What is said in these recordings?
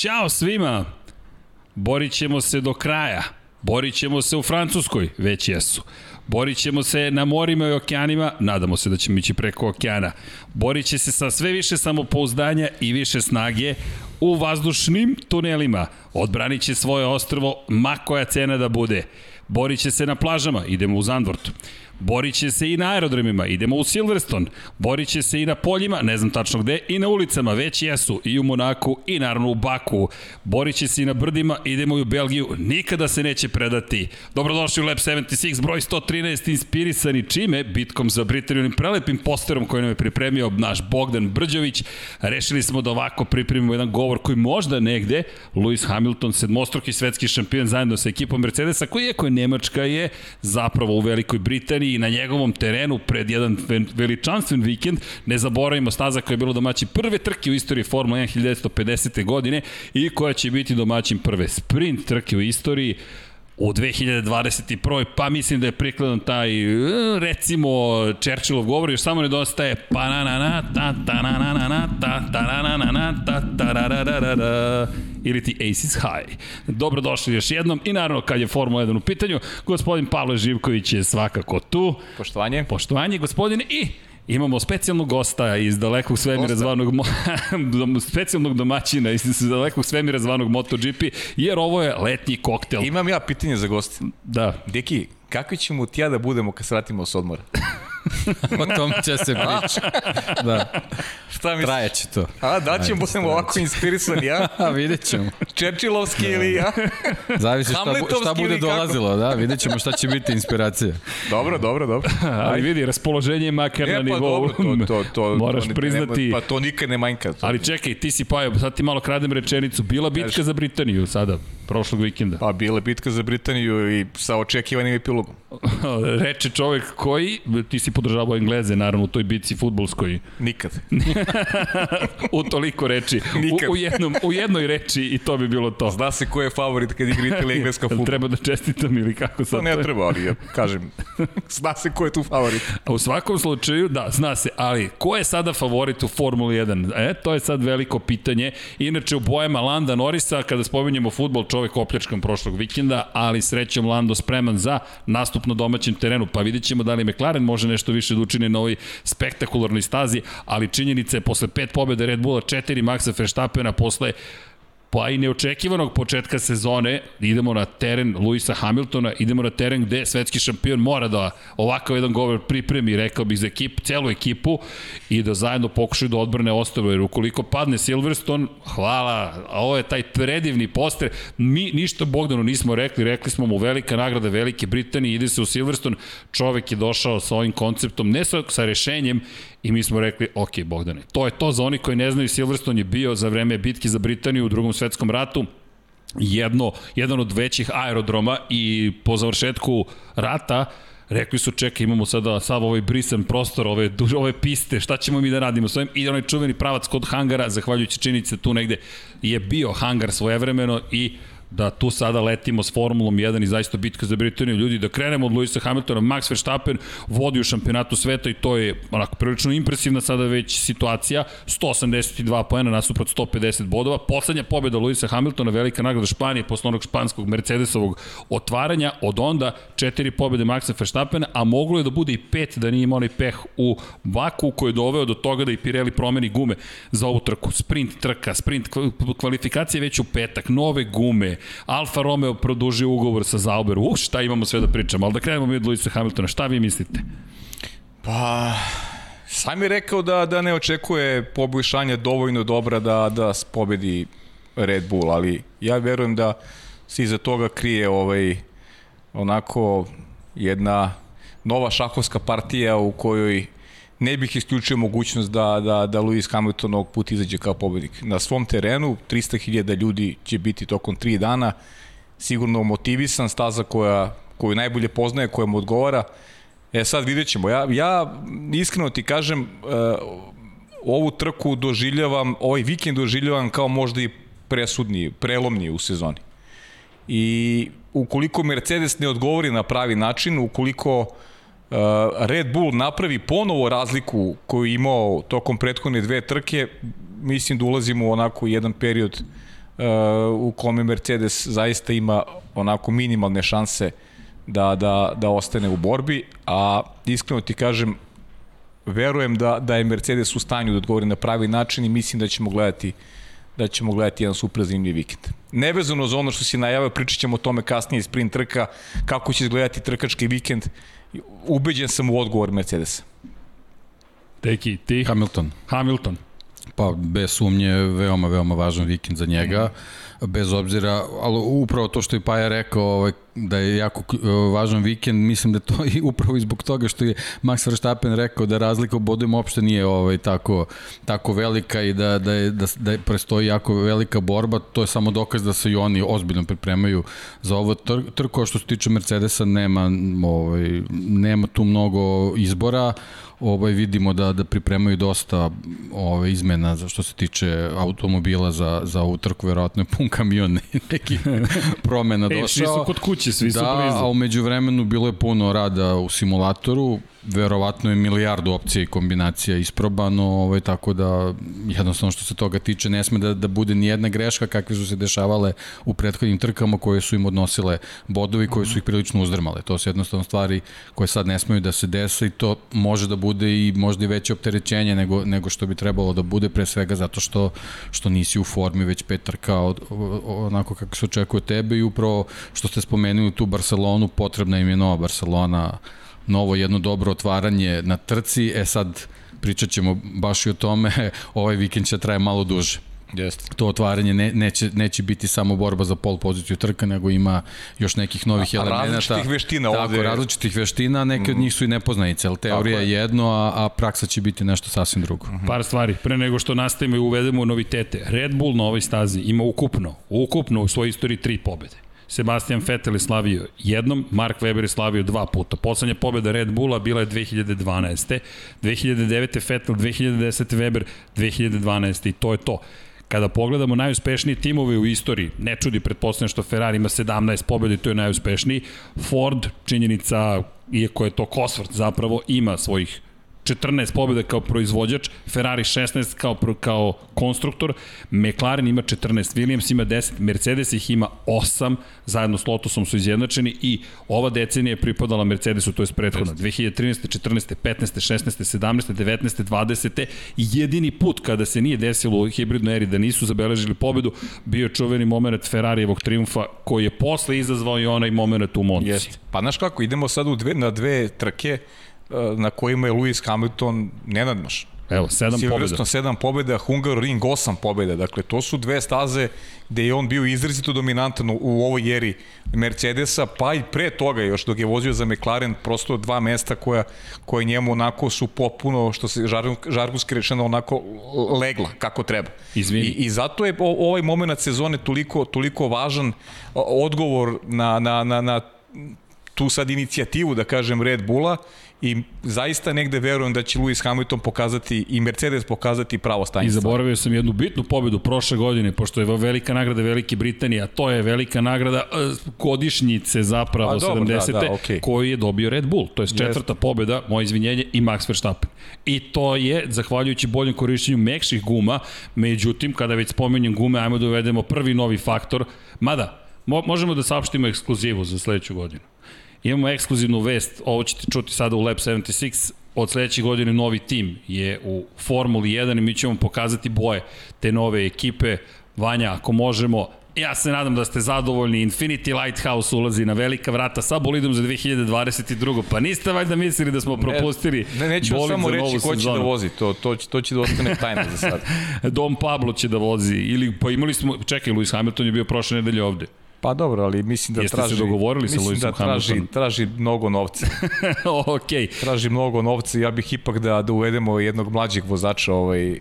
Ćao svima! Borit ćemo se do kraja. Borit ćemo se u Francuskoj, već jesu. Borit ćemo se na morima i okeanima, nadamo se da ćemo ići preko okeana. Borit će se sa sve više samopouzdanja i više snage u vazdušnim tunelima. Odbranit će svoje ostrvo, ma koja cena da bude. Borit će se na plažama, idemo u Zandvort. Borit će se i na aerodromima, idemo u Silverstone. Borit će se i na poljima, ne znam tačno gde, i na ulicama, već jesu, i u Monaku, i naravno u Baku. Borit će se i na brdima, idemo i u Belgiju, nikada se neće predati. Dobrodošli u Lab 76, broj 113, inspirisani čime? Bitkom za Britaniju, prelepim posterom koji nam je pripremio naš Bogdan Brđović. Rešili smo da ovako pripremimo jedan govor koji možda negde, Lewis Hamilton, sedmostruki svetski šampion zajedno sa ekipom Mercedesa, koji je, je Nemačka je zapravo u Velikoj Britaniji i na njegovom terenu pred jedan veličanstven vikend. Ne zaboravimo staza koja je bilo domaći prve trke u istoriji Formula 1 1950. godine i koja će biti domaćin prve sprint trke u istoriji u 2021. pa mislim da je prikladan taj recimo Churchillov govor još samo nedostaje pa na na na ta ta na na na na ta ta na na na na ta ta ra ra ra ra ra ili ti Aces High. Dobrodošli još jednom i naravno kad je Formula 1 u pitanju, gospodin Pavle Živković je svakako tu. Poštovanje. Poštovanje, gospodine, i Imamo specijalnog gosta iz dalekog svemira zvanog specijalnog domaćina iz dalekog svemira zvanog MotoGP, jer ovo je letnji koktel. Imam ja pitanje za gosta. Da. Deki, kakvi ćemo ti ja da budemo kad se vratimo s odmora? o tom će se priča. Da. Šta misliš? Trajeće to. A, da ćemo budemo ovako inspirisani, ja? A, vidjet ćemo. Čerčilovski ili ja? Zavisi šta, šta bude dolazilo, da, vidjet ćemo šta će biti inspiracija. Dobro, dobro, dobro. ali vidi, raspoloženje je makar e, na pa nivou. Dobro, to, to, to, Moraš to, priznati. Nema, pa to nikad ne manjka. To. Ali čekaj, ti si pa, sad ti malo kradem rečenicu. Bila bitka Kaži. za Britaniju sada, prošlog vikenda. Pa, bila bitka za Britaniju i sa očekivanim epilogom. Reče čovek koji, ti si podržavao Engleze, naravno, u toj bitci futbolskoj. Nikad. u toliko reči. Nikad. U, u, jednom, u jednoj reči i to bi bilo to. Zna se ko je favorit kad igra Italija engleska futbol. treba da čestitam ili kako sad? To ne treba, ali ja kažem, zna se ko je tu favorit. A u svakom slučaju, da, zna se, ali ko je sada favorit u Formuli 1? E, to je sad veliko pitanje. Inače, u bojama Landa Norisa, kada spominjemo futbol, čovek opljačkan prošlog vikenda, ali srećom Lando spreman za nastup na domaćem terenu, pa vidjet ćemo da li McLaren može nešto više da učine na ovoj spektakularnoj stazi, ali činjenica je posle pet pobjede Red Bulla, četiri Maxa Verstappena, posle pa i neočekivanog početka sezone idemo na teren Luisa Hamiltona, idemo na teren gde svetski šampion mora da ovakav jedan govor pripremi, rekao bih, za ekip, celu ekipu i da zajedno pokušaju da odbrane ostalo, jer ukoliko padne Silverstone, hvala, a ovo je taj predivni poster, mi ništa Bogdanu nismo rekli, rekli smo mu velika nagrada Velike Britanije, ide se u Silverstone, čovek je došao sa ovim konceptom, ne sa, sa rešenjem, I mi smo rekli, ok, Bogdane, to je to za oni koji ne znaju, Silverstone je bio za vreme bitke za Britaniju u drugom svetskom ratu, jedno, jedan od većih aerodroma i po završetku rata rekli su čekaj imamo sada sav ovaj brisan prostor, ove, ove piste, šta ćemo mi da radimo s ovim? I onaj čuveni pravac kod hangara, zahvaljujući činjenice tu negde je bio hangar svojevremeno i da tu sada letimo s Formulom 1 i zaista bitka za Britaniju. Ljudi, da krenemo od Luisa Hamiltona, Max Verstappen vodi u šampionatu sveta i to je onako prilično impresivna sada već situacija. 182 poena nasuprot 150 bodova. Poslednja pobjeda Luisa Hamiltona, velika nagrada Španije posle onog španskog Mercedesovog otvaranja. Od onda četiri pobjede Maxa Verstappena, a moglo je da bude i pet da nije imao onaj peh u Baku koji je doveo do toga da i Pirelli promeni gume za ovu trku. Sprint trka, sprint kvalifikacije već u petak, nove gume, Alfa Romeo produžio ugovor sa Zauber. U, šta imamo sve da pričamo, ali da krenemo mi od Luisa Hamiltona. Šta vi mislite? Pa, sam je rekao da, da ne očekuje poboljšanje dovoljno dobra da, da pobedi Red Bull, ali ja verujem da se iza toga krije ovaj, onako jedna nova šahovska partija u kojoj ne bih isključio mogućnost da, da, da Lewis Hamilton ovog puta izađe kao pobednik. Na svom terenu 300.000 ljudi će biti tokom 3 dana, sigurno motivisan, staza koja, koju najbolje poznaje, koja mu odgovara. E sad vidjet ćemo. Ja, ja iskreno ti kažem, uh, ovu trku doživljavam, ovaj vikend doživljavam kao možda i presudni, prelomni u sezoni. I ukoliko Mercedes ne odgovori na pravi način, ukoliko Uh, Red Bull napravi ponovo razliku koju je imao tokom prethodne dve trke, mislim da ulazimo u onako jedan period uh, u kome Mercedes zaista ima onako minimalne šanse da, da, da ostane u borbi, a iskreno ti kažem, verujem da, da je Mercedes u stanju da odgovori na pravi način i mislim da ćemo gledati da ćemo gledati jedan super zanimljiv vikend. Nevezano za ono što si najavio, pričat ćemo o tome kasnije sprint trka, kako će izgledati trkački vikend. Ubeđen sam u odgovor Mercedesa. Teki, ti? Hamilton. Hamilton. Pa, bez sumnje, veoma, veoma važan vikend za njega. Mm bez obzira, ali upravo to što je Paja rekao, ovaj, da je jako e, važan vikend, mislim da to i upravo i zbog toga što je Max Verstappen rekao da razlika u bodima uopšte nije ovaj, tako, tako velika i da, da, je, da, da je prestoji jako velika borba, to je samo dokaz da se i oni ozbiljno pripremaju za ovo. Tr trko, što se tiče Mercedesa nema, ovaj, nema tu mnogo izbora, ovaj vidimo da da pripremaju dosta ove izmena za što se tiče automobila za za utrku verovatno je pun kamion neki promena došao. E, su kod kuće, svi da, su blizu. Da, a umeđu vremenu bilo je puno rada u simulatoru, verovatno je milijardu opcija i kombinacija isprobano, ovaj, tako da jednostavno što se toga tiče ne sme da, da bude ni jedna greška kakve su se dešavale u prethodnim trkama koje su im odnosile bodovi koje su ih prilično uzdrmale. To su jednostavno stvari koje sad ne smeju da se desa i to može da bude i možda i veće opterećenje nego, nego što bi trebalo da bude pre svega zato što, što nisi u formi već pet trka od, onako kako se očekuje tebe i upravo što ste spomenuli tu Barcelonu, potrebna im je nova Barcelona novo jedno dobro otvaranje na trci, e sad pričat ćemo baš i o tome, ovaj vikend će traje malo duže. Jeste. To otvaranje ne, neće, neće biti samo borba za pol poziciju trka, nego ima još nekih novih a, elemenata. Različitih veština tako, ovde. različitih veština, neke mm. od njih su i nepoznanice, ali teorija je jedno, a, a praksa će biti nešto sasvim drugo. Mm -hmm. Par stvari, pre nego što nastavimo i uvedemo novitete. Red Bull na ovoj stazi ima ukupno, ukupno u svojoj istoriji tri pobede. Sebastian Vettel je slavio jednom, Mark Webber je slavio dva puta. Poslednja pobjeda Red Bulla bila je 2012. 2009. Vettel, 2010. Weber, 2012. I to je to. Kada pogledamo najuspešniji timove u istoriji, ne čudi pretpostavljam što Ferrari ima 17 pobjeda i to je najuspešniji, Ford, činjenica, iako je to Cosworth zapravo, ima svojih 14 pobjeda kao proizvođač, Ferrari 16 kao, kao konstruktor, McLaren ima 14, Williams ima 10, Mercedes ih ima 8, zajedno s Lotusom su izjednačeni i ova decenija je pripadala Mercedesu, to je prethodna, 2013. 14. 15. 16. 17. 19. 20. jedini put kada se nije desilo u hibridnoj eri da nisu zabeležili pobedu, bio je čuveni moment Ferrarijevog triumfa koji je posle izazvao i onaj moment u Monci. Jeste. Pa znaš kako, idemo sad u dve, na dve trke, na kojima je Lewis Hamilton nenadmaš. Evo, sedam pobjeda. sedam pobjeda, Hungaroring osam pobjeda. Dakle, to su dve staze gde je on bio izrazito dominantan u, u ovoj eri Mercedesa, pa i pre toga još dok je vozio za McLaren, prosto dva mesta koja, koje njemu onako su popuno, što se žar, žarguski rečeno, onako legla kako treba. Izvini. I, I zato je ovaj moment sezone toliko, toliko važan odgovor na, na, na, na tu sad inicijativu, da kažem, Red Bulla i zaista negde verujem da će Lewis Hamilton pokazati i Mercedes pokazati pravo stanje. I zaboravio sam jednu bitnu pobedu prošle godine, pošto je velika nagrada Velike Britanije, a to je velika nagrada e, godišnjice zapravo a, dobro, 70. Da, da, okay. koju je dobio Red Bull. To je četvrta yes. pobeda, moje izvinjenje, i Max Verstappen. I to je, zahvaljujući boljem korišćenju mekših guma, međutim, kada već spomenjem gume, ajmo da uvedemo prvi novi faktor, mada, mo možemo da saopštimo ekskluzivu za sledeću godinu. Imamo ekskluzivnu vest, ovo ćete čuti sada u Lab 76, od sledeće godine novi tim je u Formuli 1 i mi ćemo pokazati boje te nove ekipe. Vanja, ako možemo, ja se nadam da ste zadovoljni. Infinity Lighthouse ulazi na velika vrata sa bolidom za 2022. Pa niste valjda mislili da smo propustili ne, ne, neću samo reći ko će da vozi, to, to, to će da ostane tajna za sad. Dom Pablo će da vozi, ili pa imali smo, čekaj, Lewis Hamilton je bio prošle nedelje ovde. Pa dobro, ali mislim da Jeste traži... Jeste se dogovorili sa Lewisom da traži, traži mnogo novca. ok. Traži mnogo novca, ja bih ipak da, da uvedemo jednog mlađeg vozača ovaj, e,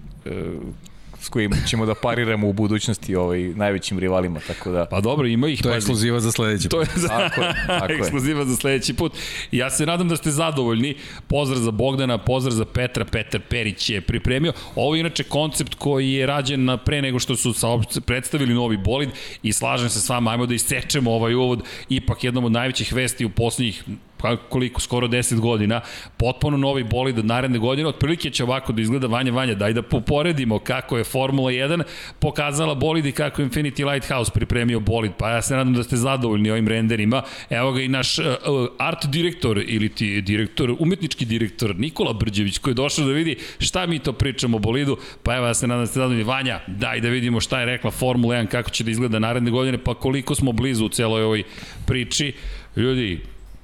s kojim ćemo da pariramo u budućnosti ovaj, najvećim rivalima, tako da... Pa dobro, ima ih. To je ekskluziva za sledeći put. To je za... tako je, tako ekskluziva za sledeći put. Ja se nadam da ste zadovoljni. Pozdrav za Bogdana, pozdrav za Petra. Petar Perić je pripremio. Ovo je inače koncept koji je rađen na pre nego što su saopšte, predstavili novi bolid i slažem se s vama, ajmo da isečemo ovaj uvod. Ipak jednom od najvećih vesti u poslednjih koliko, skoro 10 godina, potpuno novi bolid od naredne godine, otprilike će ovako da izgleda Vanja Vanja, daj da poporedimo kako je Formula 1 pokazala bolid i kako Infinity Lighthouse pripremio bolid, pa ja se nadam da ste zadovoljni ovim renderima, evo ga i naš uh, art direktor ili ti direktor, umetnički direktor Nikola Brđević koji je došao da vidi šta mi to pričamo o bolidu, pa evo ja se nadam da ste zadovoljni, Vanja, daj da vidimo šta je rekla Formula 1, kako će da izgleda naredne godine, pa koliko smo blizu u celoj ovoj priči, ljudi,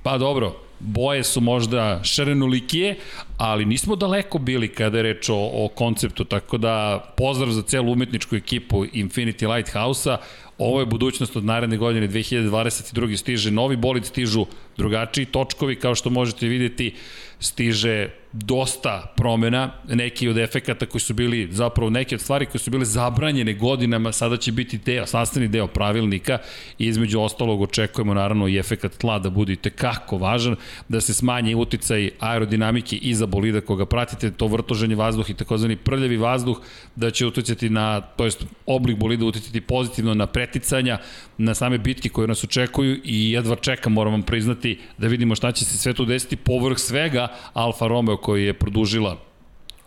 Pa dobro, boje su možda šarenulikije, ali nismo daleko bili kada je reč o, o konceptu, tako da pozdrav za celu umetničku ekipu Infinity Lighthouse-a, ovo je budućnost od naredne godine 2022. stiže novi bolid, stižu drugačiji točkovi, kao što možete videti, stiže dosta promena, neki od efekata koji su bili, zapravo neke od stvari koje su bile zabranjene godinama, sada će biti deo, sastavni deo pravilnika i između ostalog očekujemo naravno i efekat tla da bude tekako važan, da se smanji uticaj aerodinamike iza bolida koga pratite, to vrtoženje vazduha i takozvani prljavi vazduh, da će uticati na, to jest oblik bolida uticati pozitivno na preticanja, na same bitke koje nas očekuju i jedva čekam, moram vam priznati, da vidimo šta će se sve tu desiti. Povrh svega Alfa Romeo koji je produžila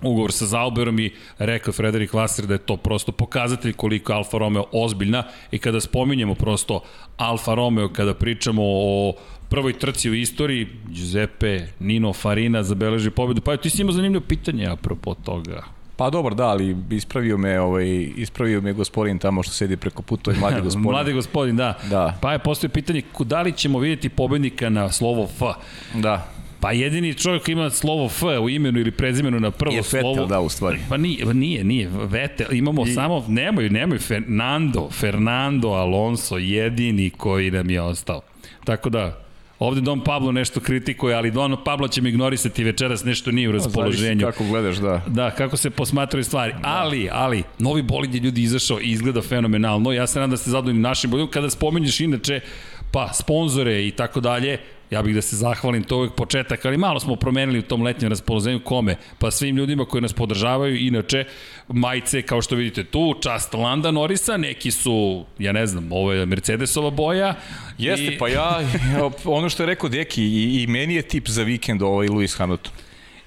ugovor sa Zauberom i rekao Frederik Vassar da je to prosto pokazatelj koliko Alfa Romeo ozbiljna i kada spominjemo prosto Alfa Romeo, kada pričamo o prvoj trci u istoriji, Giuseppe Nino Farina zabeleži pobedu. Pa ti si imao zanimljivo pitanje apropo toga. Pa dobro, da, ali ispravio me, ovaj, ispravio me gospodin tamo što sedi preko puta, ovaj mladi gospodin. mladi gospodin, da. Da. Pa je postoje pitanje, da li ćemo vidjeti pobednika na slovo F? Da. Pa jedini čovjek ima slovo F u imenu ili prezimenu na prvo je slovo... Vettel, da, u stvari. Pa nije, pa nije, nije. Vettel, imamo I... samo, nemaju, nemaju, Fernando, Fernando Alonso, jedini koji nam je ostao. Tako da, Ovde Don Pablo nešto kritikuje, ali Don Pablo će mi ignorisati večeras, nešto nije u raspoloženju. Zavisi kako gledaš, da. Da, kako se posmatraju stvari. Da. Ali, ali, novi bolid je ljudi izašao i izgleda fenomenalno. Ja se nadam da ste zadovoljni našim bolidom. Kada spominješ inače, pa, sponzore i tako dalje, Ja bih da se zahvalim, to uvek početak, ali malo smo promenili u tom letnjem raspoloženju kome? Pa svim ljudima koji nas podržavaju, inače, majice, kao što vidite tu, čast Landa Norisa, neki su, ja ne znam, ovo je Mercedesova boja. Jeste, i... pa ja, ono što je rekao Deki, i, i meni je tip za vikend ovaj Lewis Hamilton.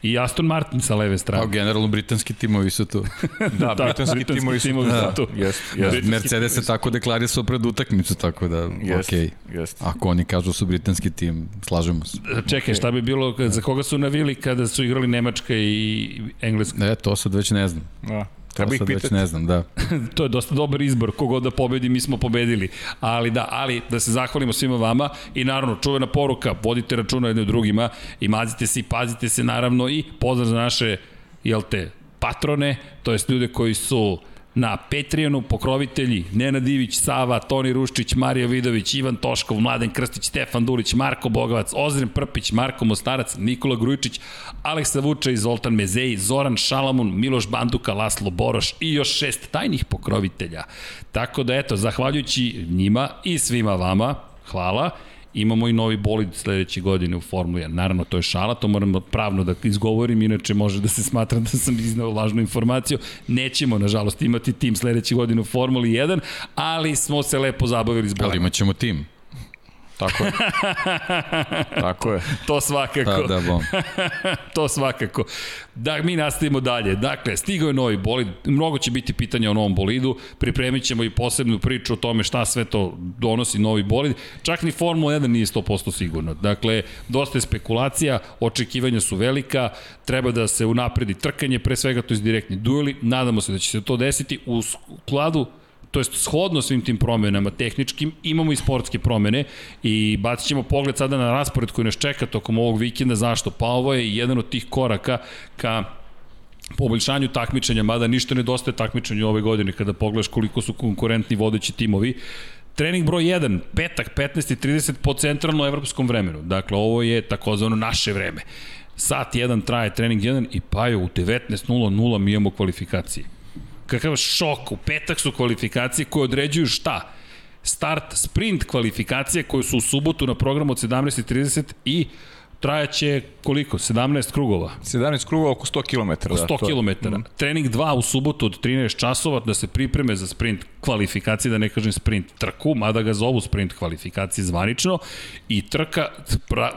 I Aston Martin sa leve strane. A generalno britanski timovi su tu. da, da, britanski, britanski timovi su tu. Da, tu. Jest, jest. Mercedes se tako deklarisao pred utakmicu, tako da, jest, okay. Jest. Ako oni kažu su britanski tim, slažemo se. Čekaj, šta bi bilo, za koga su navili kada su igrali Nemačka i Engleska? Ne, to sad već ne znam. Da. Treba ih pitati. ne znam, da. to je dosta dobar izbor, kogod da pobedi, mi smo pobedili. Ali da, ali da se zahvalimo svima vama i naravno čuvena poruka, vodite računa jedne drugima i mazite se i pazite se naravno i pozdrav za naše, jel te, patrone, to jest ljude koji su na Patreonu pokrovitelji Nenad Divić, Sava, Toni Ruščić, Marija Vidović, Ivan Toškov, Mladen Krstić, Stefan Dulić, Marko Bogovac, Ozren Prpić, Marko Mostarac, Nikola Grujičić, Aleksa Vuča i Zoltan Mezeji, Zoran Šalamun, Miloš Banduka, Laslo Boroš i još šest tajnih pokrovitelja. Tako da eto, zahvaljujući njima i svima vama, hvala imamo i novi bolid sledeće godine u Formuli 1. Naravno, to je šala, to moram pravno da izgovorim, inače može da se smatra da sam iznao lažnu informaciju. Nećemo, nažalost, imati tim sledeće godine u Formuli 1, ali smo se lepo zabavili s bolidom. Ali imaćemo tim. Tako je. Tako je. to svakako. Pa, da, bom. to svakako. Da, mi nastavimo dalje. Dakle, stigao je novi bolid, mnogo će biti pitanja o novom bolidu, pripremit ćemo i posebnu priču o tome šta sve to donosi novi bolid. Čak ni Formula 1 nije 100% sigurno. Dakle, dosta je spekulacija, očekivanja su velika, treba da se unapredi trkanje, pre svega to je direktni dueli, nadamo se da će se to desiti u skladu to jest shodno svim tim promenama tehničkim, imamo i sportske promene i bacit ćemo pogled sada na raspored koji nas čeka tokom ovog vikenda. Zašto? Pa ovo je jedan od tih koraka ka poboljšanju takmičenja, mada ništa nedostaje takmičenju ove godine kada pogledaš koliko su konkurentni vodeći timovi. Trening broj 1, petak 15.30 po centralno evropskom vremenu. Dakle, ovo je takozvano naše vreme. Sat 1 traje trening 1 i pa je u 19.00 mi imamo kvalifikacije kakav šok, u petak su kvalifikacije koje određuju šta? Start sprint kvalifikacije koje su u subotu na programu od 17.30 i trajaće koliko? 17 krugova. 17 krugova oko 100 km. 100 da, km. Mm. Trening 2 u subotu od 13 časova da se pripreme za sprint kvalifikacije, da ne kažem sprint trku, mada ga zovu sprint kvalifikacije zvanično, i trka, pra,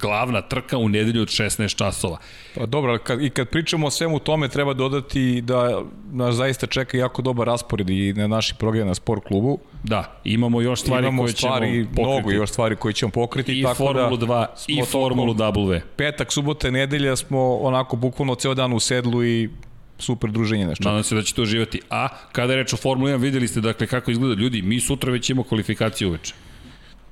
glavna trka u nedelju od 16 časova. Pa dobro, kad, i kad pričamo o svemu tome, treba dodati da nas zaista čeka jako dobar raspored i na naši program na sport klubu. Da, imamo još stvari imamo koje stvari, ćemo pokriti. Mnogo još stvari koje ćemo pokriti. I tako Formulu da 2 i Formulu W. Petak, subota, nedelja smo onako bukvalno ceo dan u sedlu i super druženje nešto. Nadam se da ćete uživati. A kada je reč o Formuli 1, videli ste dakle kako izgleda ljudi, mi sutra već imamo kvalifikaciju uveče.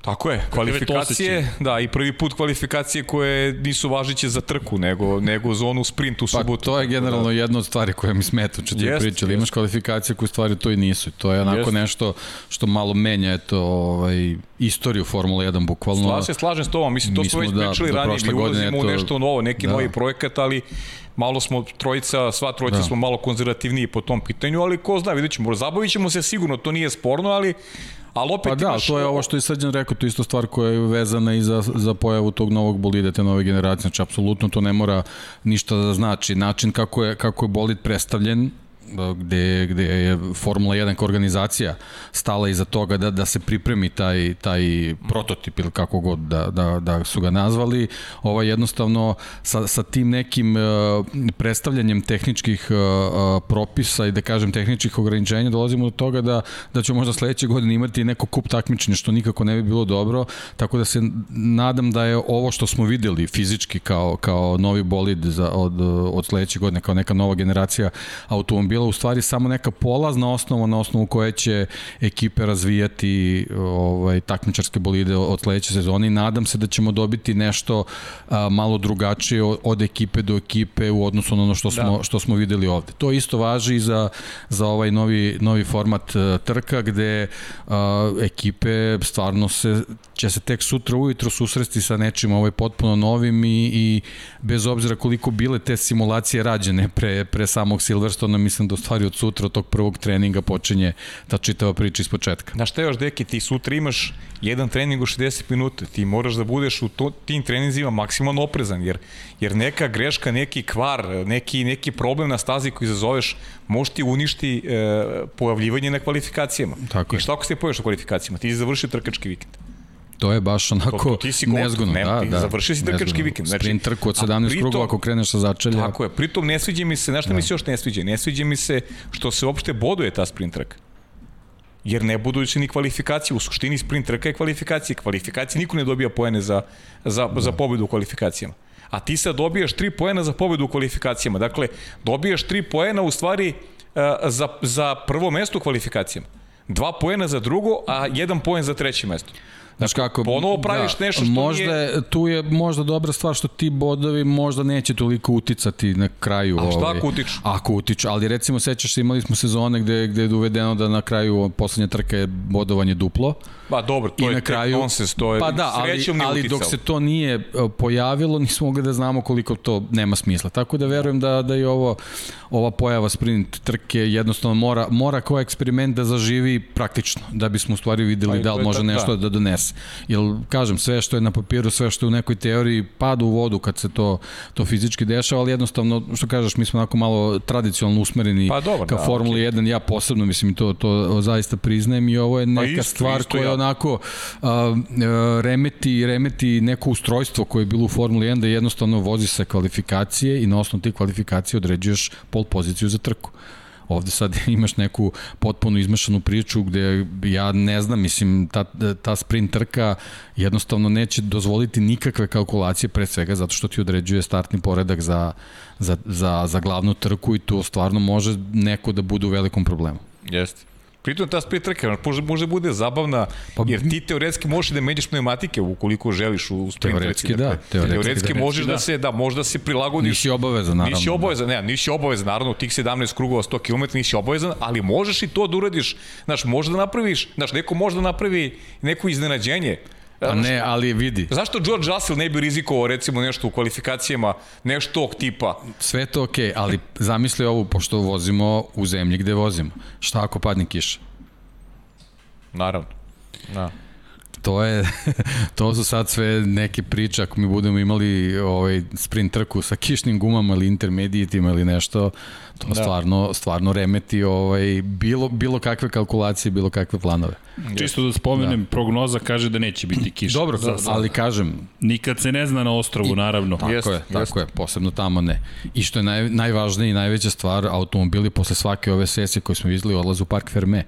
Tako je, kvalifikacije, da, i prvi put kvalifikacije koje nisu važiće za trku, nego, nego za onu sprint u subotu. Pa to je generalno da. jedna od stvari koja mi smeta, što ti jest, pričali. Imaš kvalifikacije koje stvari to i nisu. To je onako jest. nešto što malo menja eto, ovaj, istoriju Formule 1 bukvalno. Sla se slažem s tobom, mislim, to mi smo već da, pričali da ranije, mi ulazimo u nešto novo, neki da. novi projekat, ali malo smo trojica, sva trojica da. smo malo konzervativniji po tom pitanju, ali ko zna, vidjet ćemo, zabavit ćemo se sigurno, to nije sporno, ali Ali opet pa da, imaš... to je ovo što je Srđan rekao, to je isto stvar koja je vezana i za, za pojavu tog novog bolida, te nove generacije. Znači, apsolutno to ne mora ništa da znači. Način kako je, kako je bolid predstavljen gde, gde je Formula 1 kao organizacija stala iza toga da, da se pripremi taj, taj prototip ili kako god da, da, da su ga nazvali, ovaj jednostavno sa, sa tim nekim uh, predstavljanjem tehničkih uh, propisa i da kažem tehničkih ograničenja dolazimo do toga da, da ćemo možda sledeće godine imati neko kup takmičenja što nikako ne bi bilo dobro, tako da se nadam da je ovo što smo videli fizički kao, kao novi bolid za, od, od sledeće godine, kao neka nova generacija automobila bila u stvari samo neka polazna osnova na osnovu koje će ekipe razvijati ovaj, takmičarske bolide od sledeće sezone i nadam se da ćemo dobiti nešto a, malo drugačije od ekipe do ekipe u odnosu na ono što smo, da. što smo videli ovde. To isto važi i za, za ovaj novi, novi format a, trka gde a, ekipe stvarno se, će se tek sutra ujutro susresti sa nečim ovaj potpuno novim i, i bez obzira koliko bile te simulacije rađene pre, pre samog Silverstona, mislim da stvari od sutra, od tog prvog treninga počinje ta čitava priča iz početka. Na šta još, deki, ti sutra imaš jedan trening u 60 minuta, ti moraš da budeš u to, tim treninzima maksimalno oprezan, jer, jer neka greška, neki kvar, neki, neki problem na stazi koji izazoveš, može ti uništi e, pojavljivanje na kvalifikacijama. Tako I šta ako se pojaviš na kvalifikacijama? Ti završio trkački vikend. To je baš onako to, to si nezgodno. Ne, da, da, završio si trkački vikend. Znači, Sprint trku od 17 krugova ako kreneš sa začelja. Tako je, pritom ne sviđa mi se, znaš šta da. mi se još ne sviđa? Ne sviđa mi se što se uopšte boduje ta sprint trka. Jer ne budu se ni kvalifikacije, u suštini sprint trka je kvalifikacije. Kvalifikacije niko ne dobija poene za, za, da. za pobedu u kvalifikacijama. A ti sad dobijaš 3 poena za pobedu u kvalifikacijama. Dakle, dobijaš 3 poena u stvari uh, za, za prvo mesto u kvalifikacijama. Dva poena za drugo, a jedan poen za treće mesto. Znaš kako, ponovo praviš da, nešto što možda, nije... Tu je možda dobra stvar što ti bodovi možda neće toliko uticati na kraju. A šta ovaj, ako utiču? Ako utiču, ali recimo sećaš se imali smo sezone gde, gde je uvedeno da na kraju poslednja trka je bodovanje duplo. Pa dobro, to I je na kraju, nonsens, to je pa da, ali, ali dok se to nije e, pojavilo, nismo mogli da znamo koliko to nema smisla. Tako da verujem da, da je ovo, ova pojava sprint trke jednostavno mora, mora kao eksperiment da zaživi praktično, da bismo u stvari videli pa da li može nešto da donese. Jer, kažem, sve što je na papiru, sve što je u nekoj teoriji pada u vodu kad se to, to fizički dešava, ali jednostavno, što kažeš, mi smo onako malo tradicionalno usmereni pa, dobro, ka da, Formuli okay. 1, ja posebno, mislim, to, to zaista priznajem i ovo je pa neka pa isto, stvar isto koja ja onako uh, remeti, remeti neko ustrojstvo koje je bilo u Formuli 1 da jednostavno vozi se kvalifikacije i na osnovu tih kvalifikacija određuješ pol poziciju za trku. Ovde sad imaš neku potpuno izmešanu priču gde ja ne znam, mislim, ta, ta sprint trka jednostavno neće dozvoliti nikakve kalkulacije pre svega zato što ti određuje startni poredak za, za, za, za glavnu trku i to stvarno može neko da bude u velikom problemu. Jeste. Pritom ta split trka može, može bude zabavna, pa, jer ti teoretski možeš da menjaš pneumatike ukoliko želiš u sprint teoretski, trci. Da, dakle, teoretski, teoretski da, možeš da, da se, da, možda se prilagodiš. Nisi obavezan, naravno. Nisi obavezan, ne, nisi obavezan, naravno, tih 17 krugova 100 km nisi obavezan, ali možeš i to da uradiš. Znaš, možda napraviš, znaš, neko može da napravi neko iznenađenje, Pa ne, ali vidi. Zašto George Russell ne bi rizikovao recimo nešto u kvalifikacijama, nešto tog tipa? Sve to okej, okay, ali zamisli ovu, pošto vozimo u zemlji gde vozimo. Šta ako padne kiša? Naravno. Da. To je, to su sad sve neke priče, ako mi budemo imali ovaj sprint trku sa kišnim gumama ili intermedijitima ili nešto, to da. stvarno, stvarno remeti ovaj, bilo, bilo kakve kalkulacije, bilo kakve planove. Čisto da spomenem, da. prognoza kaže da neće biti kiša. Dobro, da, ali kažem... Nikad se ne zna na ostrovu, I, naravno. Tako jest, je, jest. tako je, posebno tamo ne. I što je naj, najvažnije i najveća stvar, automobili posle svake ove sesije koje smo izli odlaze u Park Ferme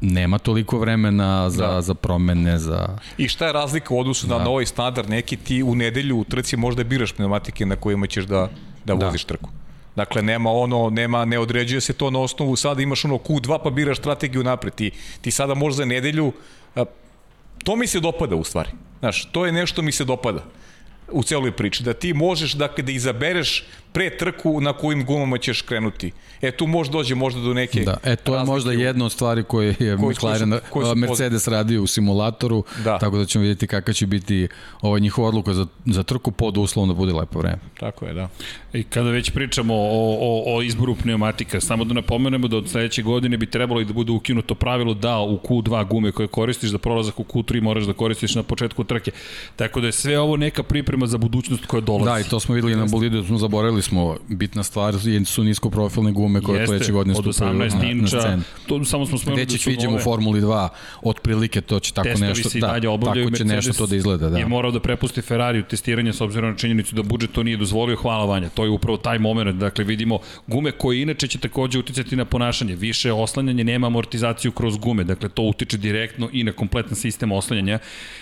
nema toliko vremena za, da. za promene, za... I šta je razlika u odnosu da. na, ovaj standard? Neki ti u nedelju u trci možda biraš pneumatike na kojima ćeš da, da, da. voziš trku. Dakle, nema ono, nema, ne određuje se to na osnovu, sada imaš ono Q2 pa biraš strategiju napred. Ti, ti sada možeš za nedelju, a, to mi se dopada u stvari. Znaš, to je nešto mi se dopada u celoj priči, da ti možeš dakle, da izabereš pre trku na kojim gumama ćeš krenuti. E tu može dođe možda do neke Da, e to je možda jedna od stvari koje je koji, McLaren, koji su, koji su Mercedes radio u simulatoru, da. tako da ćemo vidjeti kakva će biti ova njihova odluka za, za trku pod uslovom da bude lepo vreme. Tako je, da. I kada već pričamo o, o, o izboru pneumatika, samo da napomenemo da od sledeće godine bi trebalo i da bude ukinuto pravilo da u Q2 gume koje koristiš za prolazak u Q3 moraš da koristiš na početku trke. Tako da je sve ovo neka priprema za budućnost koja dolazi. Da, i to smo videli na bolidu, smo zaboravili smo bitna stvar su niskoprofilne gume koje Jeste, sledeće godine stupaju na, na scenu. To samo smo spomenuli da su vidimo u Formuli 2 otprilike to će tako nešto da, tako će nešto to da izgleda, da. Je morao da prepusti Ferrari u testiranje s obzirom na činjenicu da budžet to nije dozvolio, hvala Vanja. To je upravo taj moment, dakle vidimo gume koje inače će takođe uticati na ponašanje, više oslanjanje, nema amortizaciju kroz gume, dakle to utiče direktno i na kompletan sistem oslanjanja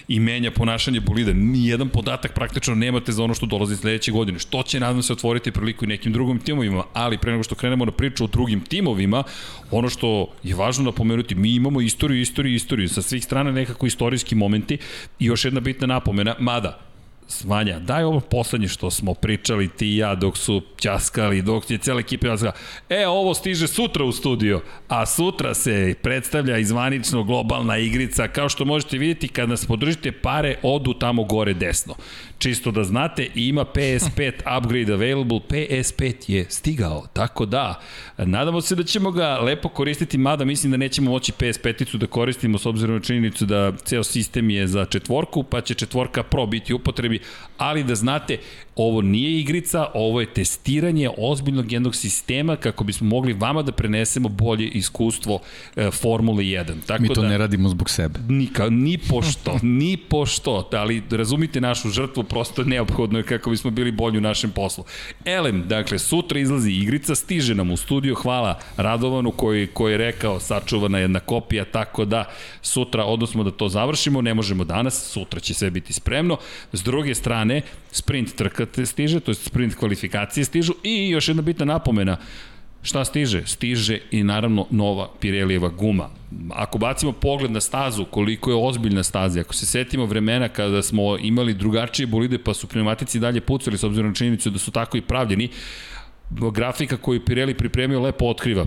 i menja ponašanje bolida. Nijedan podatak praktično nemate za ono što dolazi sledeće godine. Što će nadam se otvoriti priliku i nekim drugim timovima, ali pre nego što krenemo na priču o drugim timovima, ono što je važno napomenuti, mi imamo istoriju, istoriju, istoriju, sa svih strana nekako istorijski momenti i još jedna bitna napomena, mada Svanja, daj ovo poslednje što smo pričali ti i ja dok su ćaskali, dok je cijela ekipa ćaskala. E, ovo stiže sutra u studio, a sutra se predstavlja izvanično globalna igrica. Kao što možete vidjeti, kad nas podržite pare, odu tamo gore desno. Čisto da znate, ima PS5 upgrade available, PS5 je stigao, tako da, nadamo se da ćemo ga lepo koristiti, mada mislim da nećemo moći PS5-icu da koristimo s obzirom na činjenicu da ceo sistem je za četvorku, pa će četvorka Pro biti upotrebi, ali da znate, ovo nije igrica, ovo je testiranje ozbiljnog jednog sistema kako bismo mogli vama da prenesemo bolje iskustvo e, Formule 1. Tako Mi to da, ne radimo zbog sebe. Nika, ni pošto, ni pošto, ali razumite našu žrtvu, prosto neophodno je kako bismo bili bolji u našem poslu. Elem, dakle, sutra izlazi igrica, stiže nam u studio, hvala Radovanu koji, koji je rekao sačuvana jedna kopija, tako da sutra odnosno da to završimo, ne možemo danas, sutra će sve biti spremno. S druge strane, sprint trka stiže, to je sprint kvalifikacije stižu i još jedna bitna napomena, Šta stiže? Stiže i naravno nova Pirelijeva guma. Ako bacimo pogled na stazu, koliko je ozbiljna staza, ako se setimo vremena kada smo imali drugačije bolide pa su pneumatici dalje pucali s obzirom na činjenicu da su tako i pravljeni, grafika koju Pirelli pripremio lepo otkriva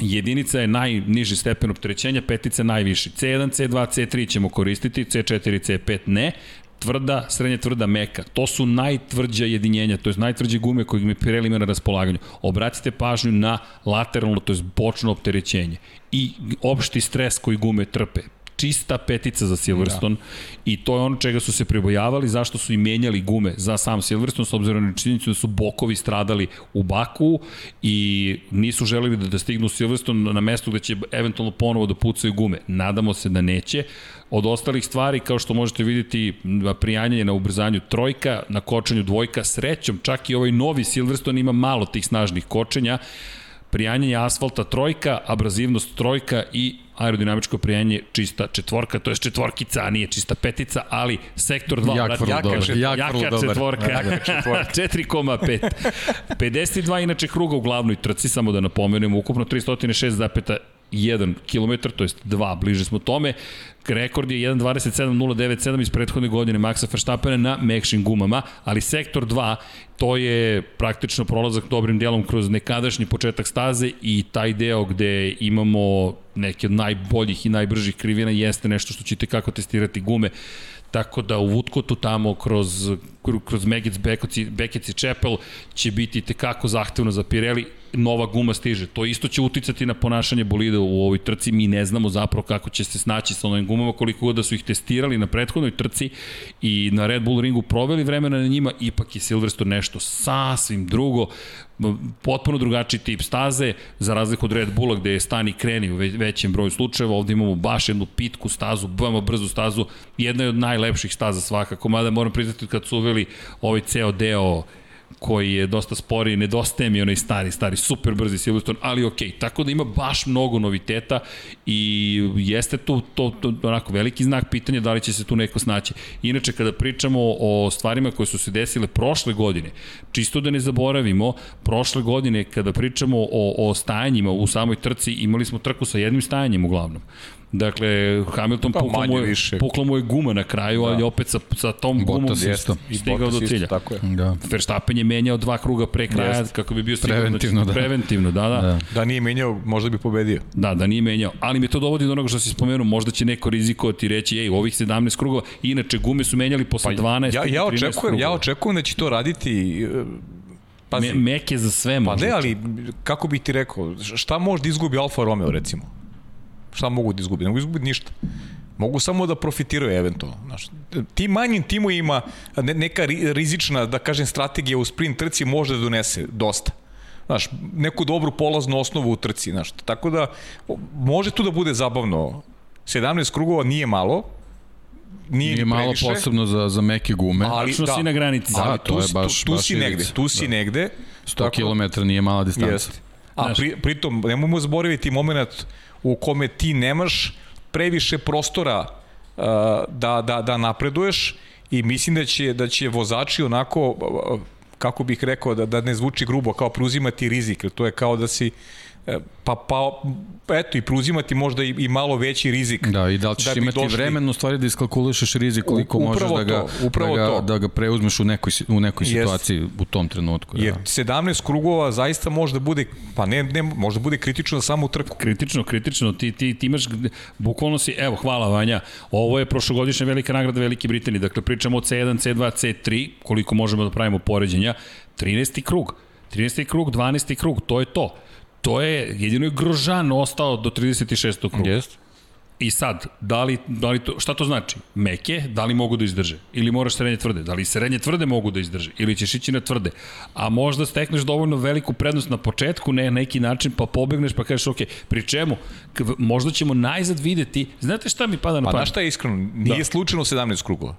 Jedinica je najniži stepen opterećenja, petica najviši. C1, C2, C3 ćemo koristiti, C4 i C5 ne tvrda, srednje tvrda, meka. To su najtvrđa jedinjenja, to je najtvrđe gume koje mi Pirelli ima na raspolaganju. Obratite pažnju na lateralno, to je bočno opterećenje i opšti stres koji gume trpe čista petica za Silverstone da. i to je ono čega su se pribojavali, zašto su i menjali gume za sam Silverstone, s obzirom na činjenicu da su bokovi stradali u Baku i nisu želeli da, da stignu Silverstone na mesto gde će eventualno ponovo da pucaju gume. Nadamo se da neće. Od ostalih stvari, kao što možete vidjeti, prijanjanje na ubrzanju trojka, na kočenju dvojka, srećom, čak i ovaj novi Silverstone ima malo tih snažnih kočenja, prijanjanje asfalta trojka, abrazivnost trojka i aerodinamičko prijanje čista četvorka, to je četvorkica, a nije čista petica, ali sektor 2, jak, vrlo jaka, dobar, jak, jaka četvorka, jaka četvorka. 4,5. 52 inače kruga u glavnoj trci, samo da napomenemo, ukupno 306,1 km, to jest 2, bliže smo tome. Rekord je 1.27.097 iz prethodne godine Maxa Verstappena na mekšim gumama, ali sektor 2 to je praktično prolazak dobrim delom kroz nekadašnji početak staze i taj deo gde imamo neke od najboljih i najbržih krivina jeste nešto što ćete kako testirati gume. Tako da u Woodcotu tamo kroz, kroz Megets, Bekec i Chapel će biti tekako zahtevno za Pirelli nova guma stiže. To isto će uticati na ponašanje bolida u ovoj trci. Mi ne znamo zapravo kako će se snaći sa novim gumama, koliko god da su ih testirali na prethodnoj trci i na Red Bull ringu proveli vremena na njima, ipak je Silverstone nešto sasvim drugo potpuno drugačiji tip staze, za razliku od Red Bulla gde je stani kreni u većem broju slučajeva, ovde imamo baš jednu pitku stazu, veoma brzu stazu, jedna je od najlepših staza svakako, mada moram priznati kad su uveli ovaj ceo deo koji je dosta spori, nedostaje mi onaj stari, stari, super brzi Silverstone, ali ok, tako da ima baš mnogo noviteta i jeste tu to, to, to onako veliki znak pitanja da li će se tu neko snaći. Inače, kada pričamo o stvarima koje su se desile prošle godine, čisto da ne zaboravimo, prošle godine kada pričamo o, o stajanjima u samoj trci, imali smo trku sa jednim stajanjem uglavnom. Dakle, Hamilton pa, pukla, mu je, više. pukla mu je guma na kraju, da. ali opet sa, sa tom Botas gumom isto. stigao do cilja. Tako je. Da. Verstappen je menjao dva kruga pre kraja Jest. kako bi bio stigao. Preventivno, da. Preventivno, da, da, da. Da nije menjao, možda bi pobedio. Da, da nije menjao. Ali me to dovodi do onoga što si spomenuo, možda će neko rizikovati i reći, ej, ovih 17 krugova, inače gume su menjali posle pa, 12 ja, ja očekujem, krugova. Ja očekujem da će to raditi e, Pazi, Me, meke za sve možda. Pa ne, ali kako bih ti rekao, šta može da izgubi Alfa Romeo recimo? Šta mogu da izgubi? Ne mogu izgubiti ništa. Mogu samo da profitiraju eventualno. Znaš, ti manjim ima neka rizična, da kažem, strategija u sprint trci može da donese dosta. Znaš, neku dobru polaznu osnovu u trci. Znaš, tako da, može tu da bude zabavno. 17 krugova nije malo, nije, nije malo previše, posebno za, za meke gume. Ali, da, si na granici. Da, ali, to je baš, tu, tu baš si negde, tu si da. negde. 100 km nije mala distanca. Jest. A pri, pritom, nemojmo zaboraviti moment u kome ti nemaš previše prostora uh, da, da, da napreduješ i mislim da će, da će vozači onako, uh, kako bih rekao, da, da ne zvuči grubo, kao preuzimati rizik, to je kao da si pa, pa eto i preuzimati možda i, i malo veći rizik. Da, i da li ćeš da imati došli... vremen u stvari da iskalkulišeš rizik koliko možeš da ga, upravo da, ga, to. da ga preuzmeš u nekoj, u nekoj Jest. situaciji u tom trenutku. Da. Jer 17 krugova zaista može da bude, pa ne, ne može da bude kritično za samu trku. Kritično, kritično. Ti, ti, ti imaš, bukvalno si, evo, hvala Vanja, ovo je prošlogodišnja velika nagrada Velike Britanije, dakle pričamo o C1, C2, C3, koliko možemo da pravimo poređenja, 13. krug. 13. krug, 12. krug, to je to to je, jedino je Grožan ostao do 36. kruga. Jest. I sad, da li, da li to, šta to znači? Meke, da li mogu da izdrže? Ili moraš srednje tvrde? Da li srednje tvrde mogu da izdrže? Ili ćeš ići na tvrde? A možda stekneš dovoljno veliku prednost na početku, ne na neki način, pa pobegneš pa kažeš, ok, pri čemu? Možda ćemo najzad videti, znate šta mi pada na pamet? Pa znaš šta je iskreno? Nije da. slučajno 17 krugova.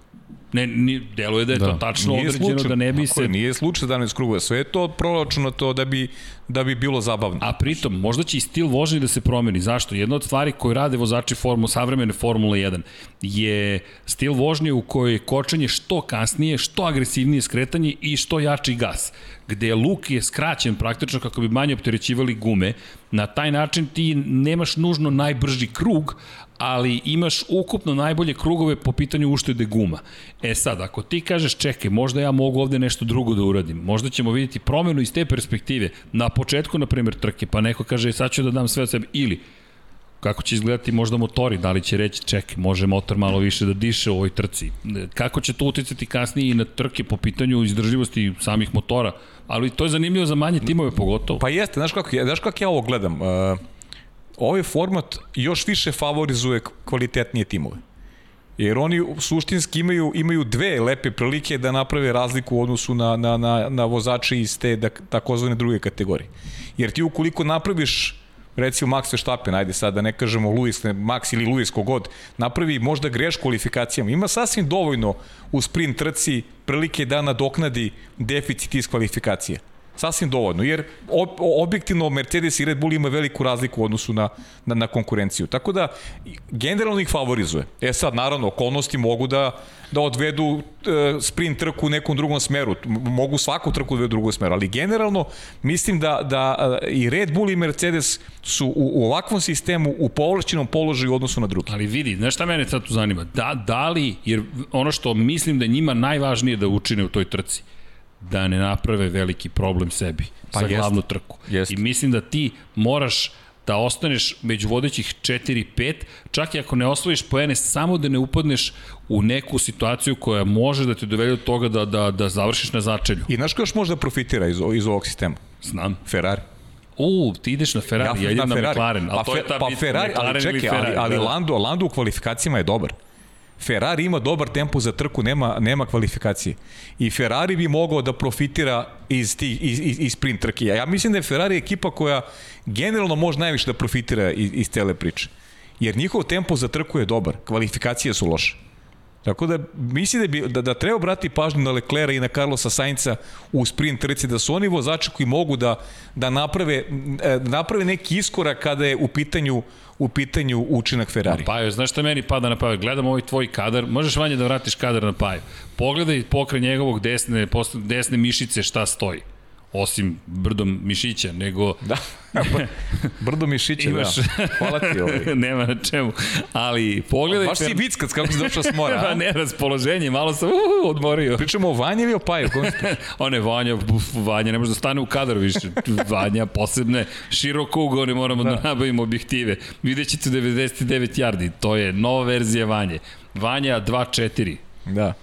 Ne, ni, deluje da je da. to tačno nije određeno slučaj, da ne bi se... Je, nije slučaj 17 krugova, sve je to proračunato da bi, da bi bilo zabavno. A pritom, možda će i stil vožnje da se promeni. Zašto? Jedna od stvari koje rade vozači formu, savremene Formule 1 je stil vožnje u kojoj je kočenje što kasnije, što agresivnije skretanje i što jači gas gde luk je skraćen praktično kako bi manje opterećivali gume. Na taj način ti nemaš nužno najbrži krug, ali imaš ukupno najbolje krugove po pitanju uštede guma. E sad, ako ti kažeš čekaj, možda ja mogu ovde nešto drugo da uradim, možda ćemo vidjeti promenu iz te perspektive. Na početku, na primjer, trke, pa neko kaže sad ću da dam sve od sebe, ili kako će izgledati možda motori, da li će reći čekaj, može motor malo više da diše u ovoj trci. Kako će to uticati kasnije i na trke po pitanju izdržljivosti samih motora, ali to je zanimljivo za manje timove pogotovo. Pa jeste, znaš kako, znaš kako ja ovo gledam? Uh ovaj format još više favorizuje kvalitetnije timove. Jer oni suštinski imaju, imaju dve lepe prilike da naprave razliku u odnosu na, na, na, na vozače iz te da, takozvane druge kategorije. Jer ti ukoliko napraviš recimo Max Verstappen, ajde sad da ne kažemo Luis, ne, Max ili Luis kogod, napravi možda greš kvalifikacijama. Ima sasvim dovoljno u sprint trci prilike da nadoknadi deficit iz kvalifikacije. Sasvim dovoljno, jer objektivno Mercedes i Red Bull ima veliku razliku u odnosu na, na, na konkurenciju. Tako da, generalno ih favorizuje. E sad, naravno, okolnosti mogu da, da odvedu e, sprint trku u nekom drugom smeru. Mogu svaku trku da odvedu u drugom smeru, ali generalno mislim da, da e, i Red Bull i Mercedes su u, u ovakvom sistemu u povlašćenom položaju u odnosu na drugi. Ali vidi, znaš šta mene sad tu zanima? Da, da li, jer ono što mislim da njima najvažnije da učine u toj trci, da ne naprave veliki problem sebi pa za jest, glavnu trku. Jest. I mislim da ti moraš da ostaneš među vodećih 4-5, čak i ako ne osvojiš poene, samo da ne upadneš u neku situaciju koja može da te dovede do toga da, da, da završiš na začelju. I znaš ko još može da profitira iz, iz ovog sistema? Znam. Ferrari. U, ti ideš na Ferrari, ja, ja idem na, na McLaren, ali pa, to je ta pa bitka, Ferrari, McLaren ali čekaj, Ferrari, ali, ali da, da. Lando, Lando u kvalifikacijama je dobar. Ferrari ima dobar tempo za trku, nema, nema kvalifikacije. I Ferrari bi mogao da profitira iz, tih, iz, iz, iz sprint trke. Ja mislim da je Ferrari ekipa koja generalno može najviše da profitira iz, iz cele priče. Jer njihov tempo za trku je dobar, kvalifikacije su loše. Tako da mislim da, bi, da, da treba obrati pažnju na Leclera i na Carlosa Sainca u sprint trci, da su oni vozači koji mogu da, da naprave, e, naprave neki iskorak kada je u pitanju u pitanju učinak Ferrari. Pa znaš šta meni pada na pamet? Gledam ovaj tvoj kadar, možeš vanje da vratiš kadar na paju. Pogledaj pokraj njegovog desne, desne mišice šta stoji osim brdom mišića, nego... Da, brdo mišića, Imaš... da. Hvala ti ovaj. Nema na čemu, ali pogledaj... Baš si vickac kako si došao s mora, a? ne, raspoloženje, malo sam uh, odmorio. Pričamo o Vanji ili o Paju? On je Vanja, buf, Vanja, ne može da stane u kadar više. Vanja, posebne, široko ugo, ne moramo da, da nabavimo objektive. Vidjet ćete 99 yardi, to je nova verzija Vanje. Vanja 2.4. Da.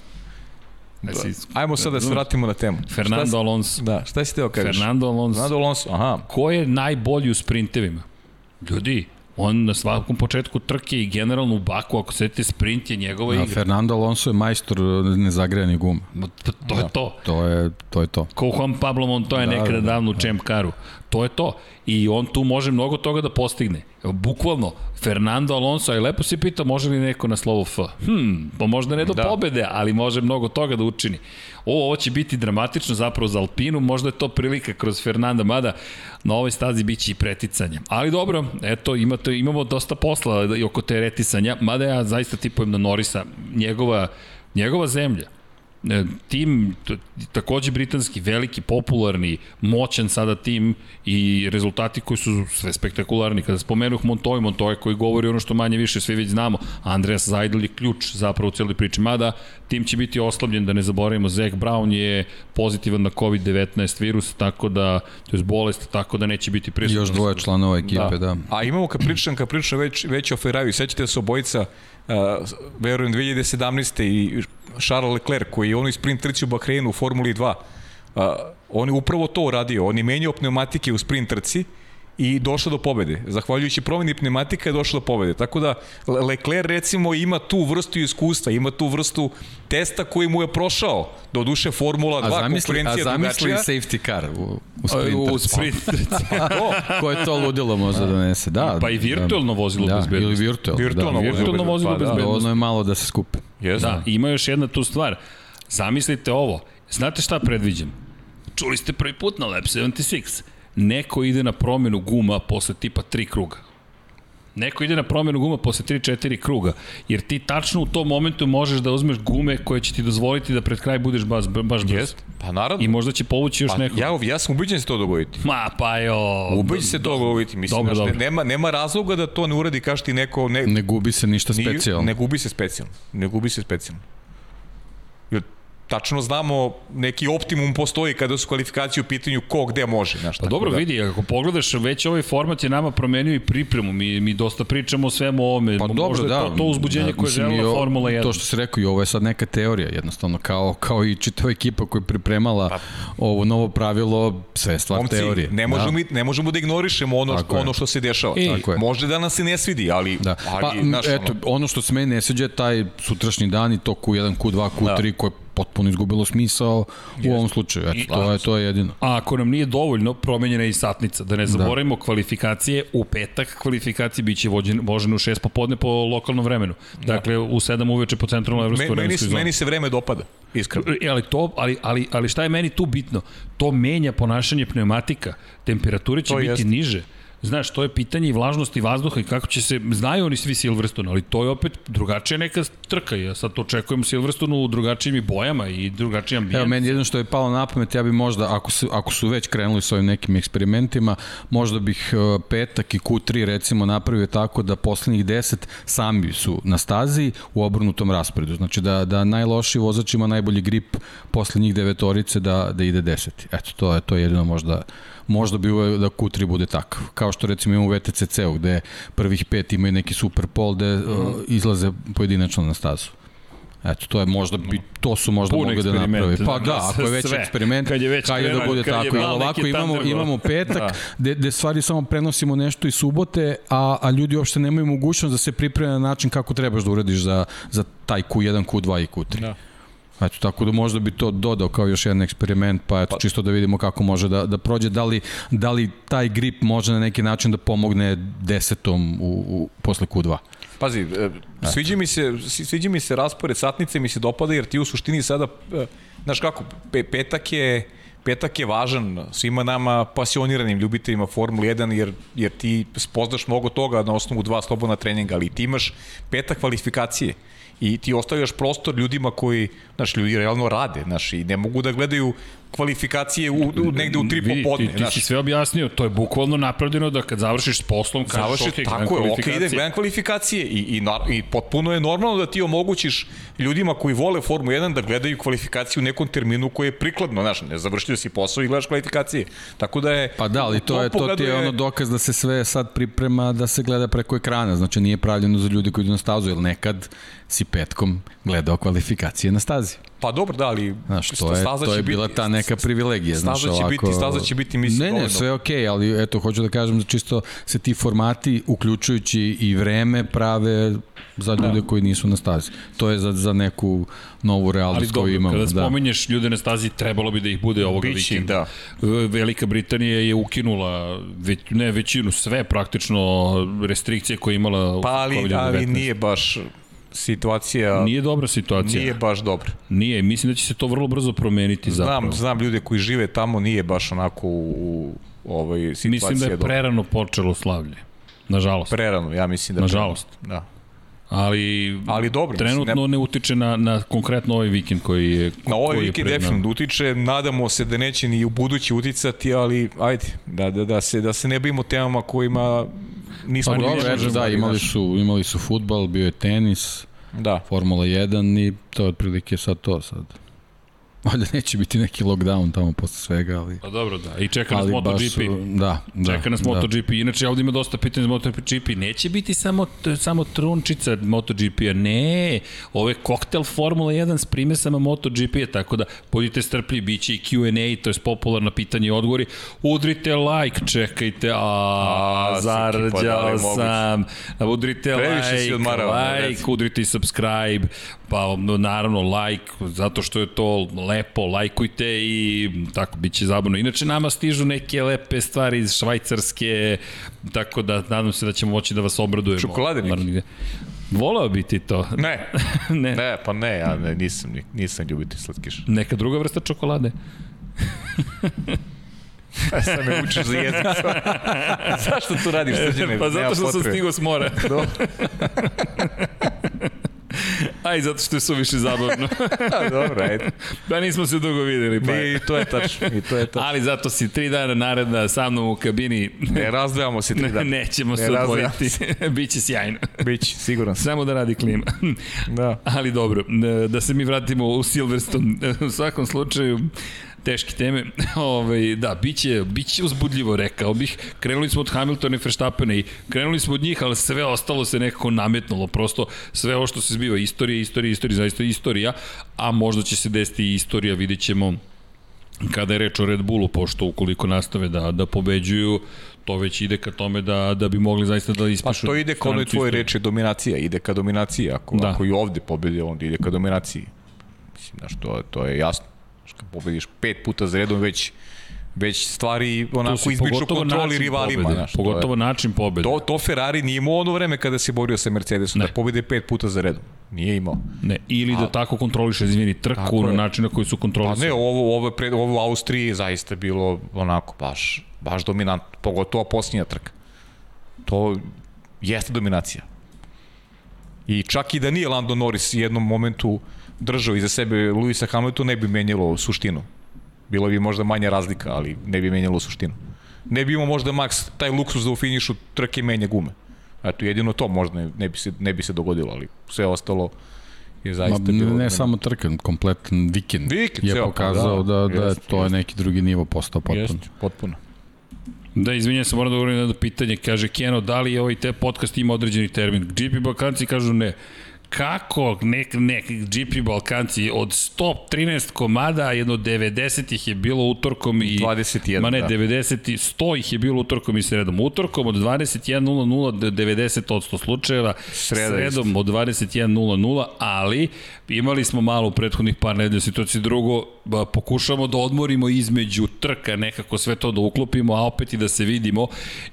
Da. Ajmo sad da se vratimo na temu. Fernando šta, Alonso. Da, šta si teo kažeš? Fernando Alonso. Fernando Alonso, aha. Ko je najbolji u sprintevima? Ljudi, on na svakom početku trke i generalno u Baku, ako sedete sprint je njegova igra. Fernando Alonso je majstor nezagrejanih guma. To, to da. je to. To je to. Je to. Ko Juan Pablo Montoya da, nekada da, davno u da. Champ Caru. To je to. I on tu može mnogo toga da postigne. Bukvalno, Fernando Alonso, a lepo se pita može li neko na slovo F. Hm, pa možda ne do da. pobede, ali može mnogo toga da učini. O, ovo će biti dramatično zapravo za Alpinu, možda je to prilika kroz Fernanda, mada na ovoj stazi biće i preticanje. Ali dobro, eto, imate, imamo dosta posla i oko te reticanja, mada ja zaista tipujem na Norisa, njegova, njegova zemlja, tim, takođe britanski, veliki, popularni, moćan sada tim i rezultati koji su sve spektakularni. Kada spomenuh Montoy, Montoy koji govori ono što manje više svi već znamo, Andreas Zajdel je ključ zapravo u cijeloj priči, mada tim će biti oslabljen, da ne zaboravimo, Zach Brown je pozitivan na COVID-19 virus, tako da, to je bolest, tako da neće biti prisutan. Još dvoje članova ekipe, da. da. A imamo kad pričam, kad pričam već, već o Ferrari, sećate se obojica, uh, verujem 2017. i Charles Leclerc koji je onoj sprint trci u Bahreinu u Formuli 2, uh, on je upravo to uradio, on je menjao pneumatike u sprint trci i došao do pobede. Zahvaljujući promeni pneumatika je došao do pobede. Tako da Leclerc recimo ima tu vrstu iskustva, ima tu vrstu testa koji mu je prošao. Do duše Formula 2, a zamisli, konkurencija A zamisli drugačija. safety car u, u sprint U sprint Ko je to ludilo možda donese, da. Pa i virtualno vozilo da, bezbednosti. Ili virtualno, virtualno, da. virtualno vozilo pa, bezbednosti. Dovoljno je malo da se skupe. Yes, da, ima još jedna tu stvar. Zamislite ovo. Znate šta predviđam? Čuli ste prvi put na Lab 76 neko ide na promenu guma posle tipa 3 kruga. Neko ide na promenu guma posle 3-4 kruga, jer ti tačno u tom momentu možeš da uzmeš gume koje će ti dozvoliti da pred kraj budeš baš, baš brz. Yes. Pa naravno. I možda će povući još pa, neko. Ja, ja sam ubiđen da se to dogoditi. Ma, pa jo. Ubiđen se to dogoditi. Mislim, dobro, dobro. Nema, nema razloga da to ne uradi kaš ti neko... Ne, ne gubi se ništa specijalno. Ne gubi se specijalno. Ne gubi se specijalno tačno znamo neki optimum postoji kada su kvalifikacije u pitanju ko gde može. Znaš, pa dobro, da. vidi, ako pogledaš, već ovaj format je nama promenio i pripremu. Mi, mi dosta pričamo o svemu ovome. Pa dobro, Možda da. to, to uzbuđenje da, koje želila Formula 1. To što se rekao i ovo je sad neka teorija, jednostavno, kao, kao i čitava ekipa koja je pripremala pa, ovo novo pravilo, sve stvar momci, teorije. Ne možemo, da. mi, ne možemo da ignorišemo ono, što, ono što se dešava. I, Tako je. Može da nas se ne svidi, ali... Da. Ali, pa, znaš, eto, ono, ono što se meni ne sviđa je taj sutrašnji dan i to Q1, Q2, Q3 da. koje potpuno izgubilo smisao u ovom slučaju. Eto, to je, to je jedino. A ako nam nije dovoljno, promenjena je i satnica. Da ne da. zaboravimo da. kvalifikacije, u petak kvalifikacije biće vođene, vožene u 6 popodne po lokalnom vremenu. Da. Dakle, u 7 uveče po centralnoj evropskoj Me, meni, meni se vreme dopada, iskreno. E, ali, to, ali, ali, ali šta je meni tu bitno? To menja ponašanje pneumatika. Temperature će to biti jest. niže. Znaš, to je pitanje i vlažnosti vazduha i kako će se, znaju oni svi Silverstone, ali to je opet drugačija neka trka. Ja sad očekujem Silverstone u drugačijim i bojama i drugačijim ambijent. Evo, meni jedno što je palo na pamet, ja bi možda, ako su, ako su već krenuli s ovim nekim eksperimentima, možda bih uh, petak i Q3 recimo napravio tako da poslednjih 10 sami su na stazi u obrnutom rasporedu. Znači da, da najlošiji vozač ima najbolji grip poslednjih devetorice da, da ide deseti. Eto, to je, to je jedino možda možda bi uvek da Q3 bude takav. Kao što recimo imamo u VTCC-u gde prvih pet imaju neki super pol gde uh, izlaze pojedinačno na stazu. Eto, to je možda, bi, to su možda Pun mogli da naprave. Pa da, da, ako je već sve. eksperiment, Kad je već kad je da bude je tako. Malo ovako imamo, imamo petak, Da. gde, gde stvari samo prenosimo nešto iz subote, a, a ljudi uopšte nemaju mogućnost da se pripreme na način kako trebaš da uradiš za, za taj Q1, Q2 i Q3. Da. Eto, tako da možda bi to dodao kao još jedan eksperiment, pa eto, čisto da vidimo kako može da, da prođe, da li, da li taj grip može na neki način da pomogne desetom u, u, posle Q2. Pazi, e, sviđa mi se, sviđa mi se raspored satnice, mi se dopada jer ti u suštini sada, e, znaš kako, pe, petak je petak je važan svima nama pasioniranim ljubiteljima Formule 1 jer, jer ti spoznaš mnogo toga na osnovu dva slobodna treninga, ali ti imaš petak kvalifikacije i ti ostavljaš prostor ljudima koji, znaš, ljudi realno rade, znaš, i ne mogu da gledaju kvalifikacije u, u negde u tri Vidi, popodne, ti, ti znaš. si sve objasnio, to je bukvalno napravljeno da kad završiš s poslom, kažeš Završi, ok, gledam tako je, ok, kvalifikacije. idem, gledam kvalifikacije i, i, na, i potpuno je normalno da ti omogućiš ljudima koji vole Formu 1 da gledaju kvalifikaciju u nekom terminu koji je prikladno, znaš, ne završio si posao i gledaš kvalifikacije. Tako da je... Pa da, ali to je to ti je ono dokaz da se sve sad priprema da se gleda preko ekrana, znači nije pravljeno za ljude koji idu na stazu, jer nekad si petkom gledao kvalifikacije na stazi. Pa dobro, da, ali Znaš, to je, staza to će je bila biti- ta neka privilegija. staza znaš, će ovako... biti- staza će biti, mislim, Ne, ne, dovoljno. sve je okej, okay, ali eto, hoću da kažem da čisto se ti formati, uključujući i vreme, prave za ljude da. koji nisu na stazi. To je za, za neku novu Ali realnost dobro, koju imamo. kada da. spominješ ljude na stazi, trebalo bi da ih bude ovoga Biće, vikenda. da. Velika Britanija je ukinula, već, ne većinu, sve praktično restrikcije koje je imala Pa ali, COVID-19. ali nije baš situacija... Nije dobra situacija. Nije baš dobra. Nije, mislim da će se to vrlo brzo promeniti zapravo. Znam, znam ljude koji žive tamo, nije baš onako u, u ovoj situaciji. Mislim da je dobra. prerano počelo slavlje. Nažalost. Prerano, ja mislim da... Nažalost. Da. Ali, Ali dobro, mislim, trenutno ne- ne utiče na, na konkretno ovaj vikend koji je Na ovaj vikend definitivno utiče, nadamo se da neće ni u budući uticati, ali ajde, da, da, da, se, da se ne bavimo temama kojima nismo Pa dobro, da, znali, imali su, imali su futbal, bio je tenis, Da. Formula 1 i to je otprilike sad to sad. Valjda neće biti neki lockdown tamo posle svega, ali... Pa dobro, da. I čeka nas MotoGP. Da, da. Čeka nas da. MotoGP. Inače, ovdje ima dosta pitanja za MotoGP. Neće biti samo, samo trunčica MotoGP-a. Ne, ovo je koktel Formula 1 s primesama MotoGP-a, tako da budite strpljivi, bit će i Q&A, to je popularno pitanje i odgovori. Udrite like, čekajte, a, A, pa da zarđao sam. Udrite Previše like, like, udrite i subscribe, pa naravno like, zato što je to lepo, lajkujte i tako, bit će zabavno. Inače, nama stižu neke lepe stvari iz Švajcarske, tako da nadam se da ćemo moći da vas obradujemo. Čokolade neki? Naravno, gde- Volao bi ti to. Ne, ne. ne, pa ne, ja ne, nisam, ni- nisam ljubitelj slatkiša. Neka druga vrsta čokolade. Sad me učiš za jezik. Zašto to radiš, pa zato što sam stigao s mora. Aj, zato što je suviše zabavno. Dobro, ajde. da nismo se dugo videli. Pa. I to je tačno, i to je tačno. Ali zato si tri dana naredna sa mnom u kabini. Ne razdvajamo se tri dana. Nećemo se Ne odvojiti. Biće sjajno. Biće, siguran sam. Samo da radi klima. Da. Ali dobro, da se mi vratimo u Silverstone. U svakom slučaju, teške teme. Ove, da, biće, biće uzbudljivo, rekao bih. Krenuli smo od Hamiltona i Verstappena i krenuli smo od njih, ali sve ostalo se nekako nametnulo. Prosto sve ovo što se zbiva, istorija, istorija, istorija, zaista istorija, a možda će se desiti i istorija, vidit ćemo kada je reč o Red Bullu, pošto ukoliko nastave da, da pobeđuju, to već ide ka tome da, da bi mogli zaista da Pa ispišu. to ide kao onoj tvoje reči dominacija, ide ka dominaciji. Ako, da. ako i ovde pobedi, onda ide ka dominaciji. Mislim, znaš, to, to je jasno. Znaš, kad pobediš pet puta za redom, već, već stvari onako izbiču kontroli rivalima. pobede, Znaš, to pogotovo je, način pobede. to, to Ferrari nije imao ono vreme kada se borio sa Mercedesom, Ne. da pobede pet puta za redom. Nije imao. Ne, ili da tako kontroliše, izvini, trku na način na koji su Pa kontrolisali. ne, ovo, ovo, pred, ovo u Austriji je zaista bilo onako baš, baš dominantno, pogotovo posljednja trka. To jeste dominacija. I čak i da nije Lando Norris u jednom momentu držao iza sebe Luisa Hamiltona, ne bi menjalo suštinu. Bilo bi možda manja razlika, ali ne bi menjalo suštinu. Ne bi imao možda Max taj luksus da u finišu trke menja gume. Eto, jedino to možda ne, bi, se, ne bi se dogodilo, ali sve ostalo je Ma, zaista ne, bilo... ne samo trkan, kompletan vikend, Vikend, je ceo, pokazao da, da, da, da to je jeste. neki drugi nivo postao potpuno. Jeste, potpuno. Da, izvinjam se, moram da govorim na jedno pitanje. Kaže Keno, da li je ovaj te podcast ima određeni termin? GP Balkanci kažu ne. Kako nek, nek GP Balkanci od 113 komada, jedno 90 ih je bilo utorkom i... 21, Ma ne, da. 90, 100 ih je bilo utorkom i sredom. Utorkom od 21.00 do 90% slučajeva, Sreda sredom od 21.00, ali imali smo malo u prethodnih par nedelja situaciju. Drugo, pokušamo da odmorimo između trka, nekako sve to da uklopimo, a opet i da se vidimo.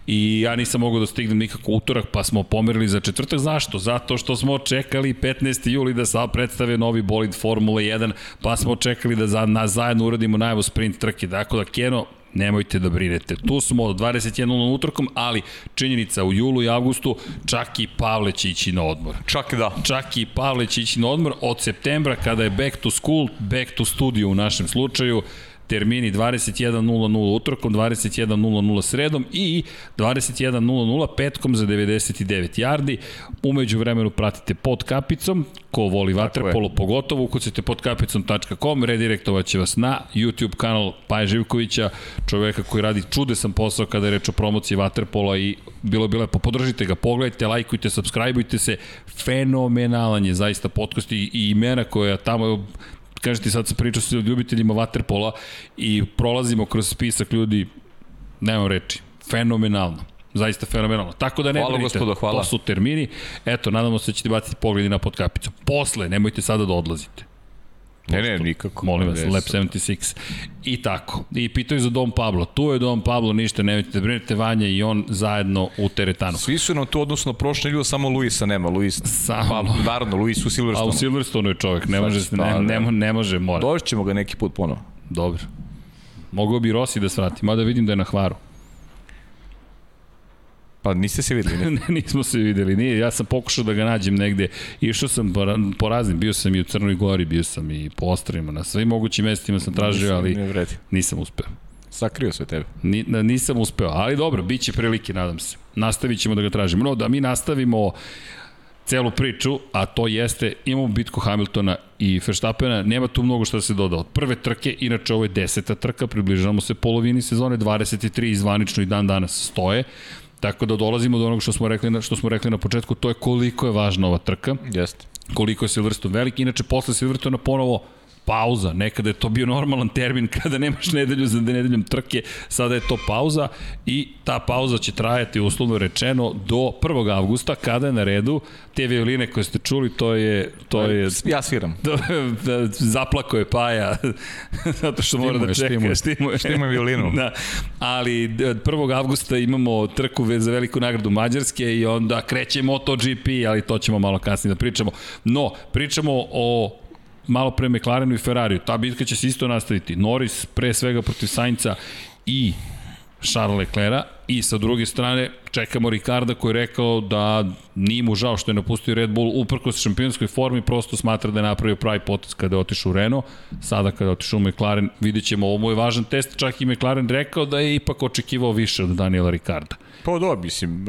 I ja nisam mogao da stignem nikako utorak, pa smo pomerili za četvrtak. Zašto? Zato što smo čekali 15. juli da sa predstave novi bolid Formula 1, pa smo čekali da za, na, zajedno uradimo najavu sprint trke. Dakle, da Keno, nemojte da brinete. Tu smo od 21.00 utorkom, ali činjenica u julu i avgustu čak i Pavle će ići na odmor. Čak da. Čak i Pavle će ići na odmor od septembra kada je back to school, back to studio u našem slučaju, termini 21.00 utorkom, 21.00 sredom i 21.00 petkom za 99 yardi. Umeđu vremenu pratite pod kapicom, ko voli vaterpolo pogotovo, ukucite pod kapicom.com, redirektovat će vas na YouTube kanal Paja Živkovića, čoveka koji radi čudesan posao kada je reč o promociji vaterpola i bilo bi lepo, podržite ga, pogledajte, lajkujte, subscribeujte se, fenomenalan je zaista podcast i, i imena koja tamo kažete sad sam pričao sa ljubiteljima vaterpola i prolazimo kroz spisak ljudi, nemam reči, fenomenalno. Zaista fenomenalno. Tako da ne hvala, brinite, gospodo, hvala. to su termini. Eto, nadamo se da ćete baciti pogledi na podkapicu. Posle, nemojte sada da odlazite. Ne, ne, nikako. Molim vas, Lab 76. I tako. I pitaju za Dom Pablo. Tu je Dom Pablo, ništa, nemojte da brinete Vanja i on zajedno u teretanu. Svi su nam tu odnosno prošle nedelje samo Luisa nema. Luis, Samo. pa, naravno, Luis u A Silverstone. u Silverstone je čovjek, ne može, ne, ne, ne može, mora. Došćemo ga neki put ponovo. Dobro. Mogao bi Rossi da svrati, mada vidim da je na hvaru. Pa niste se videli. Ne? ne, nismo se videli, nije. Ja sam pokušao da ga nađem negde. Išao sam po, po raznim, bio sam i u Crnoj Gori, bio sam i po Ostrima, na svim mogućim mestima sam tražio, ali nisam uspeo. Sakrio sve tebe. Ni, na- nisam uspeo, ali dobro, bit će prilike, nadam se. Nastavit ćemo da ga tražimo. No, da mi nastavimo celu priču, a to jeste, imamo bitku Hamiltona i Verstappena, nema tu mnogo što da se doda. Od prve trke, inače ovo je deseta trka, približavamo se polovini sezone, 23 izvanično i dan danas stoje, tako da dolazimo do onog što smo rekli na, što smo rekli na početku, to je koliko je važna ova trka Jeste. koliko je Silverstone veliki. Inače, posle Silverstona ponovo pauza. Nekada je to bio normalan termin kada nemaš nedelju za nedeljom trke, sada je to pauza i ta pauza će trajati uslovno rečeno do 1. avgusta kada je na redu te violine koje ste čuli, to je to je Ja sviram. da, zaplako je Paja zato što mora da čeka štimuje. štimuje, Štimuje violinu. da. ali d- od 1. avgusta imamo trku za veliku nagradu Mađarske i onda kreće MotoGP, ali to ćemo malo kasnije da pričamo. No, pričamo o malo pre McLarenu i Ferrariju. Ta bitka će se isto nastaviti. Norris pre svega protiv Sainca i Charles Leclerca i sa druge strane čekamo Ricarda koji je rekao da nije mu žao što je napustio Red Bull uprkos šampionskoj formi, prosto smatra da je napravio pravi potez kada je otišao u Renault, sada kada je otišao u McLaren, vidjet ćemo, ovo mu je važan test, čak i McLaren rekao da je ipak očekivao više od Daniela Ricarda. Pa dobro, mislim,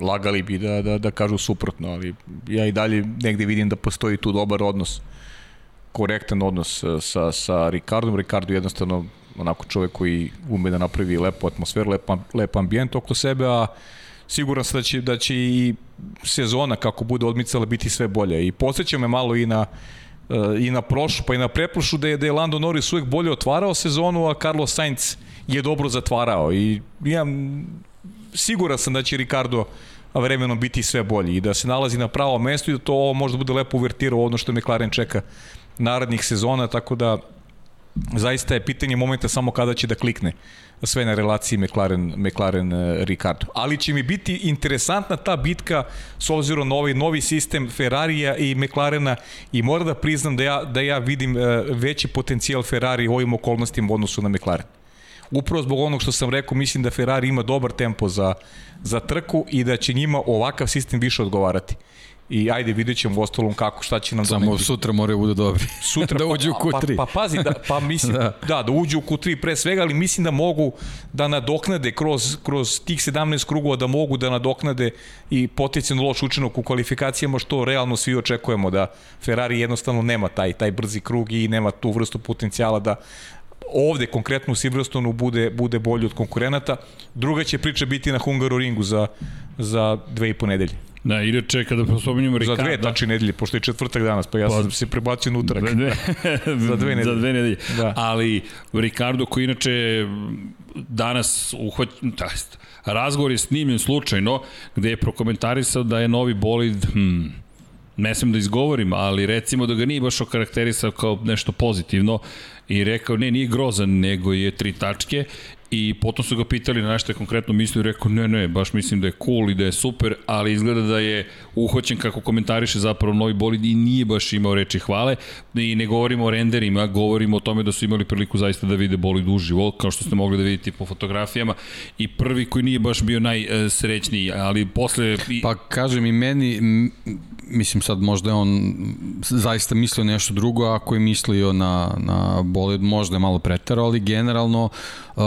lagali bi da, da, da kažu suprotno, ali ja i dalje negde vidim da postoji tu dobar odnos, korektan odnos eh, sa, sa Ricardom. Ricardo je jednostavno onako čovek koji ume da napravi lepu atmosferu, lep, lep ambijent oko sebe, a siguran sam da će, da će i sezona kako bude odmicala biti sve bolje. I podsjeća me malo i na eh, i na prošlu, pa i na preprošlu da je, da je Lando Norris uvek bolje otvarao sezonu, a Carlos Sainz je dobro zatvarao i ja siguran sam da će Ricardo vremenom biti sve bolji i da se nalazi na pravo mesto i da to ovo možda bude lepo uvertirao ono što McLaren čeka narednih sezona, tako da zaista je pitanje momenta samo kada će da klikne sve na relaciji McLaren, McLaren eh, Ricardo. Ali će mi biti interesantna ta bitka s obzirom na ovaj novi sistem Ferrarija i McLarena i moram da priznam da ja, da ja vidim eh, veći potencijal Ferrari u ovim okolnostima u odnosu na McLaren. Upravo zbog onog što sam rekao, mislim da Ferrari ima dobar tempo za, za trku i da će njima ovakav sistem više odgovarati. I ajde, vidjet ćemo u ostalom kako, šta će nam Samo doneti. sutra moraju budu dobri. Sutra da uđu u Q3. Pa, pa, pazi, da, pa mislim, da. Da. da, uđu u Q3 pre svega, ali mislim da mogu da nadoknade kroz, kroz tih 17 krugova, da mogu da nadoknade i potencijalno loš učinak u kvalifikacijama, što realno svi očekujemo da Ferrari jednostavno nema taj, taj brzi krug i nema tu vrstu potencijala da ovde konkretno u Silverstonu bude, bude bolji od konkurenata. Druga će priča biti na Hungaroringu za, za dve i po nedelje. Da, inače, kada spominjamo Za Ricarda... dve tači nedelje, pošto je četvrtak danas, pa ja Pa- sam se prebacio na utorak. Ne, Za dve nedelje. Za dve nedelje. Da. Ali Ricardo koji inače danas uhvat, tast, razgovor je snimljen slučajno gde je prokomentarisao da je novi bolid hmm, ne smem da izgovorim, ali recimo da ga nije baš okarakterisao kao nešto pozitivno i rekao ne, nije grozan, nego je tri tačke i potom su ga pitali na nešto je konkretno mislio i rekao ne, ne, baš mislim da je cool i da je super, ali izgleda da je uhoćen kako komentariše zapravo novi bolid i nije baš imao reči hvale. I ne govorimo o renderima, govorimo o tome da su imali priliku zaista da vide bolid uživo, kao što ste mogli da vidite po fotografijama. I prvi koji nije baš bio najsrećniji, ali posle... Pa kažem i meni, mislim sad možda je on zaista mislio nešto drugo, ako je mislio na, na bolid možda je malo preterao, ali generalno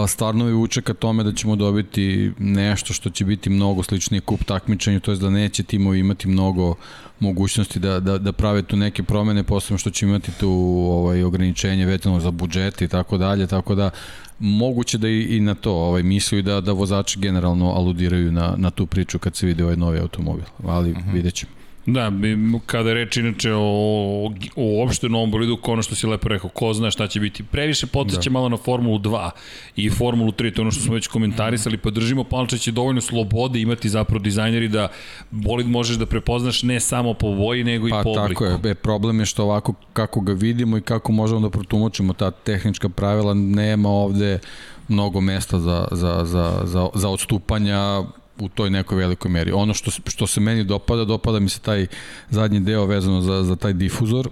stvarno je uček ka tome da ćemo dobiti nešto što će biti mnogo sličnije kup takmičenju, to je da neće timovi imati mnogo mogućnosti da, da, da prave tu neke promene, posebno što će imati tu ovaj, ograničenje vezano za budžet i tako dalje, tako da moguće da i, i na to ovaj, misli i da, da vozači generalno aludiraju na, na tu priču kad se vidi ovaj novi automobil, ali uh -huh. vidjet ćemo. Da, kada je reč inače o, o uopšte novom bolidu, ono što si lepo rekao, ko zna šta će biti. Previše podsjeća da. malo na Formulu 2 i Formulu 3, to je ono što smo već komentarisali, pa držimo palče će dovoljno slobode imati zapravo dizajneri da bolid možeš da prepoznaš ne samo po boji, nego Pa i po obliku. tako je, e, problem je što ovako kako ga vidimo i kako možemo da protumačimo ta tehnička pravila, nema ovde mnogo mesta za, za, za, za, za odstupanja u toj nekoj velikoj meri. Ono što, što se meni dopada, dopada mi se taj zadnji deo vezano za, za taj difuzor,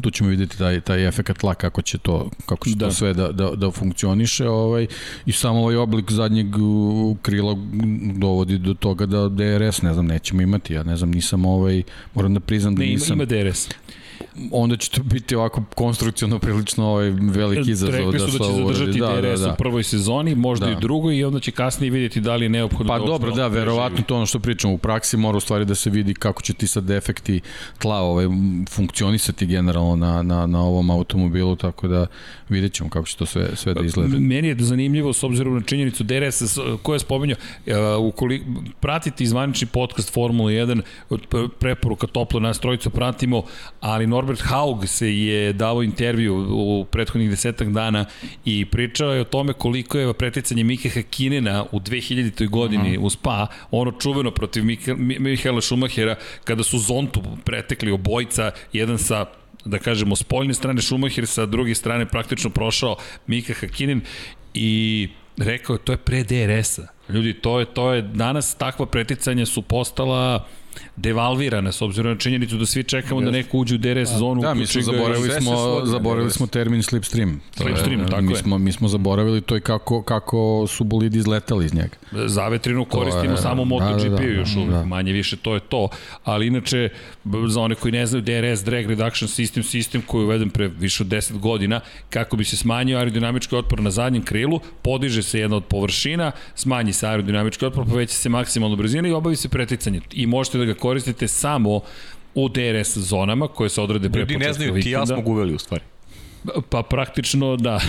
tu ćemo videti taj taj efekat tla kako će to kako će da. To sve da da da funkcioniše ovaj i samo ovaj oblik zadnjeg krila dovodi do toga da DRS ne znam nećemo imati ja ne znam nisam ovaj moram da priznam da Ne, ima, nisam ima DRS. Onda će to biti ovako konstrukciono prilično ovaj veliki izazov Rekli su da, će ovo zadržati uradi. DRS u prvoj sezoni, možda Da. i u drugoj i onda će kasnije vidjeti da li je neophodno Pa da dobro, da, verovatno to ono što pričamo. U praksi mora u stvari da se vidi kako će ti sad efekti tla ovaj, funkcionisati generalno na, na, na ovom automobilu, tako da vidjet ćemo kako će to sve, sve da izgleda. Meni je zanimljivo s obzirom na činjenicu DRS s- ko je spomenuo uh, ukoliko pratite izvanični podcast Formula 1 p- preporuka toplo nas trojicu pratimo ali Norbert Haug se je dao intervju u prethodnih desetak dana i pričao je o tome koliko je preticanje Mike Hakinena u 2000. godini u Spa ono čuveno protiv Mika, Mi- Mihaela Schumachera kada su Zontu pretekli obojca jedan sa da kažemo, s poljne strane Schumacher, sa druge strane praktično prošao Mika Hakinin i rekao je, to je pre DRS-a. Ljudi, to je, to je, danas takva preticanja su postala devalvirana s obzirom na činjenicu da svi čekamo da neko uđe u DRS zonu. Da, mi smo zaboravili smo, zaboravili smo termin slipstream. To je- Slipstream, tako mi je. Smo, mi smo zaboravili to i kako, kako su bolidi izletali iz njega. Zavetrinu koristimo je- samo u da, da, da, još da, uvijek, da. manje više to je to, ali inače za one koji ne znaju DRS, drag reduction system, sistem koji je uveden pre više od 10 godina, kako bi se smanjio aerodinamički otpor na zadnjem krilu, podiže se jedna od površina, smanji se aerodinamički otpor, poveća se maksimalno brzina i obavi se preticanje. I možete da ga koristite samo u DRS zonama koje se odrede pre Ljudi početka ne znaju, vikenda. ti ja smo ga uveli u stvari. Pa praktično da.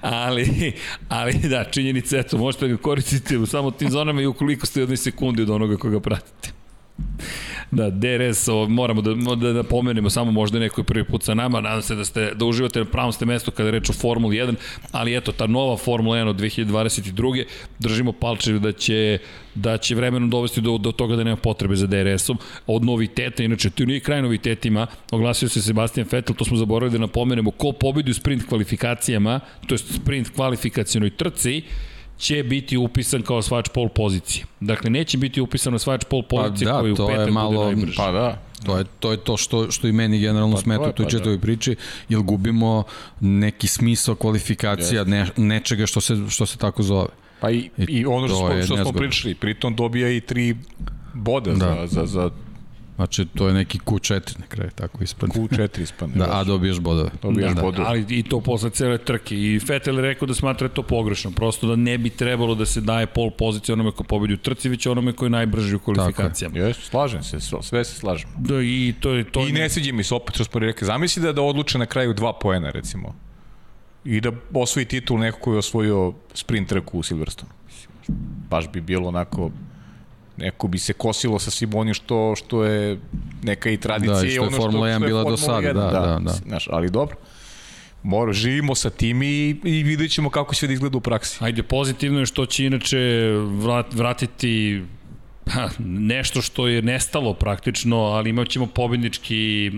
ali, ali da, činjenica, eto, možete ga koristiti u samo tim zonama i ukoliko ste u jednoj sekundi od onoga koga pratite. Da, DRS, ovo, moramo da, da, da pomenemo samo možda neko je prvi put sa nama, nadam se da ste da uživate na pravom ste mestu kada je reč o Formuli 1, ali eto, ta nova Formula 1 od 2022. držimo palče da će da će vremenom dovesti do, do toga da nema potrebe za DRS-om. Od noviteta, inače, tu nije kraj novitetima, oglasio se Sebastian Vettel, to smo zaboravili da napomenemo, ko pobedi u sprint kvalifikacijama, to je sprint kvalifikacijonoj trci, će biti upisan kao svač pol pozicije. Dakle, neće biti upisan na svač pol pozicije da, koji u to je petak malo- bude najbrži. Pa da. To je, to je to što, što i meni generalno Pa, smeta u toj pa, četvroj da. priči, jer gubimo neki smisao kvalifikacija, ne, nečega što se, što se tako zove. Pa i, I i ono što, što smo pričali, pritom dobija i tri boda Da. za, za, za Znači, to je neki Q4 na kraju, tako ispadne. Q4 ispadne. Da, a dobiješ bodove. Dobijaš da, bodove. Ali i to posle cele trke. I Vettel je rekao da smatra to pogrešno. Prosto da ne bi trebalo da se daje pol pozicije onome ko pobedi u trci, već onome ko je najbrži u kvalifikacijama. Jesu, slažem se, sve sve se slažem. Da, I to je to. I ne sviđa mi se opet što smo rekli. Zamisli da, da odluče na kraju dva poena, recimo. I da osvoji titul neko koji je osvojio sprint trku u Silverstone. baš bi bilo onako neko bi se kosilo sa svim onim što, što je neka i tradicija Da, i što je ono Formula 1 bila do sada, 1, da, da, da. Znaš, ali dobro. Mora, živimo sa tim i, i vidjet ćemo kako će da izgleda u praksi. Ajde, pozitivno je što će inače vrat, vratiti ha, nešto što je nestalo praktično, ali imat ćemo pobednički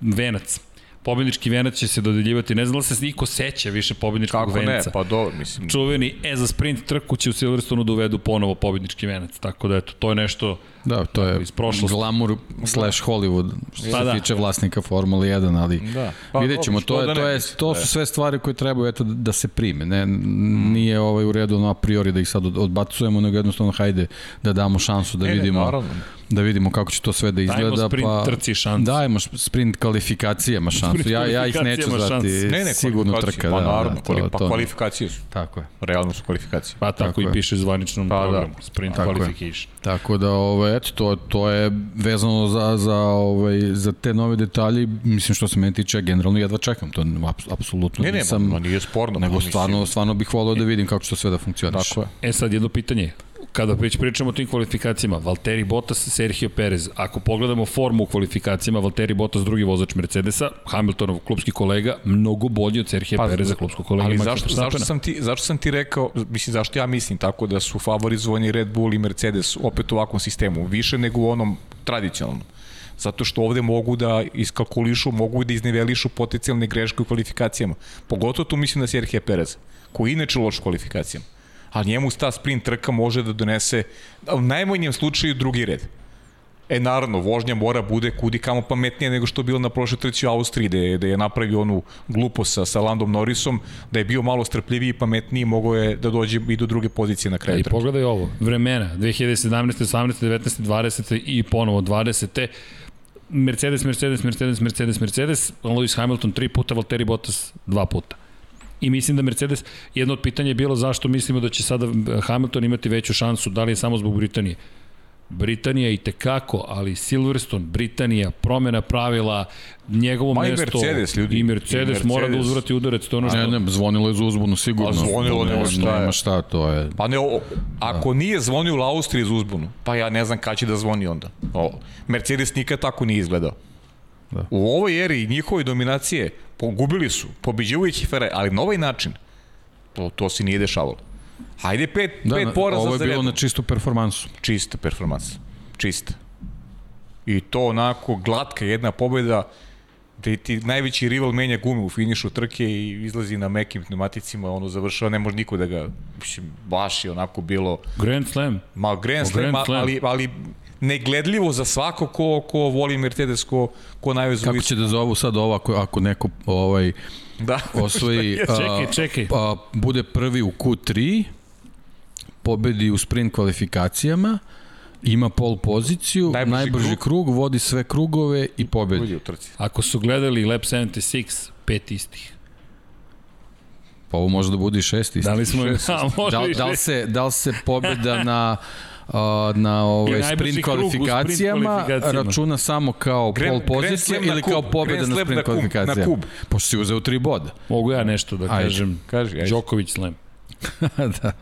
venac. Pobednički venac će se dodeljivati, ne znam da se niko seća više pobedničkog Kako ne, venca. pa dobro, mislim. Čuveni, e, za sprint trku će u Silverstonu da uvedu ponovo pobednički venac, tako da eto, to je nešto Da, to je iz prošlosti. glamour slash Hollywood što Pa se da. tiče vlasnika Formule 1, ali Da. pa, vidjet ćemo, to, je, da to, ne, je, to da su sve stvari koje trebaju eto, da se prime. Ne, nije ovaj u redu no, a priori da ih sad od- odbacujemo, nego jednostavno hajde da damo šansu da Ne, ne, vidimo naravno. da vidimo kako će to sve da izgleda. Dajmo sprint pa, trci šansu. Dajmo sprint kvalifikacijama šansu. Sprint ja, ja ih neću zvati. Ne, ne, sigurno trka. Pa da, naravno, da, kvali, to, pa to, kvalifikacije su. Tako je. Realno su kvalifikacije. Pa tako, Tako i piše zvaničnom Pa da. programu. Sprint Tako je. qualification. Tako da, ovaj, eto, to, to je vezano za, za, ovaj, za te nove detalje. Mislim, što se mene tiče, ja generalno jedva čekam. To aps, apsolutno Ne, ne, nisam... ma, nije sporno. nego pa mislim, stvarno, stvarno bih voleo da vidim kako će to sve da funkcioniše. Tako je. E sad jedno pitanje. Kada već pričamo o tim kvalifikacijama, Valtteri Bottas, Sergio Perez, ako pogledamo formu u kvalifikacijama, Valtteri Bottas drugi vozač Mercedesa, Hamiltonov klubski kolega, mnogo bolji od Sergio Pa, Pereza, klubskog kolega Ali zašto, zašto, sam ti, zašto sam ti rekao, mislim, zašto ja mislim tako da su favorizovani Red Bull i Mercedes opet u ovakvom sistemu, više nego u onom tradicionalnom. Zato što ovde mogu da iskalkulišu, mogu da iznevelišu potencijalne greške u kvalifikacijama. Pogotovo tu mislim na Serhije Perez, koji inače loš u kvalifikacijama. A njemu ta sprint trka može da donese u najmanjem slučaju drugi red. E naravno, vožnja mora bude kudi kamo pametnija nego što je bilo na prošloj trci u Austriji, da je, da je napravio onu glupost sa, sa Landom Norrisom, da je bio malo strpljiviji i pametniji, mogao je da dođe i do druge pozicije na kraju I trke. pogledaj ovo, vremena, 2017. 18. 19. 20. i ponovo 20. Mercedes, Mercedes, Mercedes, Mercedes, Mercedes, Lewis Hamilton tri puta, Valtteri Bottas dva puta. I mislim da Mercedes, jedno od pitanja je bilo zašto mislimo da će sada Hamilton imati veću šansu, da li je samo zbog Britanije. Britanija i tekako, ali Silverstone, Britanija, promena pravila, njegovo i mesto Mercedes, ljudi. i Mercedes, I mora da Mercedes. uzvrati udarac, to ono što... Ne, ne, zvonilo je za uzbunu sigurno. A zvonilo, ne, nema šta je. Nema šta, to je... Pa ne, o, ako nije zvonio u Austriji za uzbunu, pa ja ne znam kada će da zvoni onda. O, Mercedes nikad tako nije izgledao. Da. U ovoj eri njihove dominacije pogubili su, pobeđujući Ferrari, ali na ovaj način to, to se nije dešavalo. Hajde pet, Da, pet poraza ovo je za bilo redom. na čistu performansu. čista performansa. Čista. I to onako glatka jedna pobjeda gde ti najveći rival menja gume u finišu trke i izlazi na mekim pneumaticima, ono završava, ne može niko da ga, mislim, baš je onako bilo, Grand Slam. ma Grand O, Slam, Grand Slam. ali, ali negledljivo za svako ko, ko voli Mercedes, ko, ko najvezu Kako će da zovu sad ovo ako, ako neko ovaj, Da. osvoji, a, Čekaj, čekaj. a, bude prvi u Q3, pobedi u sprint kvalifikacijama, ima pol poziciju, Najbrži najbrži, krug. krug. vodi sve krugove i pobedi. Uđe u trci. Ako su gledali Lab 76, pet istih. Pa ovo može da bude i šest isto. Da li smo... A, Da, da, li se, da li se pobeda na a, na ovaj sprint kvalifikacijama kvalifikacijama. računa samo kao Grand- pol pozicija na ili kao pobeda na sprint na kub, na kvalifikacijama? kub. Pošto si uzeo tri boda. Mogu ja nešto da Ajde. kažem. Kaži. Đoković Slam. da.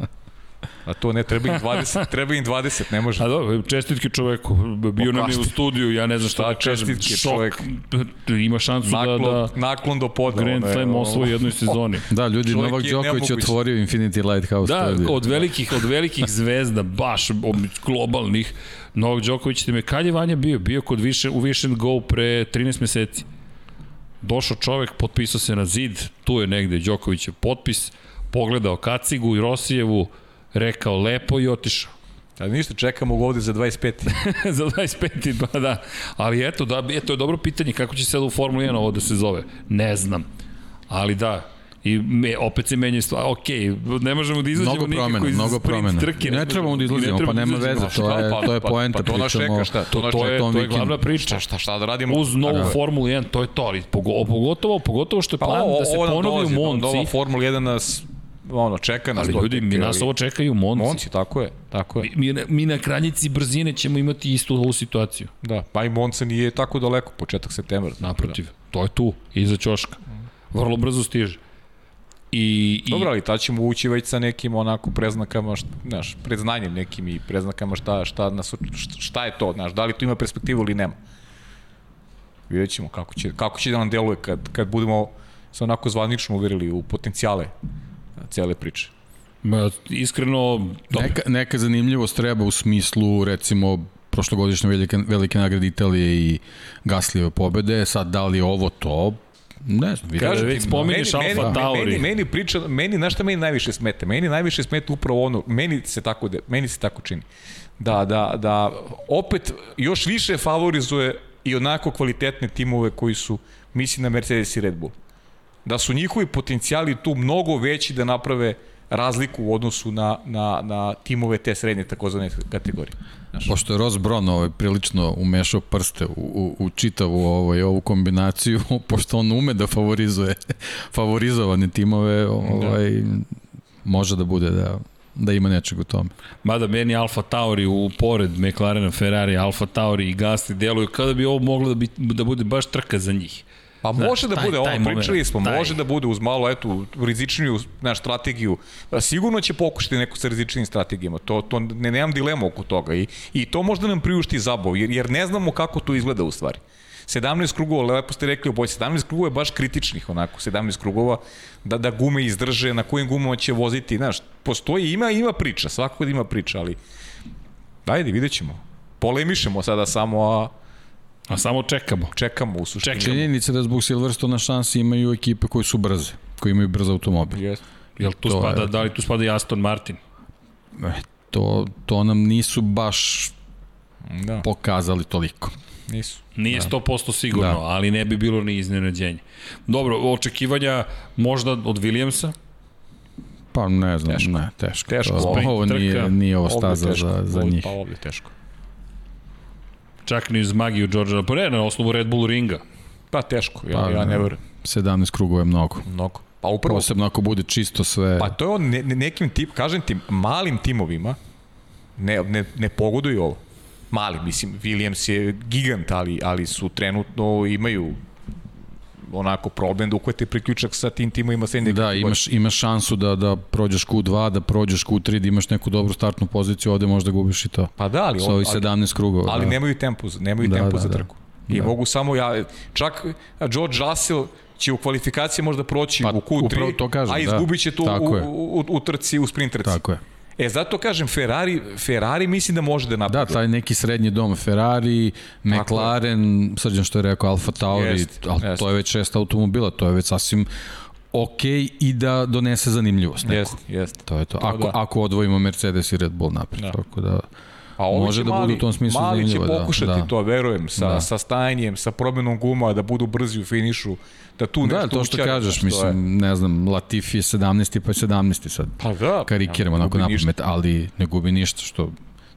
A to ne, treba im 20, treba im 20, ne može. A dobro, čestitke čoveku. Bio nam je u studiju, ja ne znam šta Šta da kažem. čestitke, Šok. čovek? Ima šansu da, Naklon, da naklon do poda. Grand je, Slam osvoji jednoj sezoni. Da, ljudi, Čovjek Novak je Đoković je otvorio Infinity Lighthouse Da, studiju. od velikih, od velikih zvezda, baš globalnih, Novak Đoković ti me, kad je Vanja bio? Bio kod više, u Vision Go pre 13 meseci. Došao čovek, potpisao se na zid, tu je negde Đokovićev potpis, pogledao Kacigu i Rosijevu, rekao lepo i otišao. A ništa, čekamo ga ovde za 25. za 25. pa da. Ali eto, da, eto je dobro pitanje kako će sad u Formuli 1 ovo da se zove. Ne znam. Ali da, I me, opet se menja stvar. Ok, ne možemo da izađemo Mnogo nikako promena, iz mnogo promena. trke. Ne trebamo da I ne izlazimo, trebamo pa nema da veze, to je, Pa- to je pa- poenta, pa to nas pričamo čeka, šta? To, To to, je, to je glavna priča. Šta, šta, šta da radimo? Uz novu Da. Formulu 1, to je to, ali pogo- pogotovo, pogotovo što je Pa plan ovo, da se ponovi u Monci, Nova Formula 1 nas ono, čeka nas. ali ljudi, mi nas ovo čekaju Monci. Monci, tako je, tako je. Mi, mi na kraljici brzine ćemo imati istu ovu situaciju. Da, pa i Monca nije tako daleko, početak septembra. Naprotiv, to je tu, iza ćoška. Vrlo brzo stiže. I, i, Dobro, ali tad ćemo ući već sa nekim onako preznakama, šta, znaš, predznanjem nekim i preznakama šta, šta, nas, šta je to, znaš, da li to ima perspektivu ili nema. Vidjet ćemo kako će, kako će da nam deluje kad, kad budemo se onako zvanično uverili u potencijale cele priče. Ma, iskreno, to, Neka, neka zanimljivost treba u smislu, recimo, prošlogodišnje velike, velike nagrade Italije i Gaslijeve pobede, sad da li je ovo to, ne znam, vidim. Kaže, već spominješ meni, Alfa meni, Tauri. Meni, meni priča, meni, znaš šta meni najviše smete? Meni najviše smete upravo ono, meni se tako, de, meni se tako čini. Da, da, da opet još više favorizuje i onako kvalitetne timove koji su, mislim na Mercedes i Red Bull. Da su njihovi potencijali tu mnogo veći da naprave razliku u odnosu na, na, na timove te srednje takozvane kategorije. Znaš. Pošto je Ross Brown ovaj, prilično umešao prste u, u, u čitavu ovaj, ovu kombinaciju, pošto on ume da favorizuje favorizovane timove, ovaj, da. može da bude da, da ima nečeg u tome. Mada meni Alfa Tauri u pored McLarena, Ferrari, Alfa Tauri i Gasly deluju kada bi ovo moglo da, bi, da bude baš trka za njih. Pa može da bude, ovo pričali smo, taj. može da bude uz malo eto rizičniju naš strategiju. Sigurno će pokušati neko sa rizičnim strategijama. To to ne nemam dilemu oko toga i i to možda nam priušti zabavu jer jer ne znamo kako to izgleda u stvari. 17 krugova, lepo ste rekli oboj, 17 krugova je baš kritičnih onako, 17 krugova da, da gume izdrže, na kojim gumama će voziti, znaš, postoji, ima, ima priča, svakako da ima priča, ali ajde, vidjet ćemo. Polemišemo sada samo, a A samo čekamo. Čekamo u suštini. Čekamo. Činjenica da zbog Silverstona šansi imaju ekipe koje su brze, koji imaju brz automobil. Yes. Jel tu to spada, je... da li tu spada i Aston Martin? E, to, to nam nisu baš da. pokazali toliko. Nisu. Nije da. 100% sigurno, da. ali ne bi bilo ni iznenađenje. Dobro, očekivanja možda od Williamsa? Pa ne znam, teško. ne, teško. Teško. To, ovo nije, nije ovo staza za, za njih. Pa ovdje teško. Čak ni uz magiju Đorđa ne, na osnovu Red Bull ringa. Pa teško, ja, pa, ja ne verujem. 17 krugova je mnogo. Mnogo. Pa upravo. Posebno ako bude čisto sve. Pa to je on ne, nekim tip, kažem ti, malim timovima ne, ne, ne pogoduju ovo. Mali, mislim, Williams je gigant, ali, ali su trenutno imaju onako problem da uhvate priključak sa tim timovima srednje Da, imaš, imaš šansu da, da prođeš Q2, da prođeš Q3, da imaš neku dobru startnu poziciju, ovde možda gubiš i to. Pa da, ali... Sa ovih 17 krugova. Ali da. nemaju tempo, nemaju da, tempo da, za da. trku. Da. I da. mogu samo ja, čak George Russell će u kvalifikaciji možda proći pa, u Q3, to kažem, a izgubit će to u, u, u, u trci, u sprint trci. Tako je. E, zato kažem, Ferrari, Ferrari mislim da može da napravi. Da, taj neki srednji dom, Ferrari, McLaren, srđan što je rekao, Alfa Tauri, jest, ali jest. to je već šest automobila, to je već sasvim ok i da donese zanimljivost. Jeste, jeste. To je to. to ako, da. ako odvojimo Mercedes i Red Bull napred. Da. Tako da... A može da mali, bude u tom smislu mali će pokušati da, da. to, verujem, sa, da. sa stajanjem, sa promenom guma, da budu brzi u finišu, da tu nešto Da, to što kažeš, što mislim, je. ne znam, Latifi je 17. pa je 17. sad. Pa da. Karikiramo ja, onako na pamet, ali ne gubi ništa što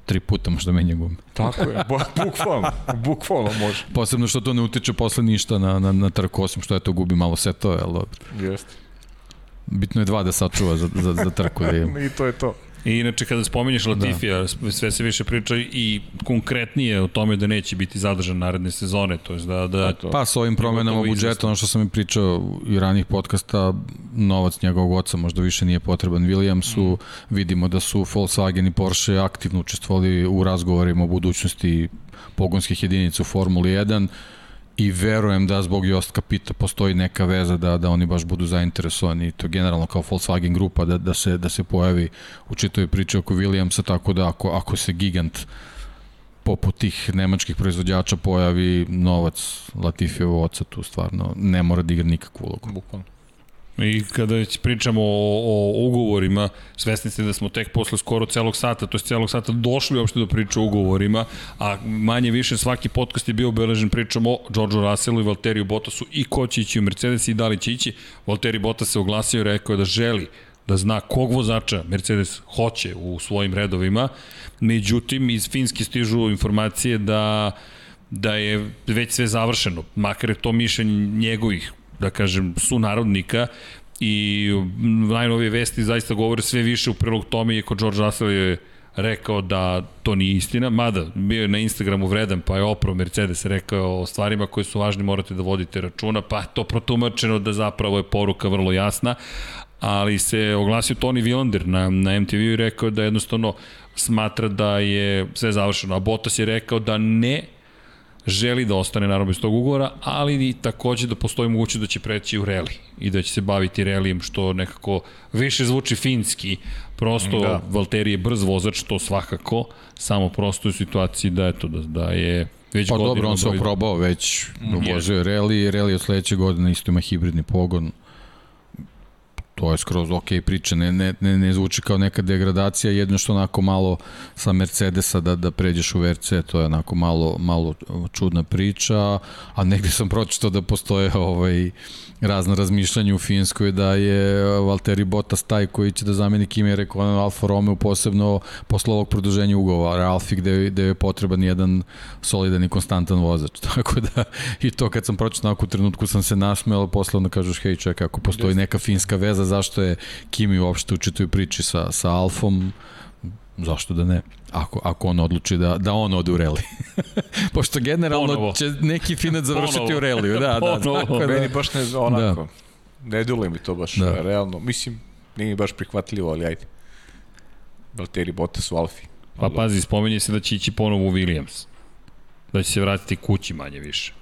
tri puta možda menja gume. Tako je, bukvalno, bukvalno može. Posebno što to ne utiče posle ništa na, na, na trku, osim što je to gubi malo setove, ali dobro. Jeste. Bitno je dva da sačuva za, za, za trku. Da I to je to. I inače kada spominješ Latifija, da. sve se više priča i konkretnije o tome da neće biti zadržan naredne sezone, to je da da pa, pa s ovim promenama budžeta, ono što sam i pričao i ranih podcasta, novac njegovog oca možda više nije potreban Williamsu, mm. vidimo da su Volkswagen i Porsche aktivno učestvovali u razgovorima o budućnosti pogonskih jedinica u Formuli 1 i verujem da zbog Jost Kapita postoji neka veza da da oni baš budu zainteresovani to generalno kao Volkswagen grupa da da se da se pojavi u čitoj priči oko Williamsa tako da ako ako se gigant poput tih nemačkih proizvođača pojavi novac Latifijevo oca tu stvarno ne mora da igra nikakvu ulogu. Bukvalno. I kada pričamo o, o ugovorima, svesni ste da smo tek posle skoro celog sata, to je celog sata došli uopšte do priče o ugovorima, a manje više svaki podcast je bio obeležen pričom o Georgeu Russellu i Valteriju Bottasu i ko će ići u Mercedes i da li će ići. Valtteri Bottas se oglasio i rekao da želi da zna kog vozača Mercedes hoće u svojim redovima. Međutim, iz Finske stižu informacije da da je već sve završeno, makar je to mišljenje njegovih da kažem, sunarodnika i najnovije vesti zaista govore sve više u prilog tome, iako George Russell je rekao da to nije istina, mada bio je na Instagramu vredan, pa je opro Mercedes rekao o stvarima koje su važne morate da vodite računa, pa to protumačeno da zapravo je poruka vrlo jasna, ali se oglasio Tony Villander na, na MTV i rekao da jednostavno smatra da je sve završeno. A Bottas je rekao da ne želi da ostane naravno bez tog ugovora, ali i takođe da postoji mogućnost da će preći u reli i da će se baviti relijem, što nekako više zvuči finski. Prosto da. Valtteri je brz vozač, to svakako, samo prosto u situaciji da, eto, da, da je već pa dobro, on se oprobao već, vozio je reli, reli od sledeće godine isto ima hibridni pogon to je skroz ok priča, ne, ne, ne, ne zvuči kao neka degradacija, jedno što onako malo sa Mercedesa da, da pređeš u VRC, to je onako malo, malo čudna priča, a negde sam pročitao da postoje ovaj, razna razmišljanja u Finskoj da je Valtteri Bottas taj koji će da zameni Kimi Rekonen Alfa Romeo posebno posle ovog produženja ugovora Alfi gde, gde je potreban jedan solidan i konstantan vozač. Tako da i to kad sam pročitao u trenutku sam se nasmeo, posle onda kažeš hej čekaj ako postoji neka finska veza zašto je Kimi uopšte u čitoj priči sa, sa Alfom zašto da ne? Ako, ako on odluči da, da on ode u reli. Pošto generalno Ponovo. će neki finac završiti Ponovo. u reliju. Da, da, tako da. Meni baš ne, onako, da. ne dule mi to baš da. realno. Mislim, nije mi baš prihvatljivo, ali ajde. Valtteri Bottas u Alfi. Pa pazi, spomenje se da će ići ponovo u Williams. Da će se vratiti kući manje više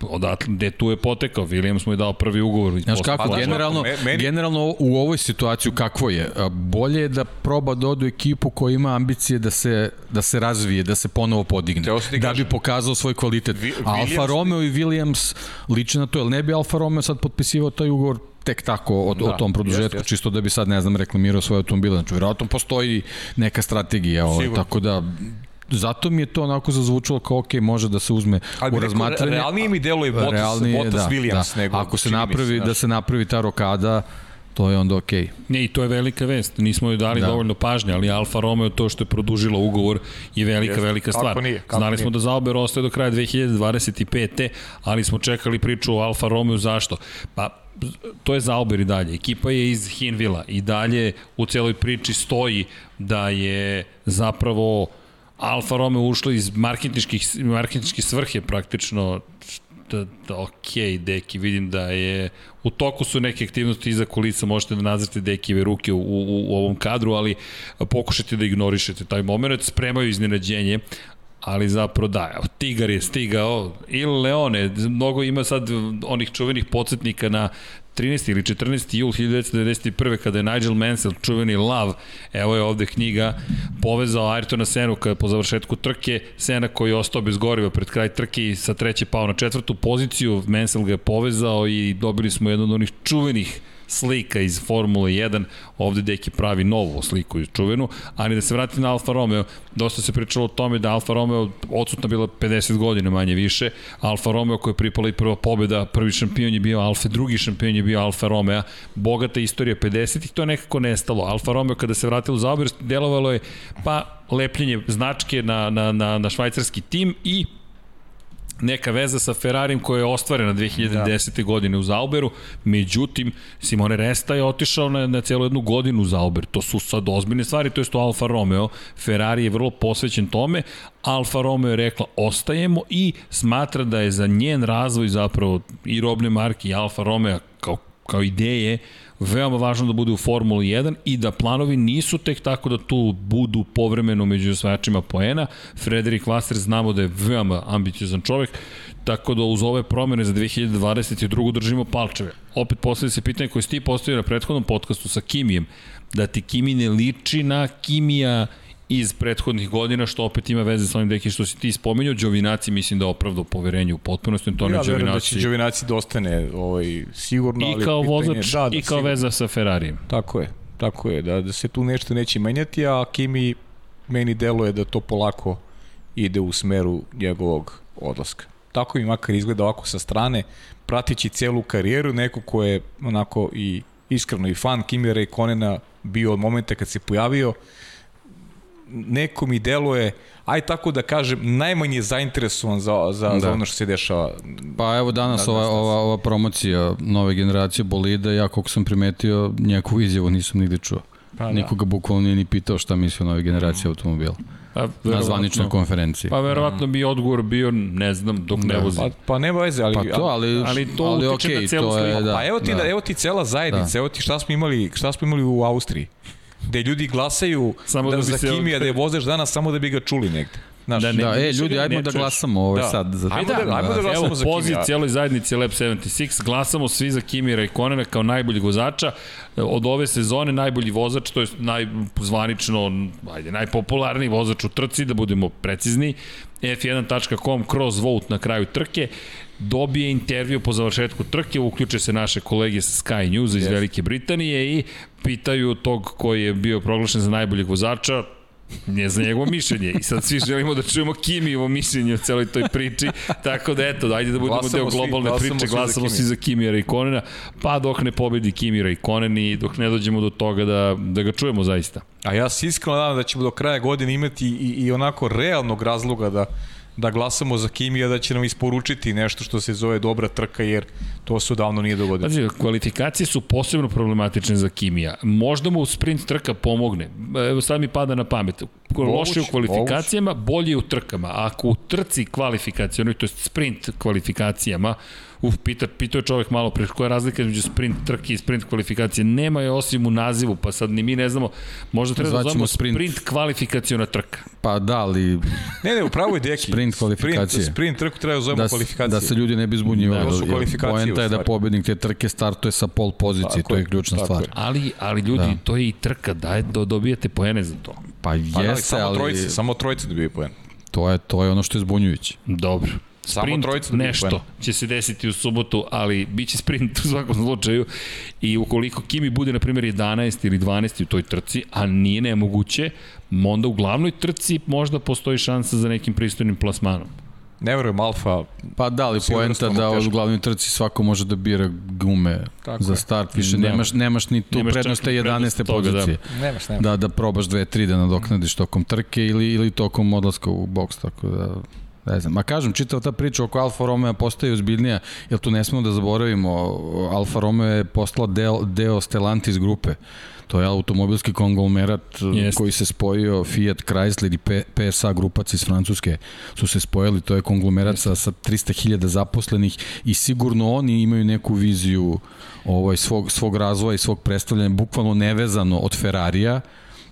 odatle gde tu je potekao, Williams mu je dao prvi ugovor. Znaš kako, pa, generalno, meni... generalno u ovoj situaciji kako je, bolje je da proba da odu ekipu koja ima ambicije da se, da se razvije, da se ponovo podigne, da kažem. bi pokazao svoj kvalitet. Vi, Alfa Williams... Romeo i Williams liče na to, jer ne bi Alfa Romeo sad potpisivao taj ugovor tek tako o, da, o tom produžetku, jest, jest. čisto da bi sad, ne znam, reklamirao svoje automobile. Znači, verovatno postoji neka strategija, ovaj, tako da zato mi je to onako zazvučalo kao ok, može da se uzme Ali u razmatranje. Realnije mi deluje Bottas, realnije, Bottas da, Williams da. nego Ako se napravi, se, da se napravi ta rokada, to je onda okej. Okay. Ne, i to je velika vest. Nismo joj dali da. dovoljno pažnje, ali Alfa Romeo to što je produžilo ugovor je velika, Jeste. velika stvar. Kako nije, kako Znali nije. smo da Zauber ostaje do kraja 2025. ali smo čekali priču o Alfa Romeo zašto? Pa to je Zauber i dalje. Ekipa je iz Hinvila i dalje u celoj priči stoji da je zapravo Alfa Romeo ušla iz marketinških, marketinških svrhe praktično da, da, ok, deki, vidim da je u toku su neke aktivnosti iza kulica, možete da nazrate dekive ruke u, u, u ovom kadru, ali pokušajte da ignorišete taj moment, spremaju iznenađenje, ali zapravo da, evo, Tigar je stigao, ili Leone, mnogo ima sad onih čuvenih podsjetnika na 13. ili 14. jul 1991. kada je Nigel Mansell, čuveni Love, evo je ovde knjiga, povezao Ayrtona Senu kada po završetku trke, Sena koji je ostao bez goriva pred kraj trke i sa treće pao na četvrtu poziciju, Mansell ga je povezao i dobili smo jedan od onih čuvenih slika iz Formule 1, ovde Deki pravi novu sliku iz čuvenu, ali da se vrati na Alfa Romeo, dosta se pričalo o tome da Alfa Romeo odsutna bila 50 godina manje više, Alfa Romeo koja je pripala i prva pobjeda, prvi šampion je bio Alfa, drugi šampion je bio Alfa Romeo, bogata istorija 50-ih, to je nekako nestalo. Alfa Romeo kada se vratilo u Zauber, delovalo je pa lepljenje značke na, na, na, na švajcarski tim i neka veza sa Ferrarijem koja je ostvarena 2010. Da. godine u Zauberu, međutim Simone Resta je otišao na, na cijelu jednu godinu u Zauber, to su sad ozbiljne stvari, to je to Alfa Romeo, Ferrari je vrlo posvećen tome, Alfa Romeo je rekla ostajemo i smatra da je za njen razvoj zapravo i robne marke i Alfa Romeo kao, kao ideje veoma važno da bude u Formuli 1 i da planovi nisu tek tako da tu budu povremeno među osvajačima poena. Frederik Vaster znamo da je veoma ambiciozan čovek, tako da uz ove promene za 2022. držimo palčeve. Opet postavlja se pitanje koje si ti postavio na prethodnom podcastu sa Kimijem, da ti Kimi ne liči na Kimija iz prethodnih godina, što opet ima veze sa onim deki što si ti spomenuo. Đovinaci mislim da opravda poverenje u potpunosti. Antonio ja verujem da će Đovinaci dostane da ovaj, sigurno. I kao vozač, da, da, i kao sigurno. veza sa Ferrarijem. Tako je, tako je, da, da se tu nešto neće menjati, a Kimi meni deluje da to polako ide u smeru njegovog odlaska. Tako mi makar izgleda ovako sa strane, pratići celu karijeru, neko ko je onako i iskreno i fan Kimi Rekonena bio od momenta kad se pojavio, neko mi deluje, aj tako da kažem, najmanje zainteresovan za, za, da. za ono što se dešava. Pa evo danas ova, ova, ova promocija nove generacije bolida, ja koliko sam primetio, njegovu izjavu nisam nigde čuo. Pa, da. Nikoga bukvalno nije ni pitao šta misli o nove generacije mm. automobila. Pa, na zvaničnoj konferenciji. Pa verovatno bi odgovor bio, ne znam, dok ne Da, vozi. Pa, pa nema veze, ali... Pa to, ali, ali to ali utiče na okej, celu sliku. da. Pa evo ti, da. evo ti cela zajednica, da. evo ti šta smo imali, šta smo imali u Austriji. Gde ljudi glasaju Samo da, da za Kimija da je vozeš danas samo da bi ga čuli negde. Znaš, Da ne- Da, e, ljudi, ajmo da glasamo ovaj Da. sad. Za... Ajmo da- ajmo da glasamo Evo, za poziv cijeloj zajednici Lab 76, glasamo svi za Kimi Raikonena kao najboljeg vozača. Od ove sezone najbolji vozač, to je najzvanično, ajde, najpopularniji vozač u trci, da budemo precizni, f1.com cross vote na kraju trke, dobije intervju po završetku trke, uključe se naše kolege sa Sky News iz Yes. Velike Britanije i pitaju tog koji je bio proglašen za najboljeg vozača, ne za njegovo mišljenje. I sad svi želimo da čujemo Kimijevo mišljenje o celoj toj priči. Tako da eto, ajde da budemo Glasamo deo svi- globalne glasamo priče, svi za glasamo svi za Kimija Raikonena, pa dok ne pobedi Kimi Raikkonen i dok ne dođemo do toga da, da ga čujemo zaista. A ja se iskreno nadam da ćemo do kraja godine imati i, i onako realnog razloga da da glasamo za Kimija, da će nam isporučiti nešto što se zove dobra trka, jer to se odavno nije dogodilo. Pazi, kvalifikacije su posebno problematične za Kimija. Možda mu sprint trka pomogne. Evo sad mi pada na pamet. Loše u kvalifikacijama, bolje u trkama. Ako u trci kvalifikacijonoj, to je sprint kvalifikacijama, uf, pita, pitao je čovjek malo pre, koja je razlika između sprint trke i sprint kvalifikacije? Nema je osim u nazivu, pa sad ni mi ne znamo. Možda treba da zovemo sprint. sprint kvalifikaciona trka. Pa da, ali Ne, ne, upravo je Deki. Sprint kvalifikacije. Sprint, sprint trku treba da zovemo da, kvalifikacije. da se ljudi ne bi zbunjivali. Da, kvalifikacije Poenta je da pobednik te trke startuje sa pol pozicije, Tako to je ključna stvar. je. Ali, ali ljudi, Da. to je i trka, daj, do, dobijate poene za to. Pa Pa da, jeste, samo ali trojice, samo trojice dobije poen. to je, to je ono što je zbunjujuće. Dobro. Samo Sprint, trojica dobiju nešto poen. će se desiti u subotu, ali bit će sprint u svakom slučaju. I ukoliko Kimi bude, na primjer, 11 ili 12 u toj trci, a nije nemoguće, onda u glavnoj trci možda postoji šansa za nekim pristojnim plasmanom. Ne verujem, Alfa, Pa da, ali poenta da u glavnoj trci svako može da bira gume Tako za je. start, više Da. nemaš, nemaš ni tu Nemaš prednost te ni 11. prednost toga, da. pozicije. nemaš, nemaš. Da, da probaš 2-3 da nadoknadiš tokom trke ili, ili tokom odlaska u boks, tako da ne znam. Ma kažem, čitava ta priča oko Alfa Romeo postaje ozbiljnija, jer tu ne smemo da zaboravimo, Alfa Romeo je postala deo, deo Stellantis grupe. To je automobilski konglomerat Jeste. Jest. koji se spojio Fiat, Chrysler i P- PSA grupac iz Francuske su se spojili, to je konglomerat sa, sa 300.000 zaposlenih i sigurno oni imaju neku viziju ovaj, svog, svog razvoja i svog predstavljanja, bukvalno nevezano od Ferrarija,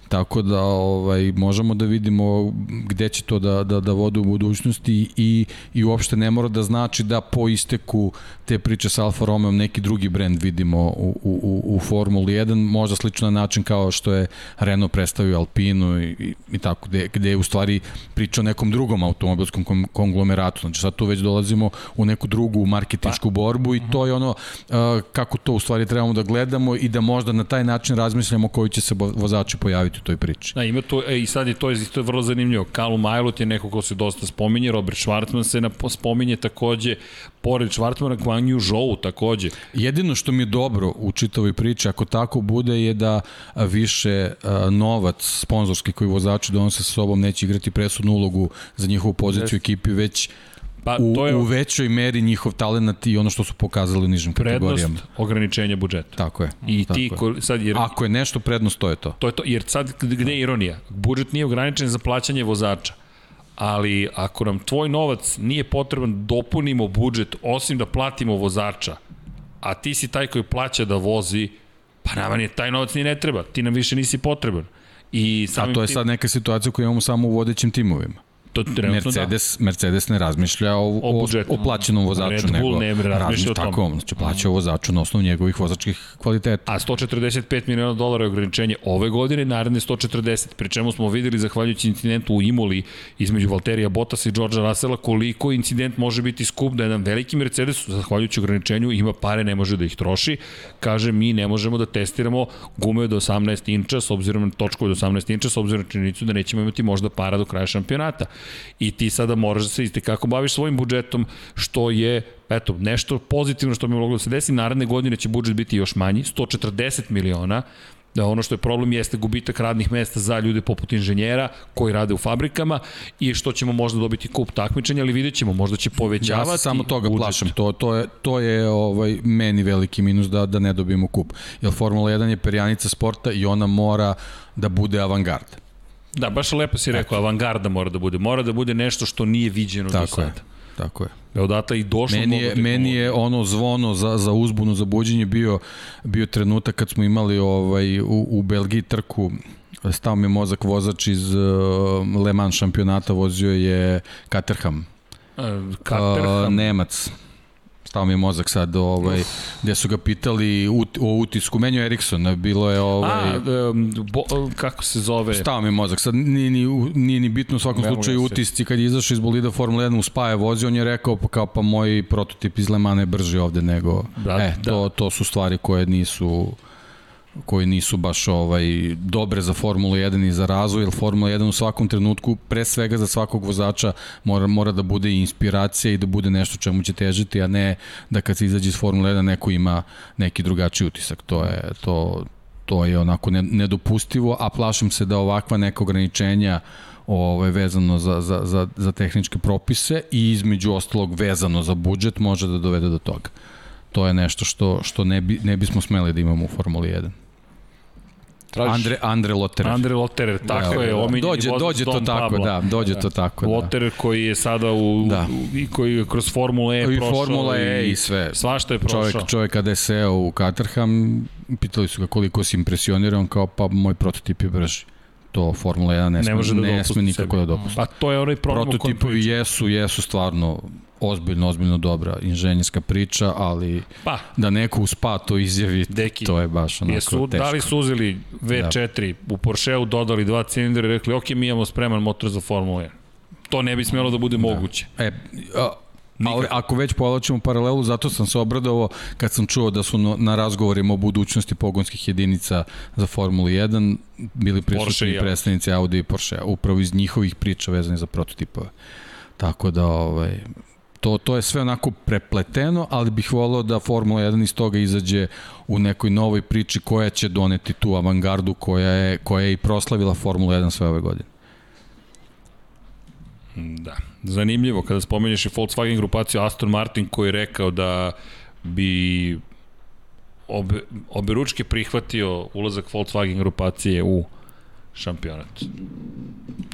Tako da ovaj možemo da vidimo gde će to da, da, da vode u budućnosti i, i uopšte ne mora da znači da po isteku te priče sa Alfa Romeo neki drugi brend vidimo u, u, u, Formuli. 1, možda slično na način kao što je Renault predstavio Alpinu i, i, i tako, gde, gde je u stvari priča o nekom drugom automobilskom kom- konglomeratu. Znači sad tu već dolazimo u neku drugu marketinšku borbu i to je ono uh, kako to u stvari trebamo da gledamo i da možda na taj način razmišljamo koji će se vozači pojaviti u toj priči. Da, ima to, e, i sad je to, to je vrlo zanimljivo. Callum Aylot je neko ko se dosta spominje, Robert Schwartzman se na, spominje takođe, pored Schwartzmana, Guang Yu Zhou takođe. Jedino što mi je dobro u čitavoj priči, ako tako bude, je da više a, novac sponzorski koji vozači donose sa sobom neće igrati presudnu ulogu za njihovu poziciju u ekipi, već Pa, u, to je u većoj meri njihov talent i ono što su pokazali u nižim prednost kategorijama. ograničenja budžeta. Tako je. I tako ti, je. ko, sad, jer, Ako je nešto prednost, to je to. to je to, jer sad gde je ironija? Budžet nije ograničen za plaćanje vozača. Ali ako nam tvoj novac nije potreban, dopunimo budžet, osim da platimo vozača, a ti si taj koji plaća da vozi, pa nama nije taj novac ni ne treba, ti nam više nisi potreban. I A samim to je tim- sad neka situacija koju imamo samo u vodećim timovima. To trenutno Mercedes, Mercedes ne razmišlja o, O budžetu. o plaćenom vozaču, Red Bull nego ne razmišlja o tome. Tako, znači plaća vozaču na osnovu njegovih vozačkih kvaliteta. da. A 145 miliona dolara je ograničenje ove godine, naredne 140, pri čemu smo videli, zahvaljujući incidentu u Imoli između Valterija Bottasa i Georgea Russella, koliko incident može biti skup da jedan veliki Mercedes, zahvaljujući ograničenju, ima pare, ne može da ih troši. Kaže, mi ne možemo da testiramo gume do 18 inča, s obzirom na točkove do 18 inča, s obzirom na činjenicu da nećemo imati možda para do kraja šampionata. I ti sada moraš da se isti kako baviš svojim budžetom, što je eto, nešto pozitivno što bi moglo da se desi. Naredne godine će budžet biti još manji, 140 miliona, da ono što je problem jeste gubitak radnih mesta za ljude poput inženjera koji rade u fabrikama i što ćemo možda dobiti kup takmičenja, ali vidjet ćemo, možda će povećavati Ja se samo toga budžet. plašam. To, to je, to je ovaj, meni veliki minus da, da ne dobijemo kup. Jer Formula 1 je perjanica sporta i ona mora da bude avangarda. Da, baš lepo si rekao, avangarda mora da bude. Mora da bude nešto što nije viđeno do Tako je. sada. Tako je. Evo data i došlo Meni je, meni je ono zvono za, za uzbunu, za buđenje bio, bio trenutak kad smo imali ovaj, u, u Belgiji trku stao mi je mozak vozač iz uh, Le Mans šampionata, vozio je Caterham. Caterham. Uh, Nemac stao mi je mozak sad, ovaj, gde su ga pitali ut, o utisku. Menio Eriksson, bilo je... Ovaj, A, um, bo, kako se zove? Stao mi je mozak, sad nije ni, nije ni bitno u svakom Memuje slučaju se. utisci kad je izašao iz bolida Formula 1 u Spa je vozio, on je rekao pa kao pa moj prototip iz Lemana je brži ovde nego... Da, e, da. to, to su stvari koje nisu koji nisu baš ovaj dobre za Formulu 1 i za razvoj, jer Formula 1 u svakom trenutku, pre svega za svakog vozača, mora, mora da bude inspiracija i da bude nešto čemu će težiti, a ne da kad se izađe iz Formule 1 neko ima neki drugačiji utisak. To je, to, to je onako ne- nedopustivo, a plašim se da ovakva neka ograničenja ovaj, vezano za, za, za, za tehničke propise i između ostalog vezano za budžet može da dovede do toga. To je nešto što, što ne, bi, ne bismo smeli da imamo u Formuli 1. Tražiš, Andre, Andre Lotterer. Andre Lotterer, tako Da, je, da. omiljeni dođe, vozač dođe to tako, Pablo. da, dođe to tako, da. Lotterer koji je sada u, Da. u i koji je kroz Formula E I prošao. Formula E i sve. Svašta je prošao. Čovjek, čovjek kada je seo u Caterham, pitali su ga koliko si impresioniran, kao pa moj prototip je brži. To Formula 1 ne, ne sme, može da ne sme nikako sebi. da dopusti. Pa to je onaj problem Prototipovi jesu, jesu stvarno ozbiljno, ozbiljno dobra inženjerska priča, ali Pa, da neko u spa to izjavi, Deki, to je baš onako Jesu, teško. da li su uzeli V4 u Porscheu, dodali dva cilindra i rekli, ok, mi imamo spreman motor za Formulu 1. To ne bi smjelo da bude moguće. E, a, ali ako već povlačimo paralelu, zato sam se obradovao kad sam čuo da su na razgovorima o budućnosti pogonskih jedinica za Formulu 1 bili prisutni Audi. predstavnici Audi i Porsche, upravo iz njihovih priča vezanih za prototipove. Tako da, ovaj, to, to je sve onako prepleteno, ali bih volao da Formula 1 iz toga izađe u nekoj novoj priči koja će doneti tu avangardu koja je, koja je i proslavila Formula 1 sve ove godine. Da. Zanimljivo, kada spomenješ i Volkswagen grupaciju Aston Martin koji je rekao da bi obe, obe ručke prihvatio ulazak Volkswagen grupacije u šampionat.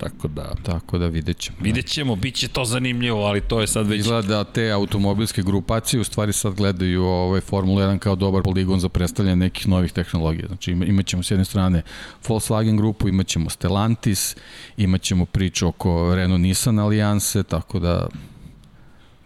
Tako da, Tako da vidjet ćemo. vidjet ćemo, bit će to zanimljivo, ali to je sad već... Izgleda da te automobilske grupacije u stvari sad gledaju ovaj Formula 1 kao dobar poligon za predstavljanje nekih novih tehnologija. Znači ima, imaćemo s jedne strane Volkswagen grupu, imaćemo Stellantis, imaćemo priču oko Renault Nissan alijanse, tako da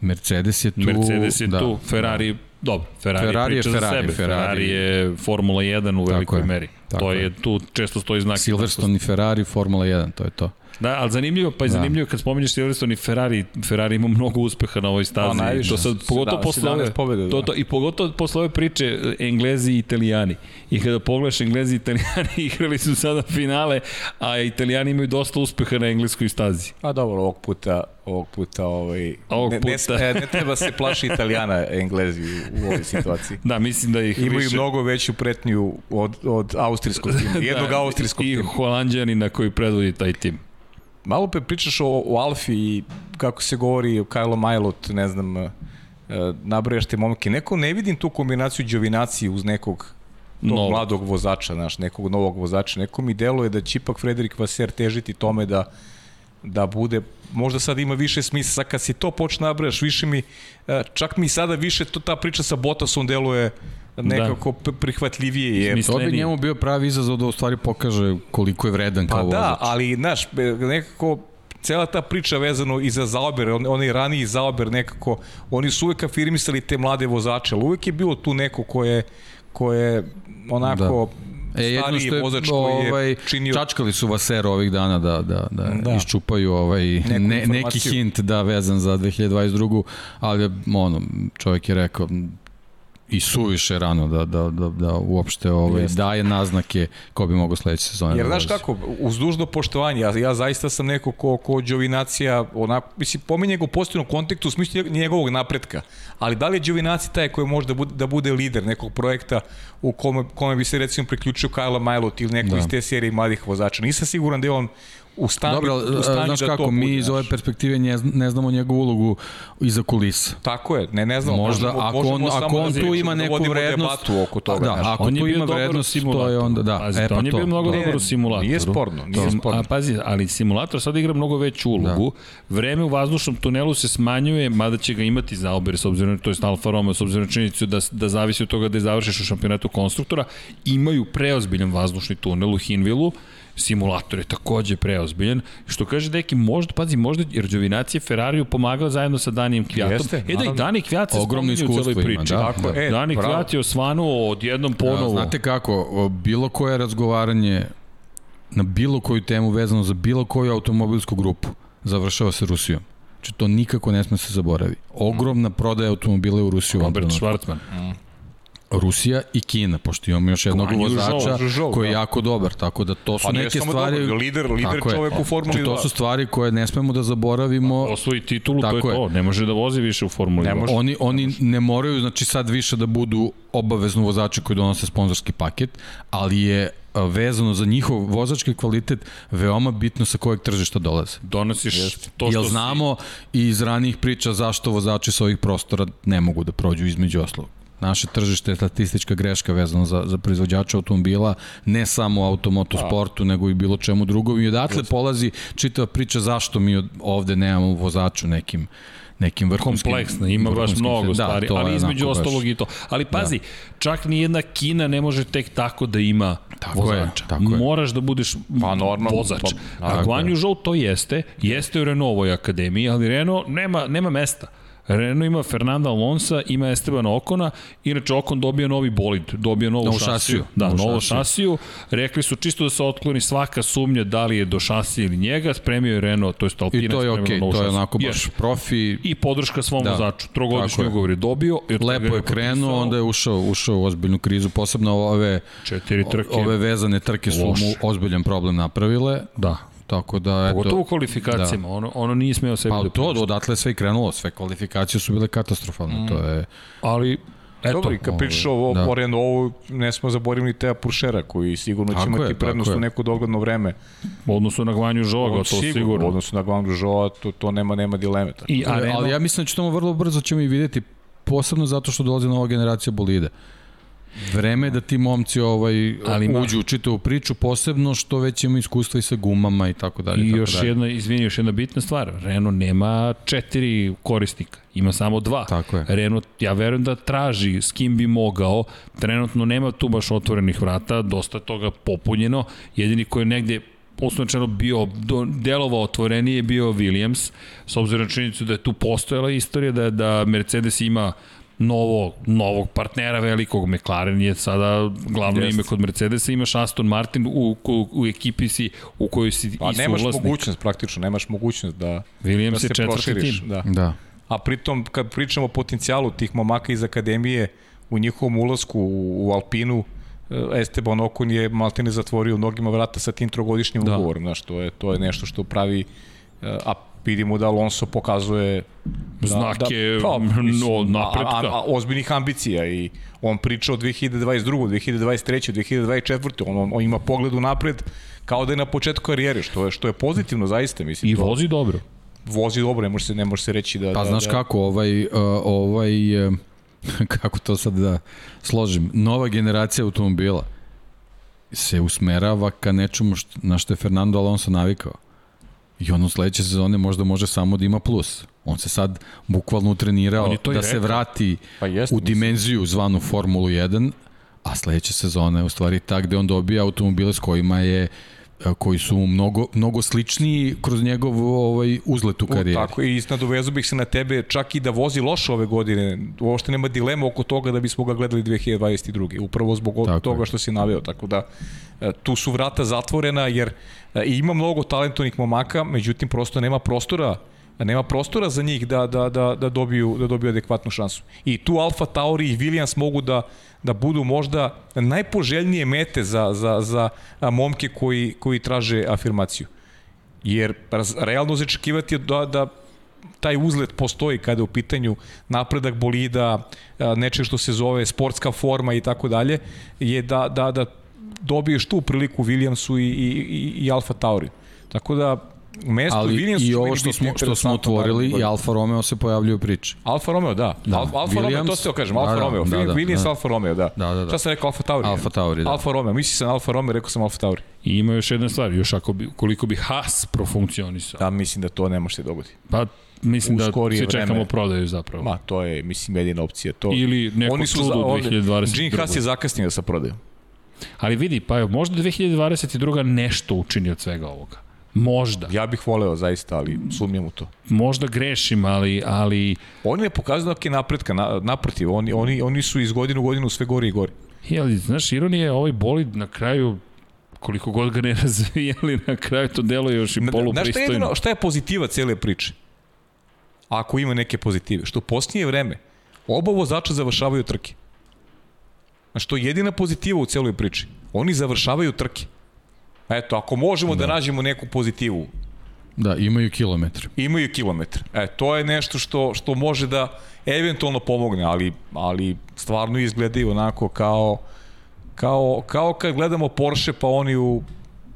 Mercedes je tu. Mercedes je da, tu, Ferrari, dobro, Ferrari, Ferrari je priča Ferrari, za sebe, Ferrari, Ferrari je Formula 1 u velikoj je, meri. tako To je, je. tu često stoji znak. Silverstone i Ferrari, Formula 1, to je to. Da, ali zanimljivo, pa je Da. zanimljivo kad spominješ Silverstone i Ferrari, Ferrari ima mnogo uspeha na ovoj stazi. Najviše, to sad, pogotovo da, posle ove, 17 pobjeda, to, da. to, i pogotovo posle ove priče e, Englezi i Italijani. I kada pogledaš Englezi i Italijani igrali su sada finale, a Italijani imaju dosta uspeha na engleskoj stazi. A dobro, ovog puta, ovog puta, ovaj, Ovog ne, puta. Ne, ne, treba se plaši Italijana, Englezi u, u ovoj situaciji. Da, mislim da ih Imaju više... mnogo veću pretnju od, od austrijskog tima, jednog da, austrijskog I tima. holandjanina koji predvodi taj tim. Malo pre pričaš o, o Alfi i kako se govori o Kajlo Majlot, ne znam, e, nabrajaš te momke. Neko ne vidim tu kombinaciju Đovinaci uz nekog tog Novog. mladog vozača, znaš, nekog novog vozača. Neko mi deluje da će ipak Frederik Vaser težiti tome da da bude, možda sad ima više smisla, sad kad si to počne nabrajaš, više mi, e, čak mi sada više to, ta priča sa Bottasom deluje nekako da. prihvatljivije. Jer, Smisla- To bi njemu bio pravi izazov da u stvari pokaže koliko je vredan Pa kao da, vozač. ali, znaš, e, nekako cela ta priča vezano i za Zauber, on, onaj raniji Zauber nekako, oni su uvek afirmisali te mlade vozače, ali uvek je bilo tu neko ko je, ko je onako E, jedno što je, vozač koji je ovaj, činio... čačkali su Vasero ovih dana da, da, da, Da. iščupaju ovaj, Neku ne, neki hint da vezan za 2022. Ali ono, čovjek je rekao i suviše rano da, da, da, da uopšte ovaj, Jeste. daje naznake ko bi mogao sledeće sezone Jer da znaš kako, uz dužno poštovanje, ja, ja zaista sam neko ko, ko Đovinacija, onako, mislim, pominje ga u pozitivnom kontekstu u smislu njeg- njegovog napretka, ali da li je Đovinacija taj koji može da bude, da bude lider nekog projekta u kome, kome bi se recimo priključio Kajla Majlot ili neko da. iz te serije mladih vozača? Nisam siguran da je on u stanju, Dobro, u stanju znaš da kako, to mi bude, iz ove perspektive ne, ne znamo njegovu ulogu iza kulisa. Tako je, ne, ne znam. Možda, možemo, ako možemo on, ako da on tu pričamo, ima da neku vrednost, oko toga. da, znaš. ako tu ima vrednost, to je onda, da, Pazite, e pa on je to. bio mnogo Ne, dobar u ne, simulatoru. nije sporno, nije sporno. A pazi, ali simulator sada igra mnogo veću ulogu. Da. Vreme u vazdušnom tunelu se smanjuje, mada će ga imati za ober, s obzirom, to je Alfa Romeo, s obzirom na činjenicu da, da zavisi od toga da je završiš u šampionatu konstruktora, imaju preozbiljan vazdušni tunel u Hinvilu, simulator je takođe preozbiljan, što kaže Deki, možda, pazi, možda jer Đovinacija Ferrariju pomagao zajedno sa Danijem Kvijatom. Jeste, e da i. Dani Kvijat se Ogromno spominje u celoj iskustvo ima, priči. da, Tako je, e, Dani bravo. Kvijat je osvanuo odjednom ponovo. A, znate kako, bilo koje razgovaranje na bilo koju temu vezano za bilo koju automobilsku grupu završava se Rusijom. Znači to nikako ne sme se zaboravi. Ogromna prodaja automobila u Rusiju. u ovom Robert trenutku. Schwarzman. Rusija i Kina, pošto imamo još jednog Guanyu vozača Zhou, koji je da. jako dobar, tako da to su Pa ne neke samo stvari... dobar, lider, lider Tako je. čovek u Formuli Znači, 2. to su stvari koje ne smemo da zaboravimo. Osvoji titulu, to je Tako je. to. Ne može da vozi više u Formuli Ne 2. može. Oni, oni ne moraju, znači sad više da budu obavezno vozači koji donose sponzorski paket, ali je a, vezano za njihov vozački kvalitet veoma bitno sa kojeg tržišta dolaze. Donosiš to što Jel si- znamo iz ranijih priča zašto vozači sa ovih prostora ne mogu da prođu između oslovog. Naše tržište je statistička greška vezano za, za proizvođača automobila, ne samo u automotosportu, nego i bilo čemu drugom. I odatle polazi čitava priča zašto mi od- ovde nemamo vozaču nekim nekim vrhunskim kompleksna, ima baš mnogo da, stvari, ali je između onako baš- ostalog i to. Ali pazi, da. čak ni jedna Kina ne može tek tako da ima Tako je, vozača. tako je. Moraš da budeš Pa, normalno, vozač. pa, A tako Guanyu Zhou to jeste, jeste u Renaultovoj akademiji, ali Renault nema, nema mesta. Renault ima Fernanda Alonsa, ima Estebana Okona, inače Okon dobija novi bolid, dobija novu Novu šasiju. šasiju. Da, Novu novu šasiju. šasiju. Rekli su čisto da se otkloni svaka sumnja da li je do šasije ili njega, spremio je Renault, to je Alpina I to je okej, novu to je onako baš Jeste profi, i podrška svom Da. vozaču. Trogodišnji ugovor je dobio. I lepo je krenuo, onda je ušao, ušao u ozbiljnu krizu, posebno ove, Četiri trke. ove vezane trke su Loš. mu ozbiljan problem napravile, Da. Tako da, eto, Pogotovo u kvalifikacijama. Da. Ono, ono nije smeo sebi pa da to, odatle sve i krenulo, sve kvalifikacije su bile katastrofalne, mm. to je, Ali, eto. Dobro, i kad pričaš o, da. da. o Renaultu, ne smo zaboravili Teja Puršera, koji sigurno će Tako imati je, prednost u neko dogledno vreme. u odnosu na Gvanju Žoga, to sigurno. sigurno. U odnosu na Guangzhou Zhou, to, to nema, nema dileme. Tako. I, a ali Renault, ja mislim da ćemo vrlo brzo ćemo i videti, posebno zato što dolazi nova generacija bolida. Vreme je da ti momci ovaj, Ali uđu u čitavu priču, posebno što već ima iskustva i sa gumama i tako dalje. I tako još dalje. jedna, izvini, još jedna bitna stvar. Renault nema četiri korisnika, ima samo dva. Tako je. Renault, ja verujem da traži s kim bi mogao. Trenutno nema tu baš otvorenih vrata, dosta toga popunjeno. Jedini koji je negde osnovno bio do, delovao otvorenije je bio Williams, s obzirom na činjenicu da je tu postojala istorija da, da Mercedes ima novo, novog partnera velikog, McLaren je sada glavno Jest. ime kod Mercedesa, imaš Aston Martin u, u, u ekipi si u kojoj si Pa i nemaš suvlasnik. mogućnost, praktično, nemaš mogućnost da, Williams da se četvrti proširiš. tim. Da. Da. A pritom, kad pričamo o potencijalu tih momaka iz akademije u njihovom ulasku u, u Alpinu, eh, Esteban Okon je maltene zatvorio mnogima vrata sa tim trogodišnjim Da. da. ugovorom. Znaš, to, je, to je nešto što pravi, eh, a vidimo da Alonso pokazuje da, Znake, pa, mislim, no, napretka. A, a, a, ozbiljnih ambicija i on priča o 2022. 2023. 2024. On, on, ima pogled u napred kao da je na početku karijere, što je, što je pozitivno zaista. Mislim, I to- vozi dobro. vozi dobro, ne može se, ne može se reći da... Pa da, znaš da, kako, ovaj, uh, ovaj, uh, kako to sad da složim, nova generacija automobila se usmerava ka nečemu što, na što je Fernando Alonso navikao. I on u sledeće sezone možda može samo da ima plus. On se sad bukvalno utrenirao da se vrati Pa jeste, u dimenziju zvanu Formulu 1, a sledeća sezona je u stvari ta gde on dobija automobile s kojima je e, koji su mnogo, mnogo sličniji kroz njegov ovaj, uzlet u karijeri. Tako i nadovezu bih se na tebe, čak i da vozi loše ove godine, uopšte nema dilema oko toga da bismo ga gledali 2022. Upravo zbog Tako toga što si naveo, tako da e, tu su vrata zatvorena jer e, ima mnogo talentovnih momaka, međutim prosto nema prostora nema prostora za njih da, da, da, da, dobiju, da dobiju adekvatnu šansu. I tu Alfa Tauri i Williams mogu da, da budu možda najpoželjnije mete za, za, za momke koji, koji traže afirmaciju. Jer realno začekivati da, da taj uzlet postoji kada je u pitanju napredak bolida, nečeg što se zove sportska forma i tako dalje, je da, da, da dobiješ tu priliku Williamsu i, i, i, i Alfa Tauri. Tako da, mesto Ali Williams i ovo što smo, što smo otvorili, i. Alfa Romeo se pojavljaju u priči. Alfa Romeo, da. Da. Alfa, Alfa Romeo, to Williams. ste kažem, Da, Alfa da, Romeo. da, da, Williams, da. Alfa Romeo, da. Da, da, da. Šta sam rekao, Alfa Tauri? Alfa Tauri, da. Alfa Romeo, misli sam Alfa Romeo, rekao sam Alfa Tauri. I ima još jedna stvar, još ako bi, koliko bi Haas profunkcionisao. Da, mislim da to ne može se dogoditi. Pa mislim da se čekamo vreme. prodaju zapravo. Ma, to je, mislim, jedina opcija. To... Ili neko Oni su čudo za, u ovde, 2022. Gene Haas je zakasnio sa prodajom. Ali vidi, pa evo, možda 2022. nešto učini od svega ovoga. Možda. Ja bih voleo zaista, ali sumnjam u to. Možda grešim, ali, ali Oni ne pokazuju neke napretka, na, naprotiv, oni, oni, oni su iz godine u godinu sve gori i gori. Jeli, znaš, ironija je ovaj bolid na kraju koliko god ga ne razvijali, na kraju to deluje još i Na- Znaš šta je, polupristojno. jedino, šta je pozitiva cele priče? Ako ima neke pozitive. Što u posljednje vreme oba vozača završavaju trke. Znaš, to je jedina pozitiva u celoj priči. Oni završavaju trke. Eto, ako možemo da, da nađemo neku pozitivu, Da, imaju kilometre. imaju kilometre. E, to je nešto što, što može da eventualno pomogne, ali, ali stvarno izgledaju onako kao, kao, kao kad gledamo Porsche pa oni u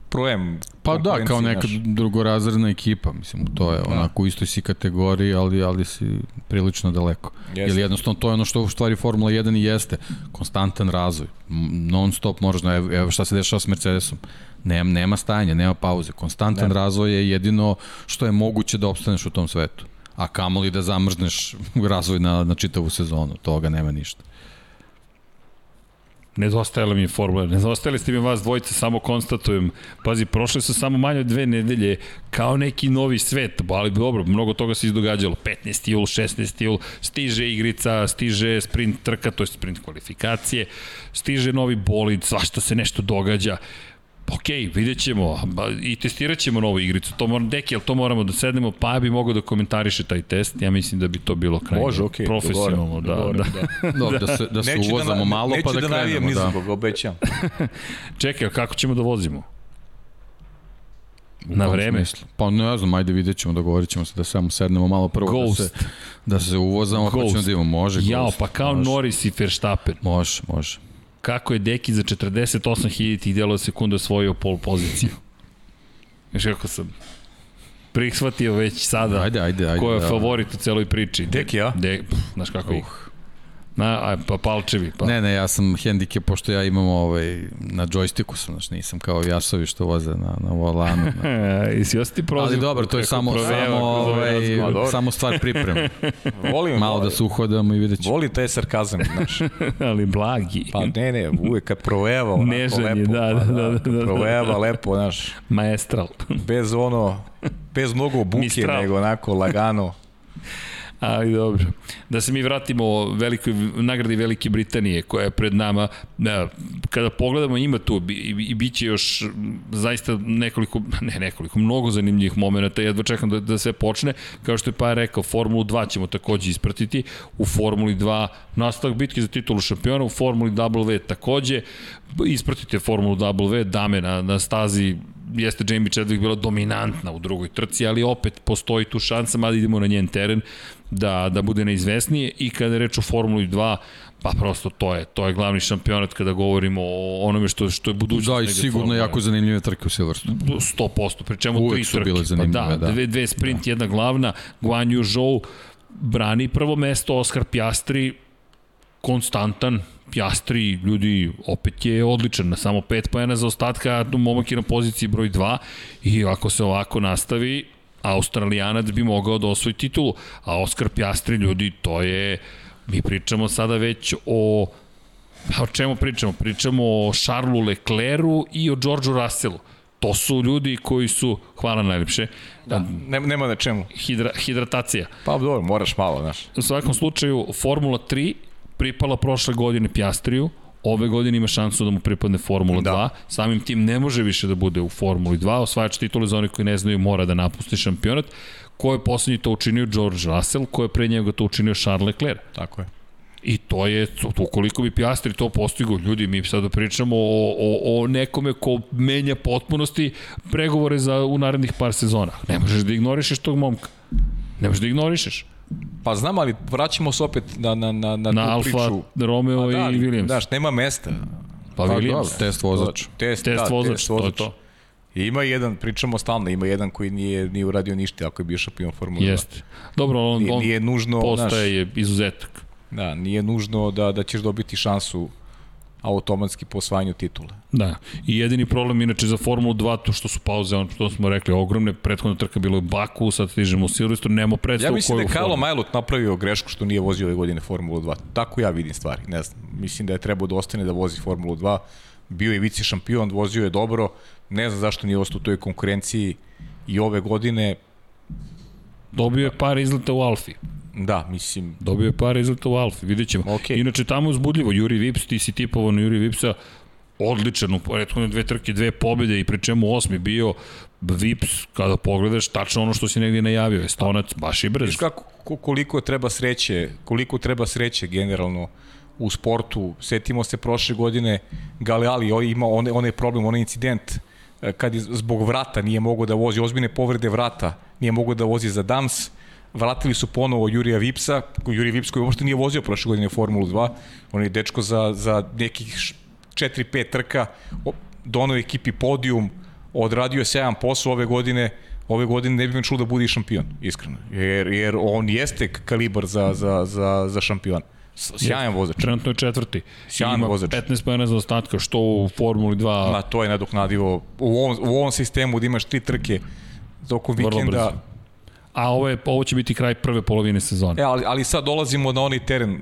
Pro-M Pa da, kao neka znaš. drugorazredna ekipa, mislim, to je onako u istoj si kategoriji, ali, ali si prilično daleko. Jeste. Jer jednostavno to je ono što u stvari Formula 1 i jeste, konstantan razvoj, non stop moraš, da- evo, evo šta se dešava s Mercedesom, nema, nema stajanja, nema pauze, konstantan Nema. razvoj je jedino što je moguće da opstaneš u tom svetu. A kamoli da zamrzneš razvoj na, na čitavu sezonu, toga nema ništa. Nedostajala mi je formula, nedostajali ste mi vas dvojice, samo konstatujem. Pazi, prošle su samo manje od dve nedelje, kao neki novi svet, ali dobro, mnogo toga se izdogađalo. 15. jul, 16. jul, stiže igrica, stiže sprint trka, to je sprint kvalifikacije, stiže novi bolid, svašta se nešto događa. Ok, vidjet ćemo ba, i testirat ćemo novu igricu. To moram, deki, ali to moramo da sednemo, pa bi mogao da komentariše taj test. Ja mislim da bi to bilo krajnje Može, okej, profesionalno. da, dogovoreno, da. Dobro, da se, da se Neću uvozamo da, malo neću pa da, da navijem krenemo. ni Da. za koga, obećam. Čekaj, kako ćemo da vozimo? U Na vreme? smislu? Pa ne znam, ajde vidjet ćemo, dogovorit ćemo se da samo sednemo malo prvo Ghost. da se, da se uvozamo, pa Ghost. ćemo da imamo, može. Jao, Ghost, pa kao može, Norris i Verstappen. Može, može. Kako je Deki za 48.000 delova sekunde osvojio pol poziciju? Znaš kako sam prihvatio već sada Ajde, ajde, ajde. ko je da. favorit u celoj priči. Deki, a? De, pff, znaš kako ih. Na, a, pa Palčevi. Pa. Ne, ne, ja sam hendike, pošto ja imam ovaj, na joysticku sam, znači nisam kao jasovi što voze na, na volanu. Na. E, I si osti prozivku. Ali dobro, to je samo, proveva samo, ovaj ovaj, samo stvar pripreme. Volim, Malo da se uhodamo i vidjet ćemo. Voli taj sarkazam, znaš. Ali blagi. Pa ne, ne, uvek kad proveva onako Nežan je, lepo. da, pa da, da, da, da. Proveva lepo, znaš, Maestral. bez ono, bez mnogo buke, Mistral. nego onako lagano. Ali dobro. Da se mi vratimo velikoj nagradi Velike Britanije koja je pred nama. Da, kada pogledamo ima tu i, i, bit će još zaista nekoliko, ne nekoliko, mnogo zanimljivih momenta. Jedva čekam da, da sve počne. Kao što je pa rekao, Formulu 2 ćemo takođe ispratiti. U Formuli 2 nastavak bitke za titulu šampiona, u Formuli W takođe. Ispratite Formulu W, dame na, na stazi jeste Jamie Chadwick bila dominantna u drugoj trci, ali opet postoji tu šansa, mada idemo na njen teren, da, da bude neizvesnije i kada je reč o Formuli 2, pa prosto to je, to je glavni šampionat kada govorimo o onome što, što je budućnost. Da, i sigurno Formule jako zanimljive trke u Silverstone. 100%, pri čemu Uvek tri su trke. bile zanimljive, pa da, da. Dve, dve sprint, da. jedna glavna, Guan Yu Zhou brani prvo mesto, Oskar Pjastri konstantan, Pjastri, ljudi, opet je odličan, na samo 5 pojena za ostatka, momak je na poziciji broj 2 i ako se ovako nastavi, Australijanac bi mogao da osvoji titulu, a Oskar Pjastri, ljudi, to je, mi pričamo sada već o o čemu pričamo? Pričamo o Charlesu Leclercu i o Georgeu Russellu. To su ljudi koji su, hvala najlepše, da. Ne, nema na čemu. hidra, hidratacija. Pa dobro, moraš malo, znaš. U svakom slučaju, Formula 3 pripala prošle godine Pjastriju, ove godine ima šansu da mu pripadne Formula Da. 2, samim tim ne može više da bude u Formuli 2, osvajač titule za one koji ne znaju mora da napusti šampionat, ko je poslednji to učinio George Russell, ko je pre njega to učinio Charles Leclerc. Tako je. I to je, ukoliko bi Pjastri to postigo, ljudi, mi sada pričamo o, o, o nekome ko menja potpunosti pregovore za u narednih par sezona. Ne možeš da ignorišeš tog momka. Ne možeš da ignorišeš. Pa znam, ali vraćamo se opet na, na, na, na, Na tu Alfa, priču. Romeo Pa da, i Williams. Znaš, nema mesta. pa Pa Williams. dobro, test vozač. Test, Test da, vozač, test to je vozač. to. I ima jedan, pričamo stalno, ima jedan koji nije, nije uradio ništa ako je bio šampion Formula 2. Jeste. Dobro, on, Nije, on nije nužno, postaje izuzetak. Da, nije nužno da, da ćeš dobiti šansu automatski po osvajanju titule. Da. I jedini problem inače za Formulu 2 to što su pauze, ono što smo rekli, ogromne prethodna trka bilo je Baku, sad stižemo u Silvestru, nemo predstavu Ja mislim da je koju Kalo. Majlot napravio grešku što nije vozio ove godine Formulu 2. Tako ja vidim stvari, ne znam. Mislim da je trebao da ostane da vozi Formulu 2. Bio je vice šampion, vozio je dobro. Ne znam zašto nije ostao u toj konkurenciji i ove godine, Dobio je par izleta u Alfi. Da, mislim, Dobio je par izleta u Alfi, vidjet ćemo. Ok. Inače, tamo je uzbudljivo. Juri Vips, ti si tipovao na Juri Vipsa, odličan u prethodne dve trke, dve pobjede i pri čemu osmi bio Vips, kada pogledaš, tačno ono što si negdje najavio, Estonac, baš i brz. Viš kako, ko- koliko treba sreće, koliko treba sreće generalno u sportu. Setimo se prošle godine Galeali o- ima onaj onaj problem, onaj incident e, kad je zbog vrata nije mogao da vozi, ozbiljne povrede vrata, nije mogao da vozi za Dams, vratili su ponovo Jurija Vipsa, Jurij Vips koji uopšte nije vozio prošle godine Formulu 2, on je dečko za, za nekih 4-5 trka, donao ekipi podijum, odradio je 7 posao ove godine, ove godine ne bi me čuo da bude i šampion, iskreno. Jer, jer on jeste kalibar za, za, za, za šampion. S- Sjajan vozač. Trenutno je četvrti. Sjajan Ima vozač. 15 pojena za ostatka, što u Formuli 2 Ma, to je nadoknadivo. U ovom, u ovom sistemu da imaš tri trke tokom vikenda. A ovo, je, ovo će biti kraj prve polovine sezone. E, ali, ali sad dolazimo na onaj teren